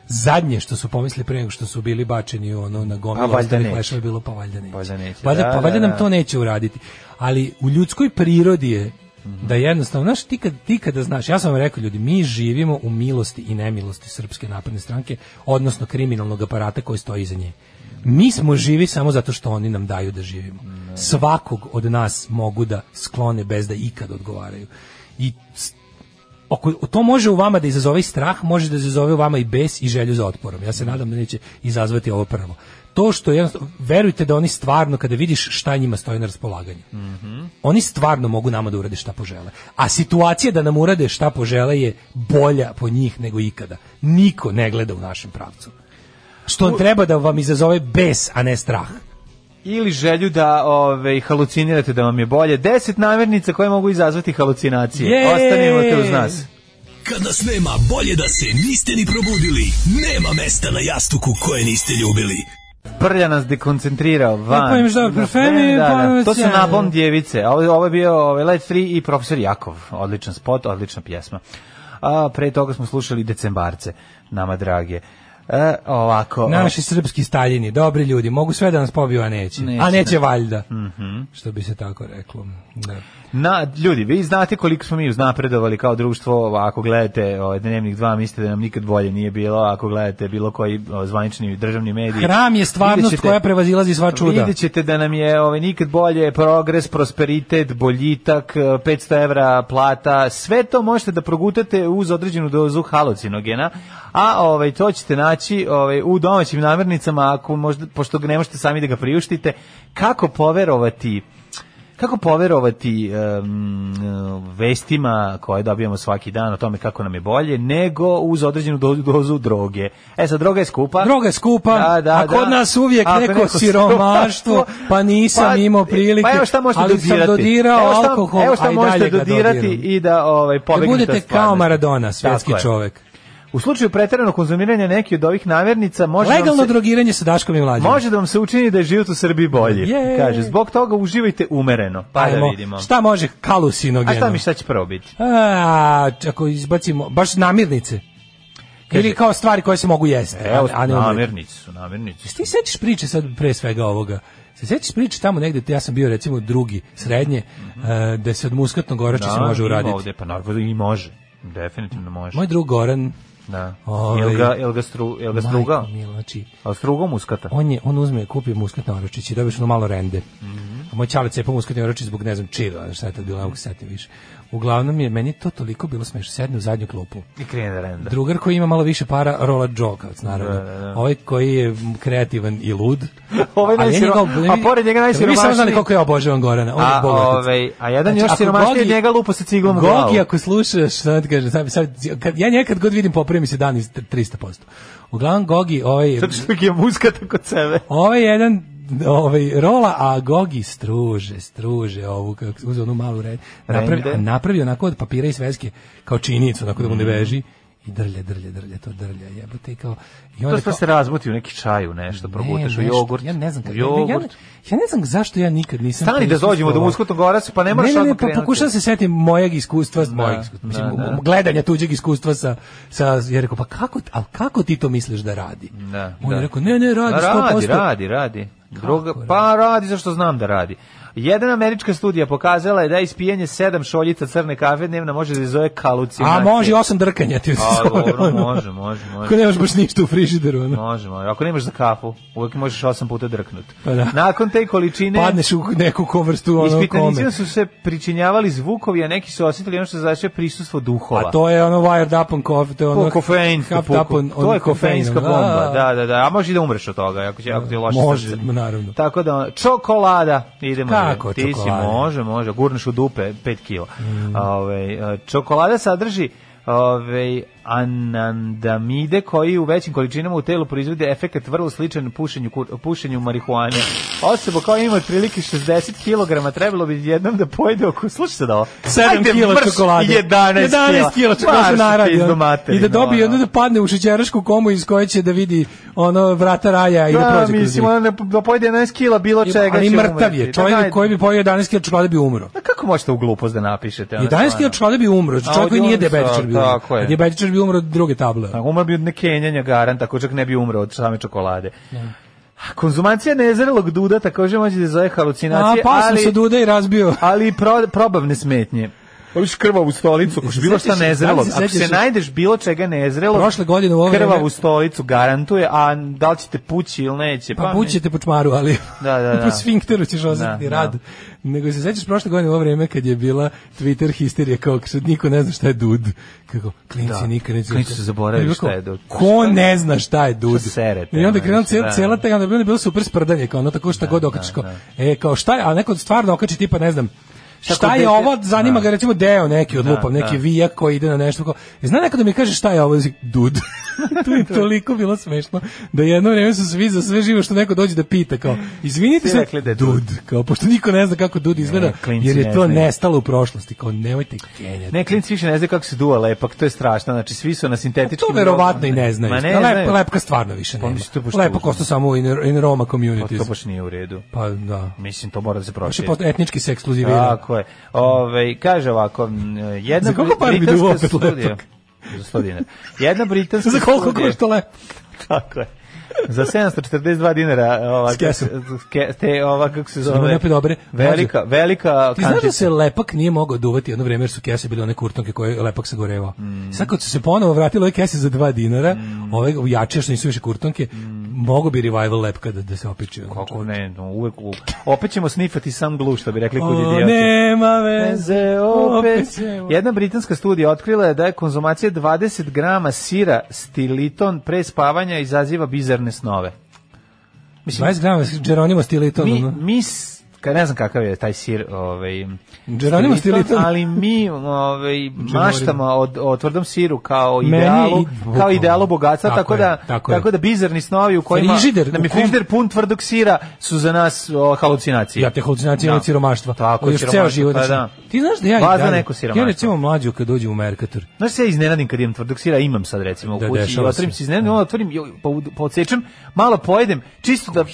zadnje što su pomislili pre nego što su bili bačeni ono na gomilu pa ostalih leševa bilo pa valjda neće. Pa valjda, neće. Pa valjda, da, pa valjda da, nam da. to neće uraditi. Ali u ljudskoj prirodi je da jednostavno, znaš, ti, kad, ti kada znaš, ja sam vam rekao ljudi, mi živimo u milosti i nemilosti Srpske napredne stranke, odnosno kriminalnog aparata koji stoji iza nje. Mi smo živi samo zato što oni nam daju da živimo. Svakog od nas mogu da sklone bez da ikad odgovaraju. I oko, to može u vama da izazove strah, može da izazove u vama i bes i želju za otporom. Ja se nadam da neće izazvati ovo prvo to što je, verujte da oni stvarno, kada vidiš šta njima stoji na raspolaganju, mm -hmm. oni stvarno mogu nama da urade šta požele. A situacija da nam urade šta požele je bolja po njih nego ikada. Niko ne gleda u našem pravcu. Što on treba da vam izazove bes, a ne strah ili želju da ove halucinirate da vam je bolje. 10 namirnica koje mogu izazvati halucinacije. Yeee! Ostanite uz nas. Kad nas nema, bolje da se niste ni probudili. Nema mesta na jastuku koje niste ljubili prlja nas dekoncentrirao van. E, pa imaš da, parfemi, da, da. To su nabom djevice. Ovo, ovo je bio ovaj, Let Free i Profesor Jakov. Odličan spot, odlična pjesma. A pre toga smo slušali Decembarce, nama drage. E, ovako. Naši srpski staljini, dobri ljudi, mogu sve da nas pobiju, a neće. neće a neće ne. Da. valjda. Mm -hmm. Što bi se tako reklo. Da. Na, ljudi, vi znate koliko smo mi uznapredovali kao društvo, ako gledate ovaj, Dnevnik 2, mislite da nam nikad bolje nije bilo, ako gledate bilo koji o, zvanični državni mediji. Hram je stvarnost ćete, koja prevazilazi sva čuda. Vidjet ćete da nam je ovaj, nikad bolje progres, prosperitet, boljitak, 500 e, evra plata, sve to možete da progutate uz određenu dozu halucinogena, a ovaj, to ćete naći naći ovaj, u domaćim namirnicama, ako možda, pošto ne možete sami da ga priuštite, kako poverovati kako poverovati um, vestima koje dobijamo svaki dan o tome kako nam je bolje, nego uz određenu dozu, dozu droge. E sad, droga je skupa. Droga je skupa, da, da, a kod da. nas uvijek pa neko, neko siromaštvo, pa nisam pa, imao pa prilike, pa evo šta možete ali dodirati. sam dodirao evo šta, alkohol, evo šta možete dodirati i da ovaj, pobegnete Da budete kao Maradona, svjetski čovjek. U slučaju preteranog konzumiranja neki od ovih namirnica može legalno se, drogiranje sa daškom i mlađim. Može da vam se učini da je život u Srbiji bolji. Yeah. Kaže, zbog toga uživajte umereno. Pa da Ajmo, da vidimo. Šta može kalusinogeno? A šta mi šta će prvo biti? A, ako izbacimo baš namirnice. Ili kao stvari koje se mogu jesti. Evo, a, namirnice su, namirnice. Ti sećaš priče sad pre svega ovoga? Se sećaš priče tamo negde, ja sam bio recimo drugi, srednje, mm -hmm. da se od muskatnog orača da, se može uraditi. Da, ovde, pa naravno da i može. Definitivno može. Moj drug Goran, Da. Ove, jel ga, jel ga, stru, jel ga strugao? Milo, znači, A strugao muskata? On, je, on uzme, kupi muskat na oročići, dobiješ ono malo rende. Mm -hmm. A moj čale cepa muskat na zbog ne znam čega, šta je tad bilo, ne mogu više. Uglavnom je meni to toliko bilo smešno. Sedne u zadnju klupu. I krene da renda. Drugar koji ima malo više para, rola džokavac, naravno. Da, da, da. Ovaj koji je kreativan i lud. [LAUGHS] ovaj najsiro... njega, obljevi... a pored njega najsiromašniji. Mi samo znali koliko ja obožavam Gorana. On a, je ovaj, a jedan znači, još siromašniji od njega lupo sa ciglom Gogi, glavu. ako slušaš, sad kažem, sad, sad, kad, ja nekad god vidim mi se dan iz 300%. Uglavnom Gogi, ovaj... Zato što je muska tako sebe. Ovaj jedan ovaj, rola, a Gogi struže, struže ovu, kako uzeo onu malu re, napravi, a napravi onako od papira i sveske, kao činjenicu, onako da mu ne veži, mm. i drlje, drlje, drlje, to drlje, jebote, i kao... I onda to kao, se razmuti u neki čaj, u nešto, probuteš ne, u jogurt. Ja ne znam, kad, jogurt. Ja, ne, ja ne znam zašto ja nikad nisam... Stani da dođemo do Muskotog se, pa ne moraš ne, ne, ne, pa pokušam se setim mojeg iskustva, da, mojeg iskustva, mislim, da, da. gledanja tuđeg iskustva sa, sa... Ja rekao, pa kako, ali kako ti to misliš da radi? Da, On da. je rekao, ne, ne, radi, da, radi, 100%. Radi, radi, radi. Druga, pa radi zašto znam da radi. Jedna američka studija pokazala je da ispijanje sedam šoljica crne kafe dnevno može da izove kalucinacije. A može osam drkanja ti. A, da pa, dobro, može, može, može. Ako nemaš baš ništa u frižideru. Ono. Može, može. Ako nemaš za kafu, uvek možeš osam puta drknuti. Pa da. Nakon te količine... Padneš u neku kovrstu ono Ispitanicima su se pričinjavali zvukovi, a neki su osjetili ono što znači prisustvo duhova. A to je ono wired up on coffee, to je ono... Kofeinska, to je kofeinska bomba, da, da, da. da, da a može da umreš od toga, ako, će, ako ti je loše Može, naravno. Tako da, čokolada, idemo Ka Kako, ti čokolade. si može, može, gurneš u dupe 5 kg. Mm. Ove, čokolada sadrži ove, anandamide koji u većim količinama u telu proizvode efekat vrlo sličan pušenju, pušenju marihuane. Osoba koja ima otprilike 60 kg trebalo bi jednom da pojede oko, slušajte da ovo, 7 kg čokolade, 11, 11 kg čokolade naradi i da dobije ono, da padne u šećerašku komu iz koje će da vidi ono vrata raja i da, da prođe kroz mislim, ono, da, da pojede 11 kila bilo čega. Ali mrtav je, čovjek da, koji bi pojeo 11 kila čokolade bi umro. A kako možete u glupost da napišete? 11 kila čokolade bi umro, znači, čovjek koji nije diabetičar bi umro. Tako bi umro od druge table. Tako, da, umro bi od nekenjanja garanta, tako čak ne bi umro od same čokolade. Ne. Da. Konzumacija nezrelog duda takođe može da zove halucinacije, A, pa sam ali se duda i razbio. Ali pro, probavne smetnje. Hoćeš krvavu stolicu, ako bilo šta nezrelo. Da ako se najdeš bilo čega nezrelo, prošle godine u ovo krvavu stolicu garantuje, a da li ćete pući ili neće? Pa, pa pućete po čmaru, ali da, da, [LAUGHS] da. po sfinkteru ćeš da, osetiti da, rad. Da. Nego se sećaš prošle godine u ovo vreme kad je bila Twitter histerija, kao kad niko ne zna šta je dud. Kako, klinci da. nikad neće. zna. Klinci su zaboravili šta je dud. Ko ne zna šta je dud? Serete, I onda krenuo cijela, da. cijela taj, onda bilo super sprdanje, kao na tako šta da, god okačiš. E, kao šta je, a neko stvarno okači tipa, ne znam, Šta, šta je ovo? Zanima da. ga recimo deo neki od da, lupa, neki da. vijak koji ide na nešto. Ko... Zna nekada mi kaže šta je ovo? Dud. [LAUGHS] tu je toliko bilo smešno da jedno vreme su svi za sve živo što neko dođe da pita kao izvinite se da dud kao pošto niko ne zna kako dud izgleda ne, jer je to ne nestalo u prošlosti kao nemojte kenjati ne klinci više ne znaju kako se duva lepak pa to je strašno znači svi su na sintetičkim pa to verovatno i ne znaju Ma ne, Lep, lepka stvarno više pa nema lepak ostao samo in, in Roma community to baš nije u redu pa da mislim to mora da se proširi etnički se ekskluzivira Tako je. Ove, kaže ovako, jedna Za koliko par bi opet studija, Za 100 dinara. Jedna britanska Za koliko košta lep? [LAUGHS] Tako je. za 742 dinara ova ke, te ova kako se zove lepe dobre velika velika ti znaš da se lepak nije mogao duvati jedno vrijeme jer su kese bile one kurtonke koje lepak sagorevao mm. sad kad su se ponovo vratile ove kese za 2 dinara mm. ove jače što nisu više kurtonke mm mogu bi revival lep kada da se opiče. Kako ne, no, uvek, uvek. Opet ćemo snifati sam glu, što bi rekli kod idioti. Nema veze, opet. opet Jedna britanska studija otkrila je da je konzumacija 20 grama sira stiliton pre spavanja izaziva bizarne snove. Mislim, 20 grama Geronimo stiliton. Mi, mi ka, ne znam kakav je taj sir, ovaj Geronimo stiliton, ali mi ovaj maštamo o, o tvrdom siru kao Meni idealu, i, kao idealu bogatstva, tako, tako, da tako, tako da bizarni snovi u kojima frižider, nam je frižider pun tvrdog sira su za nas o, halucinacije. Ja te halucinacije da. od siromaštva. Tako, još ceo život. Pa, znači, da. Ti znaš da ja Baza da, neko siromaštvo. Ja recimo mlađu kad dođem u Merkator. Znaš se ja iznenadim kad imam tvrdog sira, imam sad recimo u da, kući, da, otvorim se iznenadim, onda otvorim, pa podsečem, malo pojedem, čisto da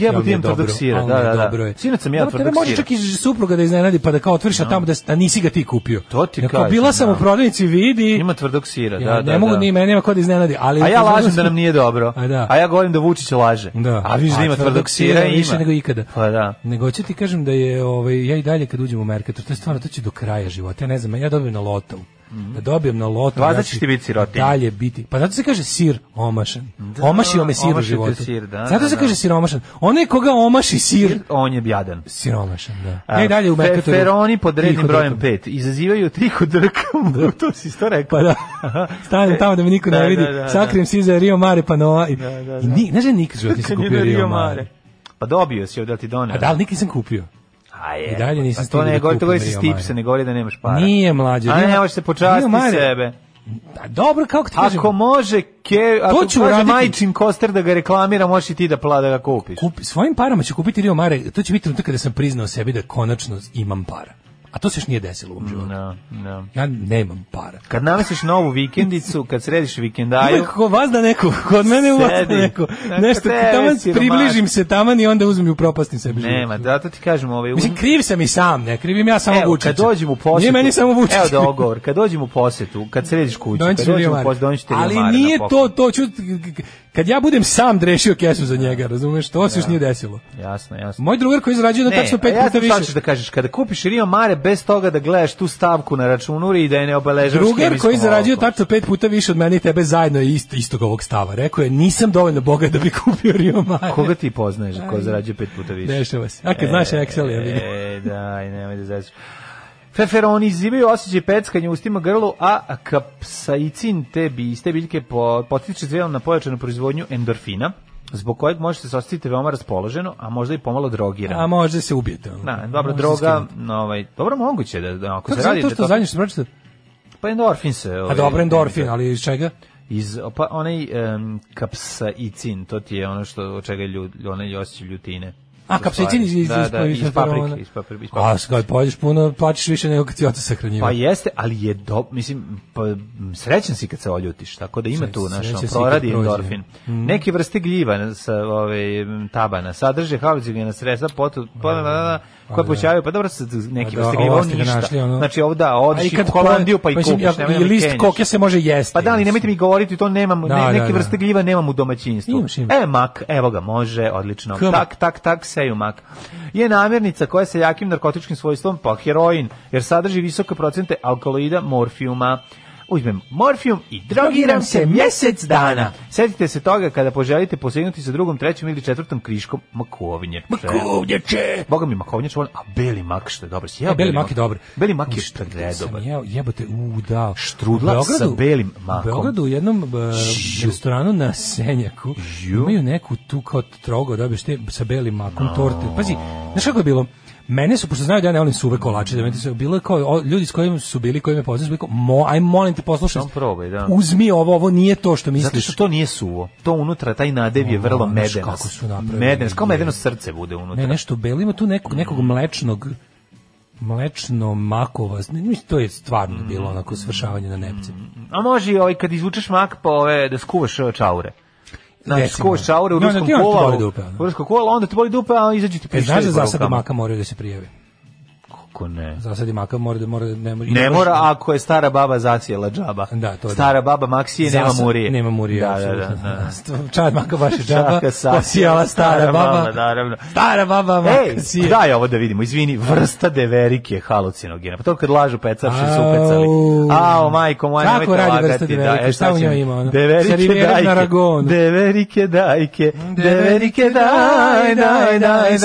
jebote da imam tvrdog sira. Da, da, da. Poginut sam ja no, tvrdog sira. Može čak i supruga da iznenadi pa da kao otvoriš no. tamo da, da nisi ga ti kupio. To ti kažem. Bila sam no. u da. prodavnici vidi. Ima tvrdog sira, ja, da, da. Ne da, mogu da. ni meni nema ko da iznenadi, ali A ja lažem da nam nije dobro. A, da. a ja govorim da Vučić laže. Da. A vidiš da ima tvrdog sira i više nego ikada. Pa da. Nego će ti kažem da je ovaj ja i dalje kad uđem u Mercator, to je stvarno to će do kraja života. Ja ne znam, ja dobijem na lotou Mhm. da dobijem na lotu. Vazda znači, ćeš ti biti sirotin. Dalje biti. Pa zato se kaže sir omašan. Da, Omašio me sir u životu. Sir, da, zato da, se da. kaže siromašan. Onaj koga omaši sir, sir on je bjadan. Siromašan, da. A, ne dalje u Merkatoru. Feroni pod rednim brojem 5 izazivaju triku drkom. Da. to si to rekao. Pa da. Stanem tamo da me niko ne da, vidi. Da, Sakrim si za Rio Mare panoa. I, da, da, da. i ni, ne znam nikad život nisam kupio Rio Mare. Pa dobio si od da ti donio. A da li nikad nisam kupio? je. I dalje nisam pa to ne da govori, to govori si stipsa, ne govori da nemaš para. Nije mlađe. A ne, hoće se počasti sebe. Da, dobro, kako ti kažem. Ako može, ke, ako to uraditi. majčin koster da ga reklamira, možeš i ti da pla da ga kupiš. Kupi, svojim parama ću kupiti Rio Mare, to će biti trenutak kada sam priznao sebi da konačno imam para. A to se još nije desilo u mom životu. No, da, no. Da. Ja nemam para. Kad namestiš novu vikendicu, kad središ vikendaju... Ima kako vas da neko, kod mene vas da neko. Nešto, taman približim se taman i onda uzmem i upropastim sebi život. Nema, da to ti kažem... Ovaj, Mislim, um- kriv sam i sam, ne krivim ja samo Vučića. Kad dođem u posetu... Nije meni samo Vučića. Evo dogovor, da kad dođem u posetu, kad središ kuću, kad dođem u posetu, donjiš Ali nije to, to ću... Kad ja budem sam drešio kesu za njega, razumeš, to se još nije desilo. Jasno, jasno. Moj drugar koji zarađuje na tačno pet puta više. Ja šta da kažeš, kada kupiš Rio Mare bez toga da gledaš tu stavku na računu i da je ne obeležavaš Drugar koji zarađuje tačno pet puta više od mene i tebe zajedno je ist, istog ovog stava. Rekao je, nisam dovoljno boga da bi [LAUGHS] kupio Rio Mare. Koga ti poznaješ ko zarađuje pet puta više? Dešava se. A kad e, znaš Excel, ja vidim. E, da, nemoj da zavis. Feferoni izivaju osjećaj peckanja ustima grlu, a kapsaicin te, bi, te biljke potiče zvelom na pojačanu proizvodnju endorfina zbog kojeg možete se ostaviti veoma raspoloženo, a možda i pomalo drogirano. A možda se ubijete. Na, da, dobro, droga, ovaj, dobro moguće da, da ako Kako se radi... Kako to da što da zadnje što pročite? Pa endorfin se... Ovaj, a dobro, endorfin, da. ali iz čega? iz pa onaj um, kapsaicin, to ti je ono što od čega ljudi, onaj osjećaj ljutine. A, kapsaicin iz, iz, da, da iz, da, iz, iz paprike. Iz paprike, iz paprike. A, kad pojedeš puno, plaćaš više nego kad ti otac sahranjiva. Pa jeste, ali je, do, mislim, pa, srećan si kad se oljutiš, tako da ima tu, znaš, proradi endorfin. Mm. Neke vrste gljiva sa, ove, ovaj, tabana sadrže halucinogena sredstva, potu, potu, potu, potu, koje poćavaju, pa dobro, neki vrste gljiva, ovo ništa. Našli, ono... Znači, ovo da, odiš u Holandiju pa i pa kupiš. Ja, I da list koke se može jesti. Pa da, ali nemojte mi govoriti, to nemam, da, ne, da, neke da, vrste gljiva nemam u domaćinstvu. Imaš, imaš. E, mak, evo ga, može, odlično. Kama? Tak, tak, tak, seju mak. Je namirnica koja se jakim narkotičkim svojstvom, pa heroin, jer sadrži visoke procente alkaloida, morfijuma, uzmem morfijum i drogiram se mjesec dana. Sjetite se toga kada poželite posegnuti sa drugom, trećom ili četvrtom kriškom makovnje. Makovnječe! Boga mi makovnje čuvan, a beli mak što je dobro. Sjeo e, beli, beli mak je dobar. Beli mak je što je dobro. Jebate, u, da. Štrudla Beogradu, sa belim makom. U Beogradu u jednom uh, restoranu na Senjaku Žiu. imaju neku tu kao trogo, dobiš da te sa belim makom no. torte. Pazi, znaš kako je bilo? Mene su, pošto znaju da ja ne volim suve kolače, da meni su, bilo kao, o, ljudi s kojima su bili, koji me poznaju, su bili kao, mo, aj molim te poslušaj, probaj, da. uzmi ovo, ovo nije to što misliš. Zato što to nije suvo, to unutra, taj nadev je vrlo meden. Kako su napravili. Meden, kao medeno srce bude unutra. Ne, nešto belo, ima tu nekog, nekog mlečnog, mlečno makova, mislim to je stvarno mm. bilo onako svršavanje na nepce. Mm, a može i ovaj kad izvučeš mak pa ove da skuvaš e, čaure. Znači, skoš čaure da. u da, ruskom kolu, u da. ruskom kolu, onda te boli dupe, a izađu ti pištolj. E, znaš da zasad maka moraju da se prijavi? Kako ne? Zasadi makav mora da mora ne mora. Ne mora ako je stara baba zasjela džaba. Da, to Stara da. baba maksije nema murije. Nema murije. Da, da, da, da. [LAUGHS] Čad makav baš džaba. Posijala stara baba. Da, Naravno. Stara baba maksije. Ej, daj ovo da vidimo. Izvini, vrsta deverike halucinogena. Pa to kad lažu pecavši su pecali. Ao, majko moja, nemoj Kako radi vrsta da, e, deverike? Da, šta u njoj ima ona? Deverike dajke. Deverike dajke. Deverike daj, daj, daj, daj,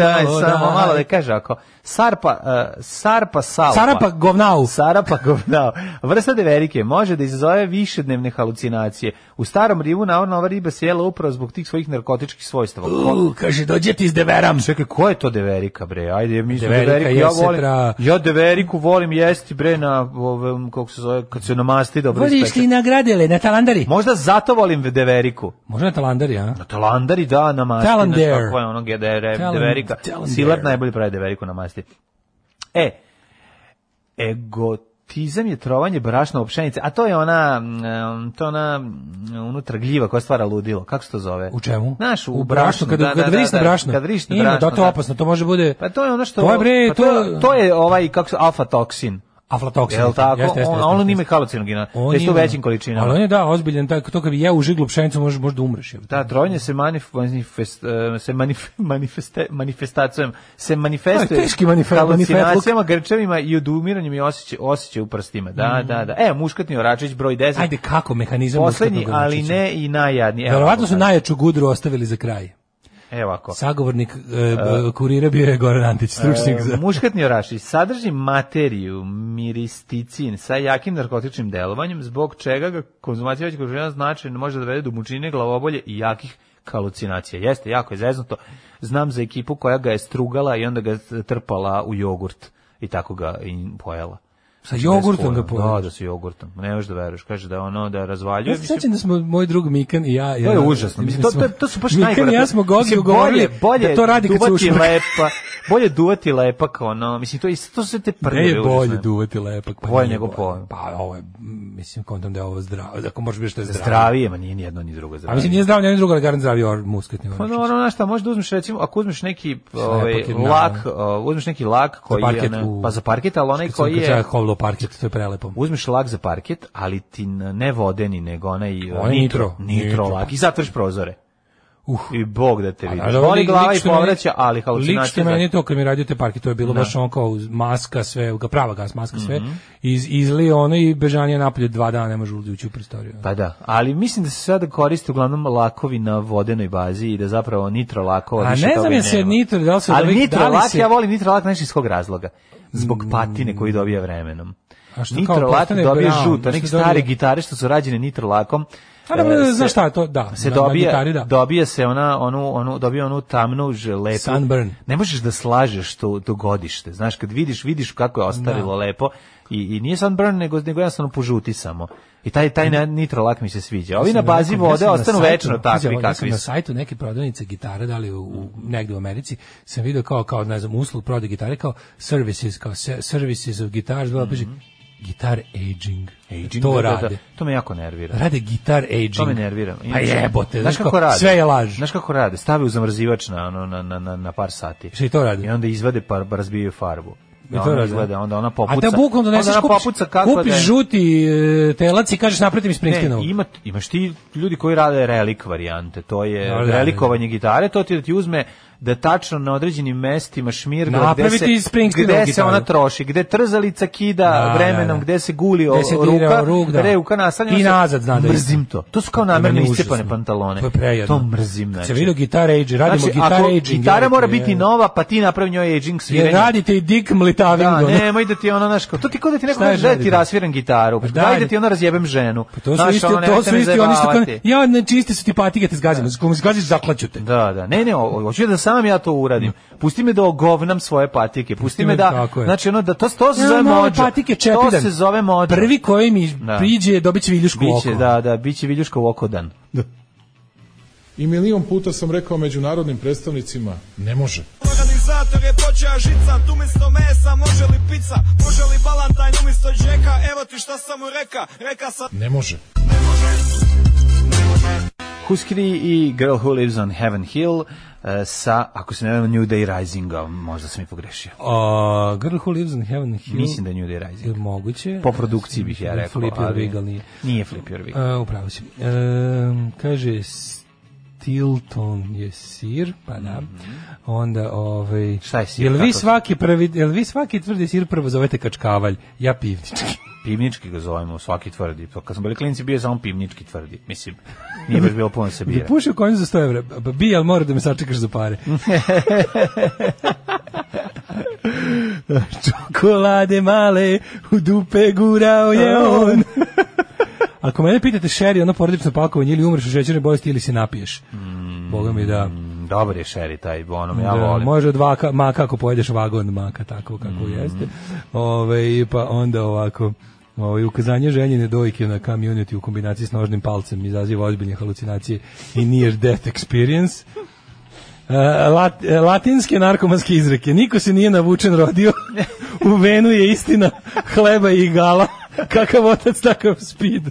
daj, samo malo da kaže ako. Sarpa, uh, sarpa salpa. Sarapa govnau. Sarapa govnau. Vrsta deverike može da izazove dnevne halucinacije. U starom rivu navodno ova riba se jela upravo zbog tih svojih narkotičkih svojstava. Ko... kaže, dođe ti s deveram. Čekaj, ko je to deverika, bre? Ajde, mi mislim da deverika, deverika ja volim. Tra... Ja deveriku volim jesti, bre, na, ovem, um, kako se zove, kad se namasti dobro Voliš ispeka. li na gradele, na talandari? Možda zato volim deveriku. Možda na talandari, a? Na talandari, da, namasti. Talander. Kako je ono, gde je deverika. Silat najbolje pravi deveriku namasti jeste. E, egotizam je trovanje brašna opšenice, a to je ona, mm, to ona mm, unutra gljiva koja stvara ludilo. Kako se to zove? U čemu? Naš, u, u brašnu, kada, da, kada da, na da, da, brašno. Kada na Ima, da, to je da. opasno, to može bude... Pa to je ono što... To je, bre, to, pa to, je, to je ovaj, kako se, alfa toksin aflatoksin. Jel tako? Jeste, jeste, on, on, on ima kalocinogena, on je što većim količinama. Ali on je da, ozbiljan, tako, to kad bi jeo u žiglu pšenicu možeš možda umreš. Jel? Da, tronje se, manif, manifest, e, se manif, [LAUGHS] manifeste, manifestacijom, se manifestuje teški manifest, kalocinacijama, grčevima i odumiranjem i osjećaj, osjećaj u prstima. Da, mm. da, da. E, muškatni oračić, broj 10. Ajde, kako mehanizam Poslednji, ali ne i najjadniji. Verovatno su najjaču gudru ostavili za kraj. Evo ovako. Sagovornik e, uh, kurira bio je Goran Antić, e, stručnik za... Uh, muškatni orašić sadrži materiju miristicin sa jakim narkotičnim delovanjem, zbog čega ga konzumacija većeg količina značajno može da dovede do mučine, glavobolje i jakih halucinacija. Jeste, jako je zeznuto. Znam za ekipu koja ga je strugala i onda ga trpala u jogurt i tako ga i pojela. Sa znači, jogurtom ga da da pojedeš. Da, da sa jogurtom. Ne možeš da veruješ. Kaže da ono da razvaljuje. Ja se sećam da smo moj drug Mikan i ja, ja To je užasno. Mislim to to, to su baš najgore. Mikan i ja smo godinu govorili bolje, da to radi kad se ušli. lepa. Bolje duvati lepak, ono, mislim, to, isto, to se te prvi. Ne je bolje duvati lepak. Pa bolje nego po... Pa ovo je, mislim, kontam da je ovo zdravo, da, ako možeš biti što je zdravo. Zdravije, ma nije ni jedno ni drugo zdravije. A mislim, nije zdravo, nije drugo, ali garan zdravije or, musketni Pa no, ono, znaš šta, možda uzmeš, recimo, ako uzmeš neki ovaj, lak, uzmeš neki lak koji je, pa za parket, ali onaj koji je, parket, to je prelepo. Uzmeš lak za parket, ali ti ne vodeni, nego onaj nitro, nitro, nitro lak i zatvoriš prozore. Uh. I bog da te vidi. Oni glava i povraća, ali halucinacija. Lik što da... meni to kad mi radio te parke, to je bilo no. Da. baš on kao maska sve, ga prava gas maska sve. Mm -hmm. Iz izli ono i bežanje napolje dva dana ne može ući u prostoriju. Pa da, ali mislim da se sada koriste uglavnom lakovi na vodenoj bazi i da zapravo nitro lako A ne znam je se nitro, da li se ali nitro da lak, se... ja volim nitro lak iz kog razloga. Zbog mm. patine koju dobija vremenom. A što nitro kao, lak dobije brown, žuta, da neki stari dobija... gitare što su rađene nitro lakom Pa da, znaš šta, to da. Se na, dobije, gitari, da. dobije se ona, onu, onu, dobije onu tamnu želepu. Sunburn. Ne možeš da slažeš to, to godište. Znaš, kad vidiš, vidiš kako je ostavilo da. lepo. I, i nije sunburn, nego, nego jednostavno požuti samo. I taj, taj nitrolak mi se sviđa. Ovi na bazi vode ostanu večno takvi kakvi. Ja sam na sajtu neke prodavnice gitare, da li u, u, negde u Americi, sam vidio kao, kao ne znam, uslug prode gitare, kao services, kao services of guitars, mm -hmm. Gitar aging. aging to da, da, da. rade. Da, to me jako nervira. Rade gitar aging. To me nervira. Pa jebote, znaš, znaš kako rade? Sve je laž. Znaš kako rade? Stave u zamrzivač na, ono, na, na, na par sati. Što i to rade? I onda izvade par, razbijaju farbu. I da to ona izgleda, onda ona popuca. A ta bukom doneseš, ona kupiš, popuca kako kupiš da je... žuti e, telac i kažeš napravite mi Ne, ima, imaš ti ljudi koji rade relik varijante, to je no, relikovanje gitare, to ti da ti uzme da tačno na određenim mestima šmirgla gde se, gde se ona troši, gde trzalica kida da, da vremenom, da, da. gde se guli gde se ruka, ruk, da. reuka nastavlja. I nazad zna da Mrzim to. To su kao namerno iscepane pantalone. To je prejedno. To mrzim. Znači. Se vidio gitar age, radimo znači, gitar aging. Gitara mora biti je. nova, pa ti napravi njoj aging sviranje. Jer radite i dik mlitavingo. Da, nemoj da ti ona, znaš, to ti kod da ti neko da ti rasviram gitaru. Pa daj da ti ona razjebem ženu. Pa to su isti, to su isti, oni što ja ne čiste su ti patike te zgazim, zgaziš zaklaću te. Da, da. Ne, ne, hoću da sam ja to uradim. Pusti me da ogovnam svoje patike. Pusti, Pusti me da znači ono da to to se zove mođa. Patike čepidan. To se zove mođa. Prvi koji mi da. priđe dobiće viljušku biće, oko. Da, da, biće viljuško oko dan. Da. I milion puta sam rekao međunarodnim predstavnicima, ne može. Organizator je počeo žica, tu umjesto mesa može li pizza, može li balantajn umjesto džeka, evo ti šta sam mu reka, reka sam... Ne može. Ne može. Ne može. Huskri i Girl Who Lives on Heaven Hill E, sa, ako se ne vjerujem, New Day Risinga, možda sam i pogrešio. Uh, Girl Who Lives in Heaven Hill. Mislim da New Day Rising. Moguće. Po produkciji bih ja da rekao. Flip Your Wiggle nije. Nije Flip Your Wiggle. Uh, upravo si. Um, kaže, Stilton je sir, pa da. Mm -hmm. Onda ovaj Šta je sir? Jel vi svaki prvi, jel vi svaki tvrdi sir prvo zovete kačkavalj, ja pivnički pivnički ga zovemo, svaki tvrdi. To pa kad smo bili klinici bio je samo pivnički tvrdi. Mislim, nije baš bilo puno da se da bira. Da [LAUGHS] pušio konju za 100 evra. Pa bi, ali mora da me sačekaš za pare. [LAUGHS] Čokolade male u dupe gurao je on. Ako mene pitate šeri, ono porodično pakovanje, ili umreš u šećerne bolesti ili se napiješ. Mm, Boga mi da... Dobar je šeri taj, ono, ja da, volim. Može od vaka, maka ako pojedeš vagon maka, tako kako mm. jeste. Ove, ovaj, pa onda ovako... Ovo, ovaj, ukazanje ženjene dojke na community u kombinaciji s nožnim palcem izaziva ozbiljne halucinacije i near death experience. E, lat, e, latinske narkomanske izreke. Niko se nije navučen rodio. u venu je istina hleba i gala. Kakav otac, takav speed.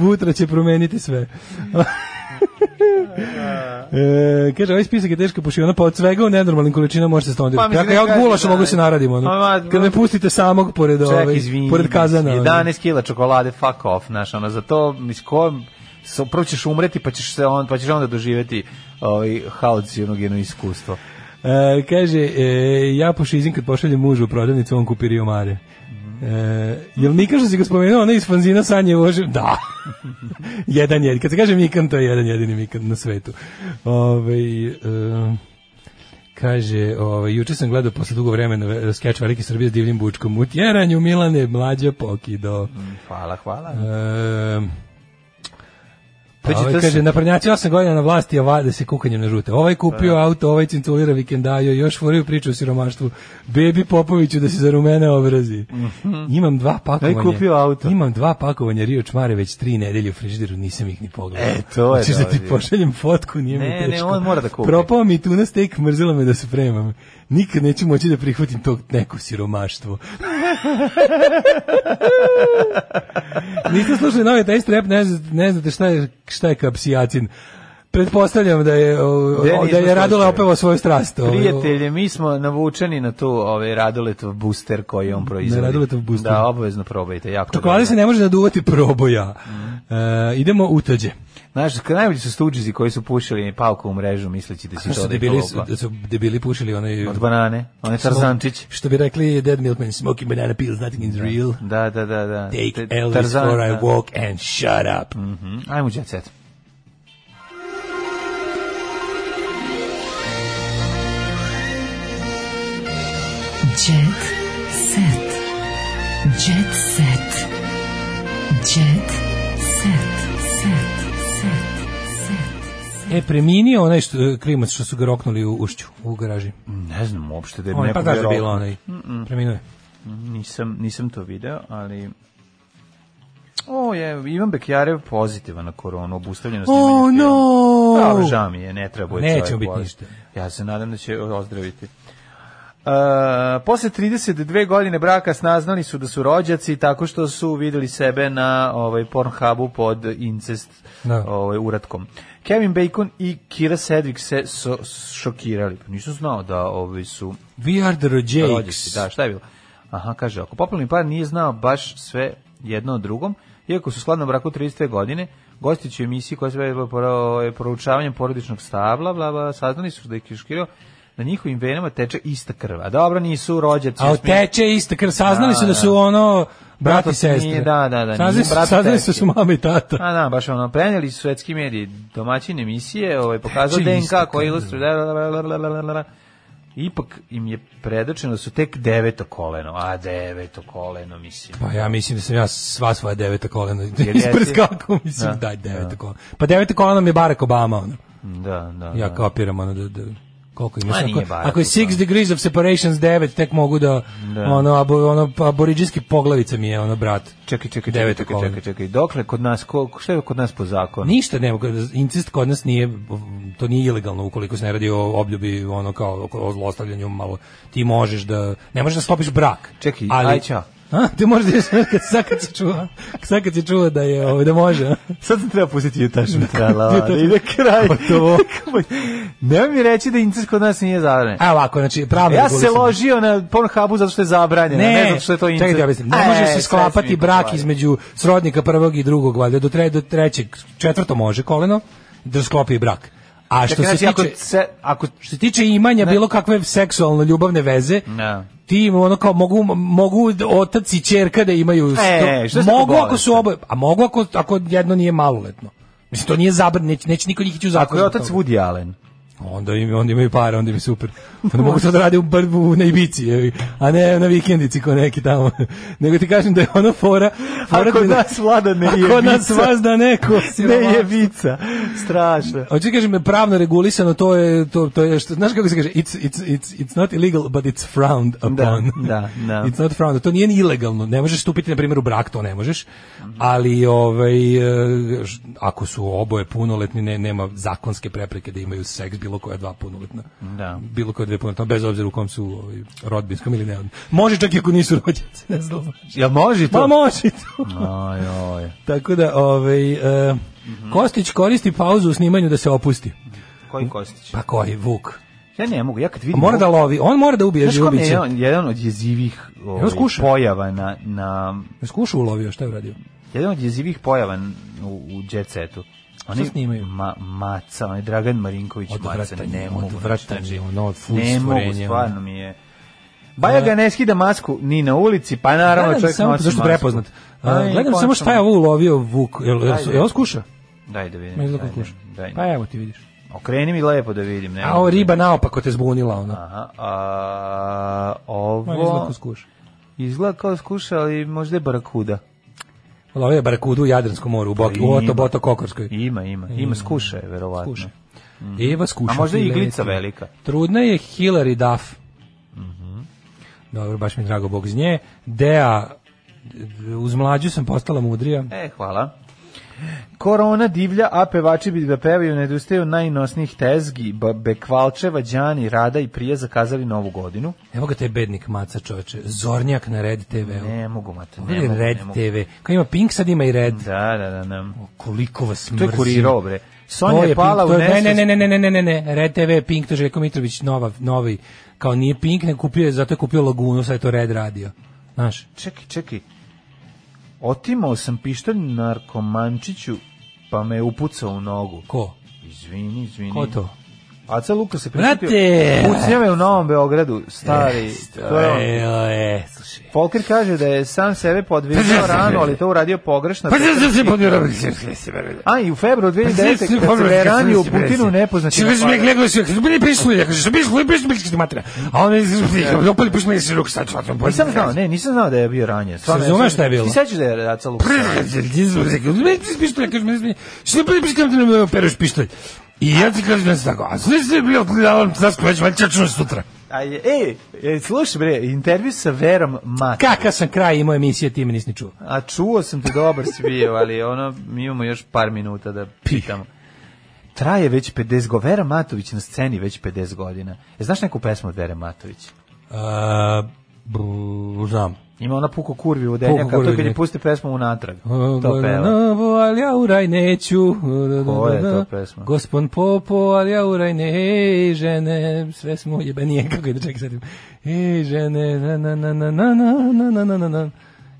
Vutra će promeniti sve e, kaže, ovaj spisak je teško pušio, pa od svega u nenormalnim količinama možete stondirati. Pa, Kako dakle, da ja od gulaša mogu da- se naradimo. ono. Ma, pa, ma, Kad me pustite samog pored, ček, ove, izvini, pored kazana. 11 ono. kila čokolade, fuck off, znaš, ono, za to, mis kojom, so, prvo ćeš umreti, pa ćeš, se on, pa ćeš onda doživeti ovaj, halucinogeno iskustvo. E, kaže, e, ja pošizim kad pošaljem mužu u prodavnicu, on kupi Rio Mare. E, jel Mikan što si ga spomenuo, ona iz fanzina Sanje Vože? Da. [LAUGHS] jedan jedin. Kad se kaže Mikan, to je jedan jedini Mikan na svetu. Ove, ovaj, e, kaže, ovaj juče sam gledao posle dugo vremena skeč Velike Srbije s divljim bučkom. U tjeranju Milane, mlađa pokido. Mm, hvala, hvala. E, Peđi, ovaj, kaže, naprnjaci 8 godina na vlasti, a vade se kukanjem na žute. Ovaj kupio a. Da. auto, ovaj cintulira vikendajo, još furaju priču o siromaštvu. Bebi Popoviću da se za rumene obrazi. Mhm. Imam dva pakovanja. kupio auto. Imam dva pakovanja Rio Čmare već tri nedelje u frižideru, nisam ih ni pogledao. E, to je. Hoćeš da ti pošaljem fotku, nije ne, mi teško. Ne, ne, on mora da kupi. Propao mi tu na steak, mrzilo me da se premam. Nikad neću moći da prihvatim tog neko siromaštvo. [LAUGHS] Niste slušali novi taj strep, ne, znate, ne znate šta je, šta je kapsijacin? pretpostavljam da je o, da, je Radule opevao svoju strast. Ovaj, Prijatelje, mi smo navučeni na tu ovaj Raduletov booster koji on proizvodi. Na Raduletov booster. Da, obavezno probajte, jako. Čokolada se ne može naduvati proboja. Mm. E, idemo u tađe. Znaš, najbolji su stuđizi koji su pušili palku u mrežu, misleći da si to da je debili, da su debili pušili onaj... Od banane, onaj Tarzančić. Što bi rekli Dead Milkman, smoking banana peels, nothing is da. real. Da, da, da. da. Take Te, Elvis Tarzan, or I da. walk and shut up. Mm -hmm. Ajmo, jet set. Jet set. Jet set. Jet set. E, preminio onaj što, klimac što su ga roknuli u ušću, u garaži. Ne znam uopšte da je neko... Pa da je bilo onaj, mm -mm. preminuo je. Nisam, nisam to video, ali... O, je, Ivan Bekjarev pozitivan na koronu, obustavljeno snimanje oh, filmu. no! Dobro, pa, pa, žao mi je, ne treba bude Neće biti ništa. Ja se nadam da će ozdraviti. Uh, posle 32 godine braka snaznali su da su rođaci tako što su videli sebe na ovaj Pornhubu pod incest no. Da. ovaj uratkom. Kevin Bacon i Kira Sedgwick se so, šokirali. Pa Nisam znao da ovi su... We are the Jakes. Da, šta je bilo? Aha, kaže, ako popolni par nije znao baš sve jedno o drugom, iako su skladno braku 30. godine, gostići u emisiji koja se je proučavanjem porodičnog stabla, bla, bla, saznali su da je Kiškirao na njihovim venama teče ista krv. A dobro, nisu rođaci. A teče ista krv. Saznali su da su da, da. ono brat i sestre. Da, da, da. Saznali su, saznali su, da su mama i tata. A da, baš ono, prenijeli su svetski mediji domaćine emisije, ovaj, pokazao znači, DNK koji ilustruje ipak im je predočeno da su tek deveto koleno, a deveto koleno, mislim. Pa ja mislim da sam ja sva svoja deveto koleno isprskakao, mislim, da, daj deveto koleno. Pa deveto koleno mi je Barack Obama, ono. Da, da. Ja kapiram, ono, da, da koliko ima ako, ako je 6 degrees of separations 9 tek mogu da, da. ono abo, ono aboriđinski poglavica mi je ono brat čekaj čekaj čekaj čekaj, čekaj čekaj dokle kod nas ko, šta je kod nas po zakonu ništa nema incest kod nas nije to nije ilegalno ukoliko se ne radi o obljubi ono kao o zlostavljanju malo ti možeš da ne možeš da stopiš brak čekaj ali, aj A, ti možeš da kad sad kad se čuva, sad kad se čuva da je ovo, ovaj, da može. Sad se treba pustiti jutaš mi trala, ali da, ide kraj. Gotovo. [LAUGHS] ne mi reći da incest kod nas nije zabranjen. Evo ovako, znači, pravo. Ja se ložio na Pornhubu zato što je zabranjeno, ne, ne zato što je to incest. Čekaj, ne e, može se sklapati brak između srodnika prvog i drugog, valjda, do, tre, do trećeg, četvrto može koleno, da sklopi brak. A što Čekaj, se znači, tiče, ako se, ako, što se tiče imanja ne. bilo kakve seksualno ljubavne veze, ne ti ono kao mogu mogu otac i ćerka da imaju e, što mogu ako su oboje a mogu ako ako jedno nije maloletno mislim to nije zabranjeno neće, neće niko njih ići u zatvor ako je otac Woody Allen Onda im onda imaju pare, onda im je super. Onda mogu sad da raditi rade u, u na Ibici, a ne na vikendici ko neki tamo. [LAUGHS] Nego ti kažem da je ono fora, fora ako da nas vlada ne je Ako nas vas da neko [LAUGHS] ne je vica. Strašno. Hoćeš kažem pravno regulisano to je to to je što znaš kako se kaže it's it's it's it's not illegal but it's frowned da, upon. Da, da, da. [LAUGHS] It's not frowned. To nije ni ilegalno. Ne možeš stupiti na primjer u brak, to ne možeš. Ali ovaj eh, ako su oboje punoletni ne, nema zakonske prepreke da imaju seks bilo koja dva punoletna. Da. Bilo koja dve punoletna, bez obzira u kom su ovaj, rodbinskom ili ne. Može čak i ako nisu rođaci, ne znam. Ja može to? Pa može to. Aj, aj. Tako da, ovaj, eh, Kostić koristi pauzu u snimanju da se opusti. Koji Kostić? Pa koji, Vuk. Ja ne mogu, ja kad vidim... A mora da lovi, on mora da ubije živubiće. Znaš kom je jedan od jezivih ovaj, pojava na... na... Skušao ulovio, šta je uradio? Jedan od jezivih pojava u, u jet setu Oni Šta snimaju? Ma, maca, onaj Dragan Marinković maca, ne mogu. Odvrtanje, znači, znači, ono, od Ne mogu, stvarno mi je. Baja ga ne skida masku ni na ulici, pa naravno gledam čovjek samo, nosi Zašto prepoznat? Aj, gledam samo šta je ovo ulovio Vuk. Jel, jel, da jel, jel skuša? Daj da vidim. Daj, da da daj, daj, pa evo ti vidiš. Okreni mi lepo da vidim. Ne a ovo riba naopako te zbunila ona. Aha, a, ovo... Ma izgleda kao skuša. Izgleda kao skuša, ali možda je barakuda. Love barakudu u Jadranskom moru, u Bok, u pa Oto, Boto Kokorskoj. Ima, ima. Ima mm. skuše, verovatno. Skuše. Mm. Eva skuša. A možda i iglica velika. Trudna je Hilary Duff. Mm -hmm. Dobro, baš mi drago Bog iz nje. Dea, uz mlađu sam postala mudrija. E, hvala. Korona divlja, a pevači bi da pevaju nedostaju dostaju najnosnijih tezgi, Bekvalčeva, Đani, Rada i Prija zakazali novu godinu. Evo ga taj bednik maca čoveče, Zornjak na Red TV. -u. Ne mogu mata, ne, ne mogu, Red ne mogu. TV. Kao ima Pink, sad ima i Red. Da, da, da. da. O, koliko vas mrzim. To je kurirao, bre. Sonja je pala Pink, to, u Ne, ne, ne, ne, ne, ne, ne, ne, Red TV, Pink, to je Željko Mitrović, nova, novi, kao nije Pink, ne kupio je, zato je kupio Lagunu, sad je to Red radio. Znaš? Čekaj, čekaj. Otimao sam pištolj narkomančiću, pa me je upucao u nogu. Ko? Izvini, izvini. Ko to? Aca Luka se prišutio pucnjave u Novom Beogradu, stari. to je, je, Folker kaže da je sam sebe podvizao rano, ali to uradio pogrešno. Pa se se podvizao. A i u februaru 2010. kad se ranio u Putinu nepoznati. Čekaj, me gledao se, što bi pisalo, ja kaže, što bi pisalo, pisalo bi matra. A on je izbio, opet pisalo je ruk sad. Nisam znao, ne, nisam znao da je bio ranjen. Stvarno. Razumeš šta je bilo? Ti sećaš da je Aca Luka. Što bi pisalo, kaže, što bi pisalo, I ja ti kažem, ja sam tako, a znaš da se bio odgledavam tasku, već valjčačno sutra. A, ej, e, e, slušaj bre, intervju sa Verom Mati. Kaka sam kraj imao emisije, ti me nisi čuo. A čuo sam te, dobar si ali ono, mi imamo još par minuta da pitamo. Traje već 50 godina. Vera Matović na sceni već 50 godina. E, znaš neku pesmu od Vere Matović? A, br, znam. Ima ona puko kurvi u denjaka, to kad je pusti pesmu unatrag. To peva. ali ja u raj neću. Koja je to pesma? Gospon popo, ali ja u ne, žene, sve smo jebenije, kako ide, čekaj sad. E, žene, na, na, na, na, na, na, na, na, na, na.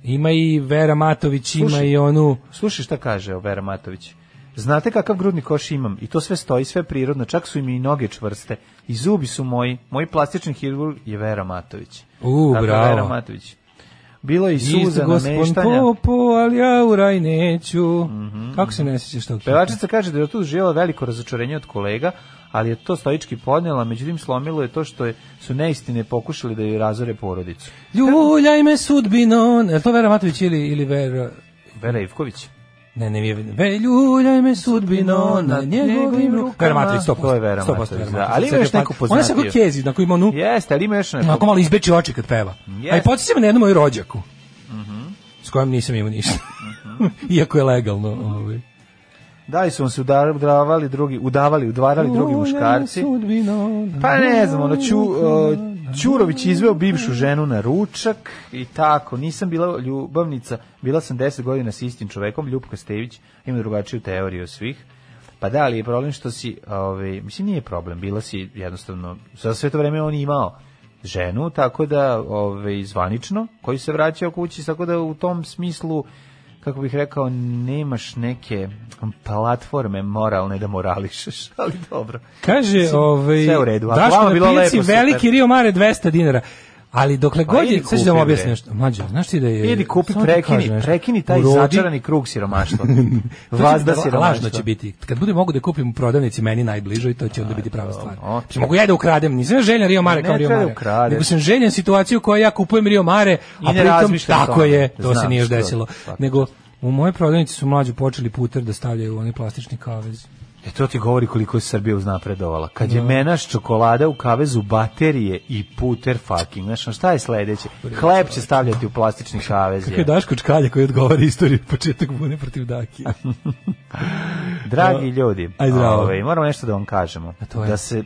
Ima i Vera Matović, ima i onu... Slušaj šta kaže o Vera Matović. Znate kakav grudni koš imam i to sve stoji, sve prirodno, čak su mi i noge čvrste i zubi su moji. Moj plastični hirurg je Vera Matović. U, Tako bravo. Vera Matović. Bilo je i suza gospodin, Popo, ali ja uraj neću. Mm -hmm. Kako se ne sjećaš tog Pevačica kaže da je tu živjela veliko razočarenje od kolega, ali je to stoički podnjela, međutim slomilo je to što je, su neistine pokušali da je razore porodicu. Ljuljaj me sudbino, je to Vera Matović ili, ili Vera... Vera Ivković. Ne, ne, ve ljuljaj me sudbino na njegovim rukama. Vera Matrić, 100%. To je Vera Matrić, da. Ali imaš pa- neku poznatiju. Ona se kao kezi, na koju ima onu... Jeste, ali imaš neku... Onako malo izbeći oči kad peva. Jeste. A podsjeća me na jednu moju rođaku. Mhm. S kojom nisam imao ništa. Mhm. [LAUGHS] Iako je legalno, ovaj. Da li su vam se udavali drugi, udavali, udvarali drugi muškarci? Pa ne znam, ono, ču, Ćurović izveo bivšu ženu na ručak i tako. Nisam bila ljubavnica, bila sam 10 godina sa istim čovekom, Ljupka Stević, ima drugačiju teoriju od svih. Pa da, ali je problem što si, ovaj, mislim nije problem, bila si jednostavno, za sve to vreme on imao ženu, tako da, ovaj, zvanično, koji se vraćao kući, tako da u tom smislu kako bih rekao, nemaš neke platforme moralne da morališeš, [LAUGHS] ali dobro. Kaže, ovaj, sve u redu. Daš mi na pijaci veliki Rio Mare 200 dinara. Ali dokle pa god je, sve da vam objasnim nešto, mlađe, znaš ti da je... Idi kupi, prekini, prekini taj urodi... začarani krug siromaštva. [LAUGHS] Vazda siromaštva. Lažno će biti. Kad bude mogu da kupim u prodavnici meni najbližoj, to će onda biti prava stvar. Znači, mogu ja da ukradem, nisam željen Rio Mare kao Rio da Mare. Ne Nego sam željen situaciju koja ja kupujem Rio Mare, a pritom tako je, to se nije još desilo. Nego, u moje prodavnici su mlađe počeli puter da stavljaju oni plastični kavezi. E to ti govori koliko je Srbija uznapredovala. Kad je da. menaš čokolada u kavezu baterije i puter fucking. Znaš, šta je sledeće? Hleb će stavljati u plastični kavez. Kako je Daško Čkalja koji odgovara istoriju početak bune protiv Daki. [LAUGHS] Dragi ljudi, Aj, ove, ovaj, moramo nešto da vam kažemo. Da se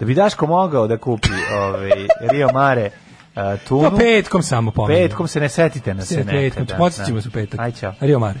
da bi Daško mogao da kupi ovaj Rio Mare tunu. To pa petkom samo pominjem. Petkom se ne setite na se. Petkom, da, da. se u petak. Aj, čao. Rio Mare.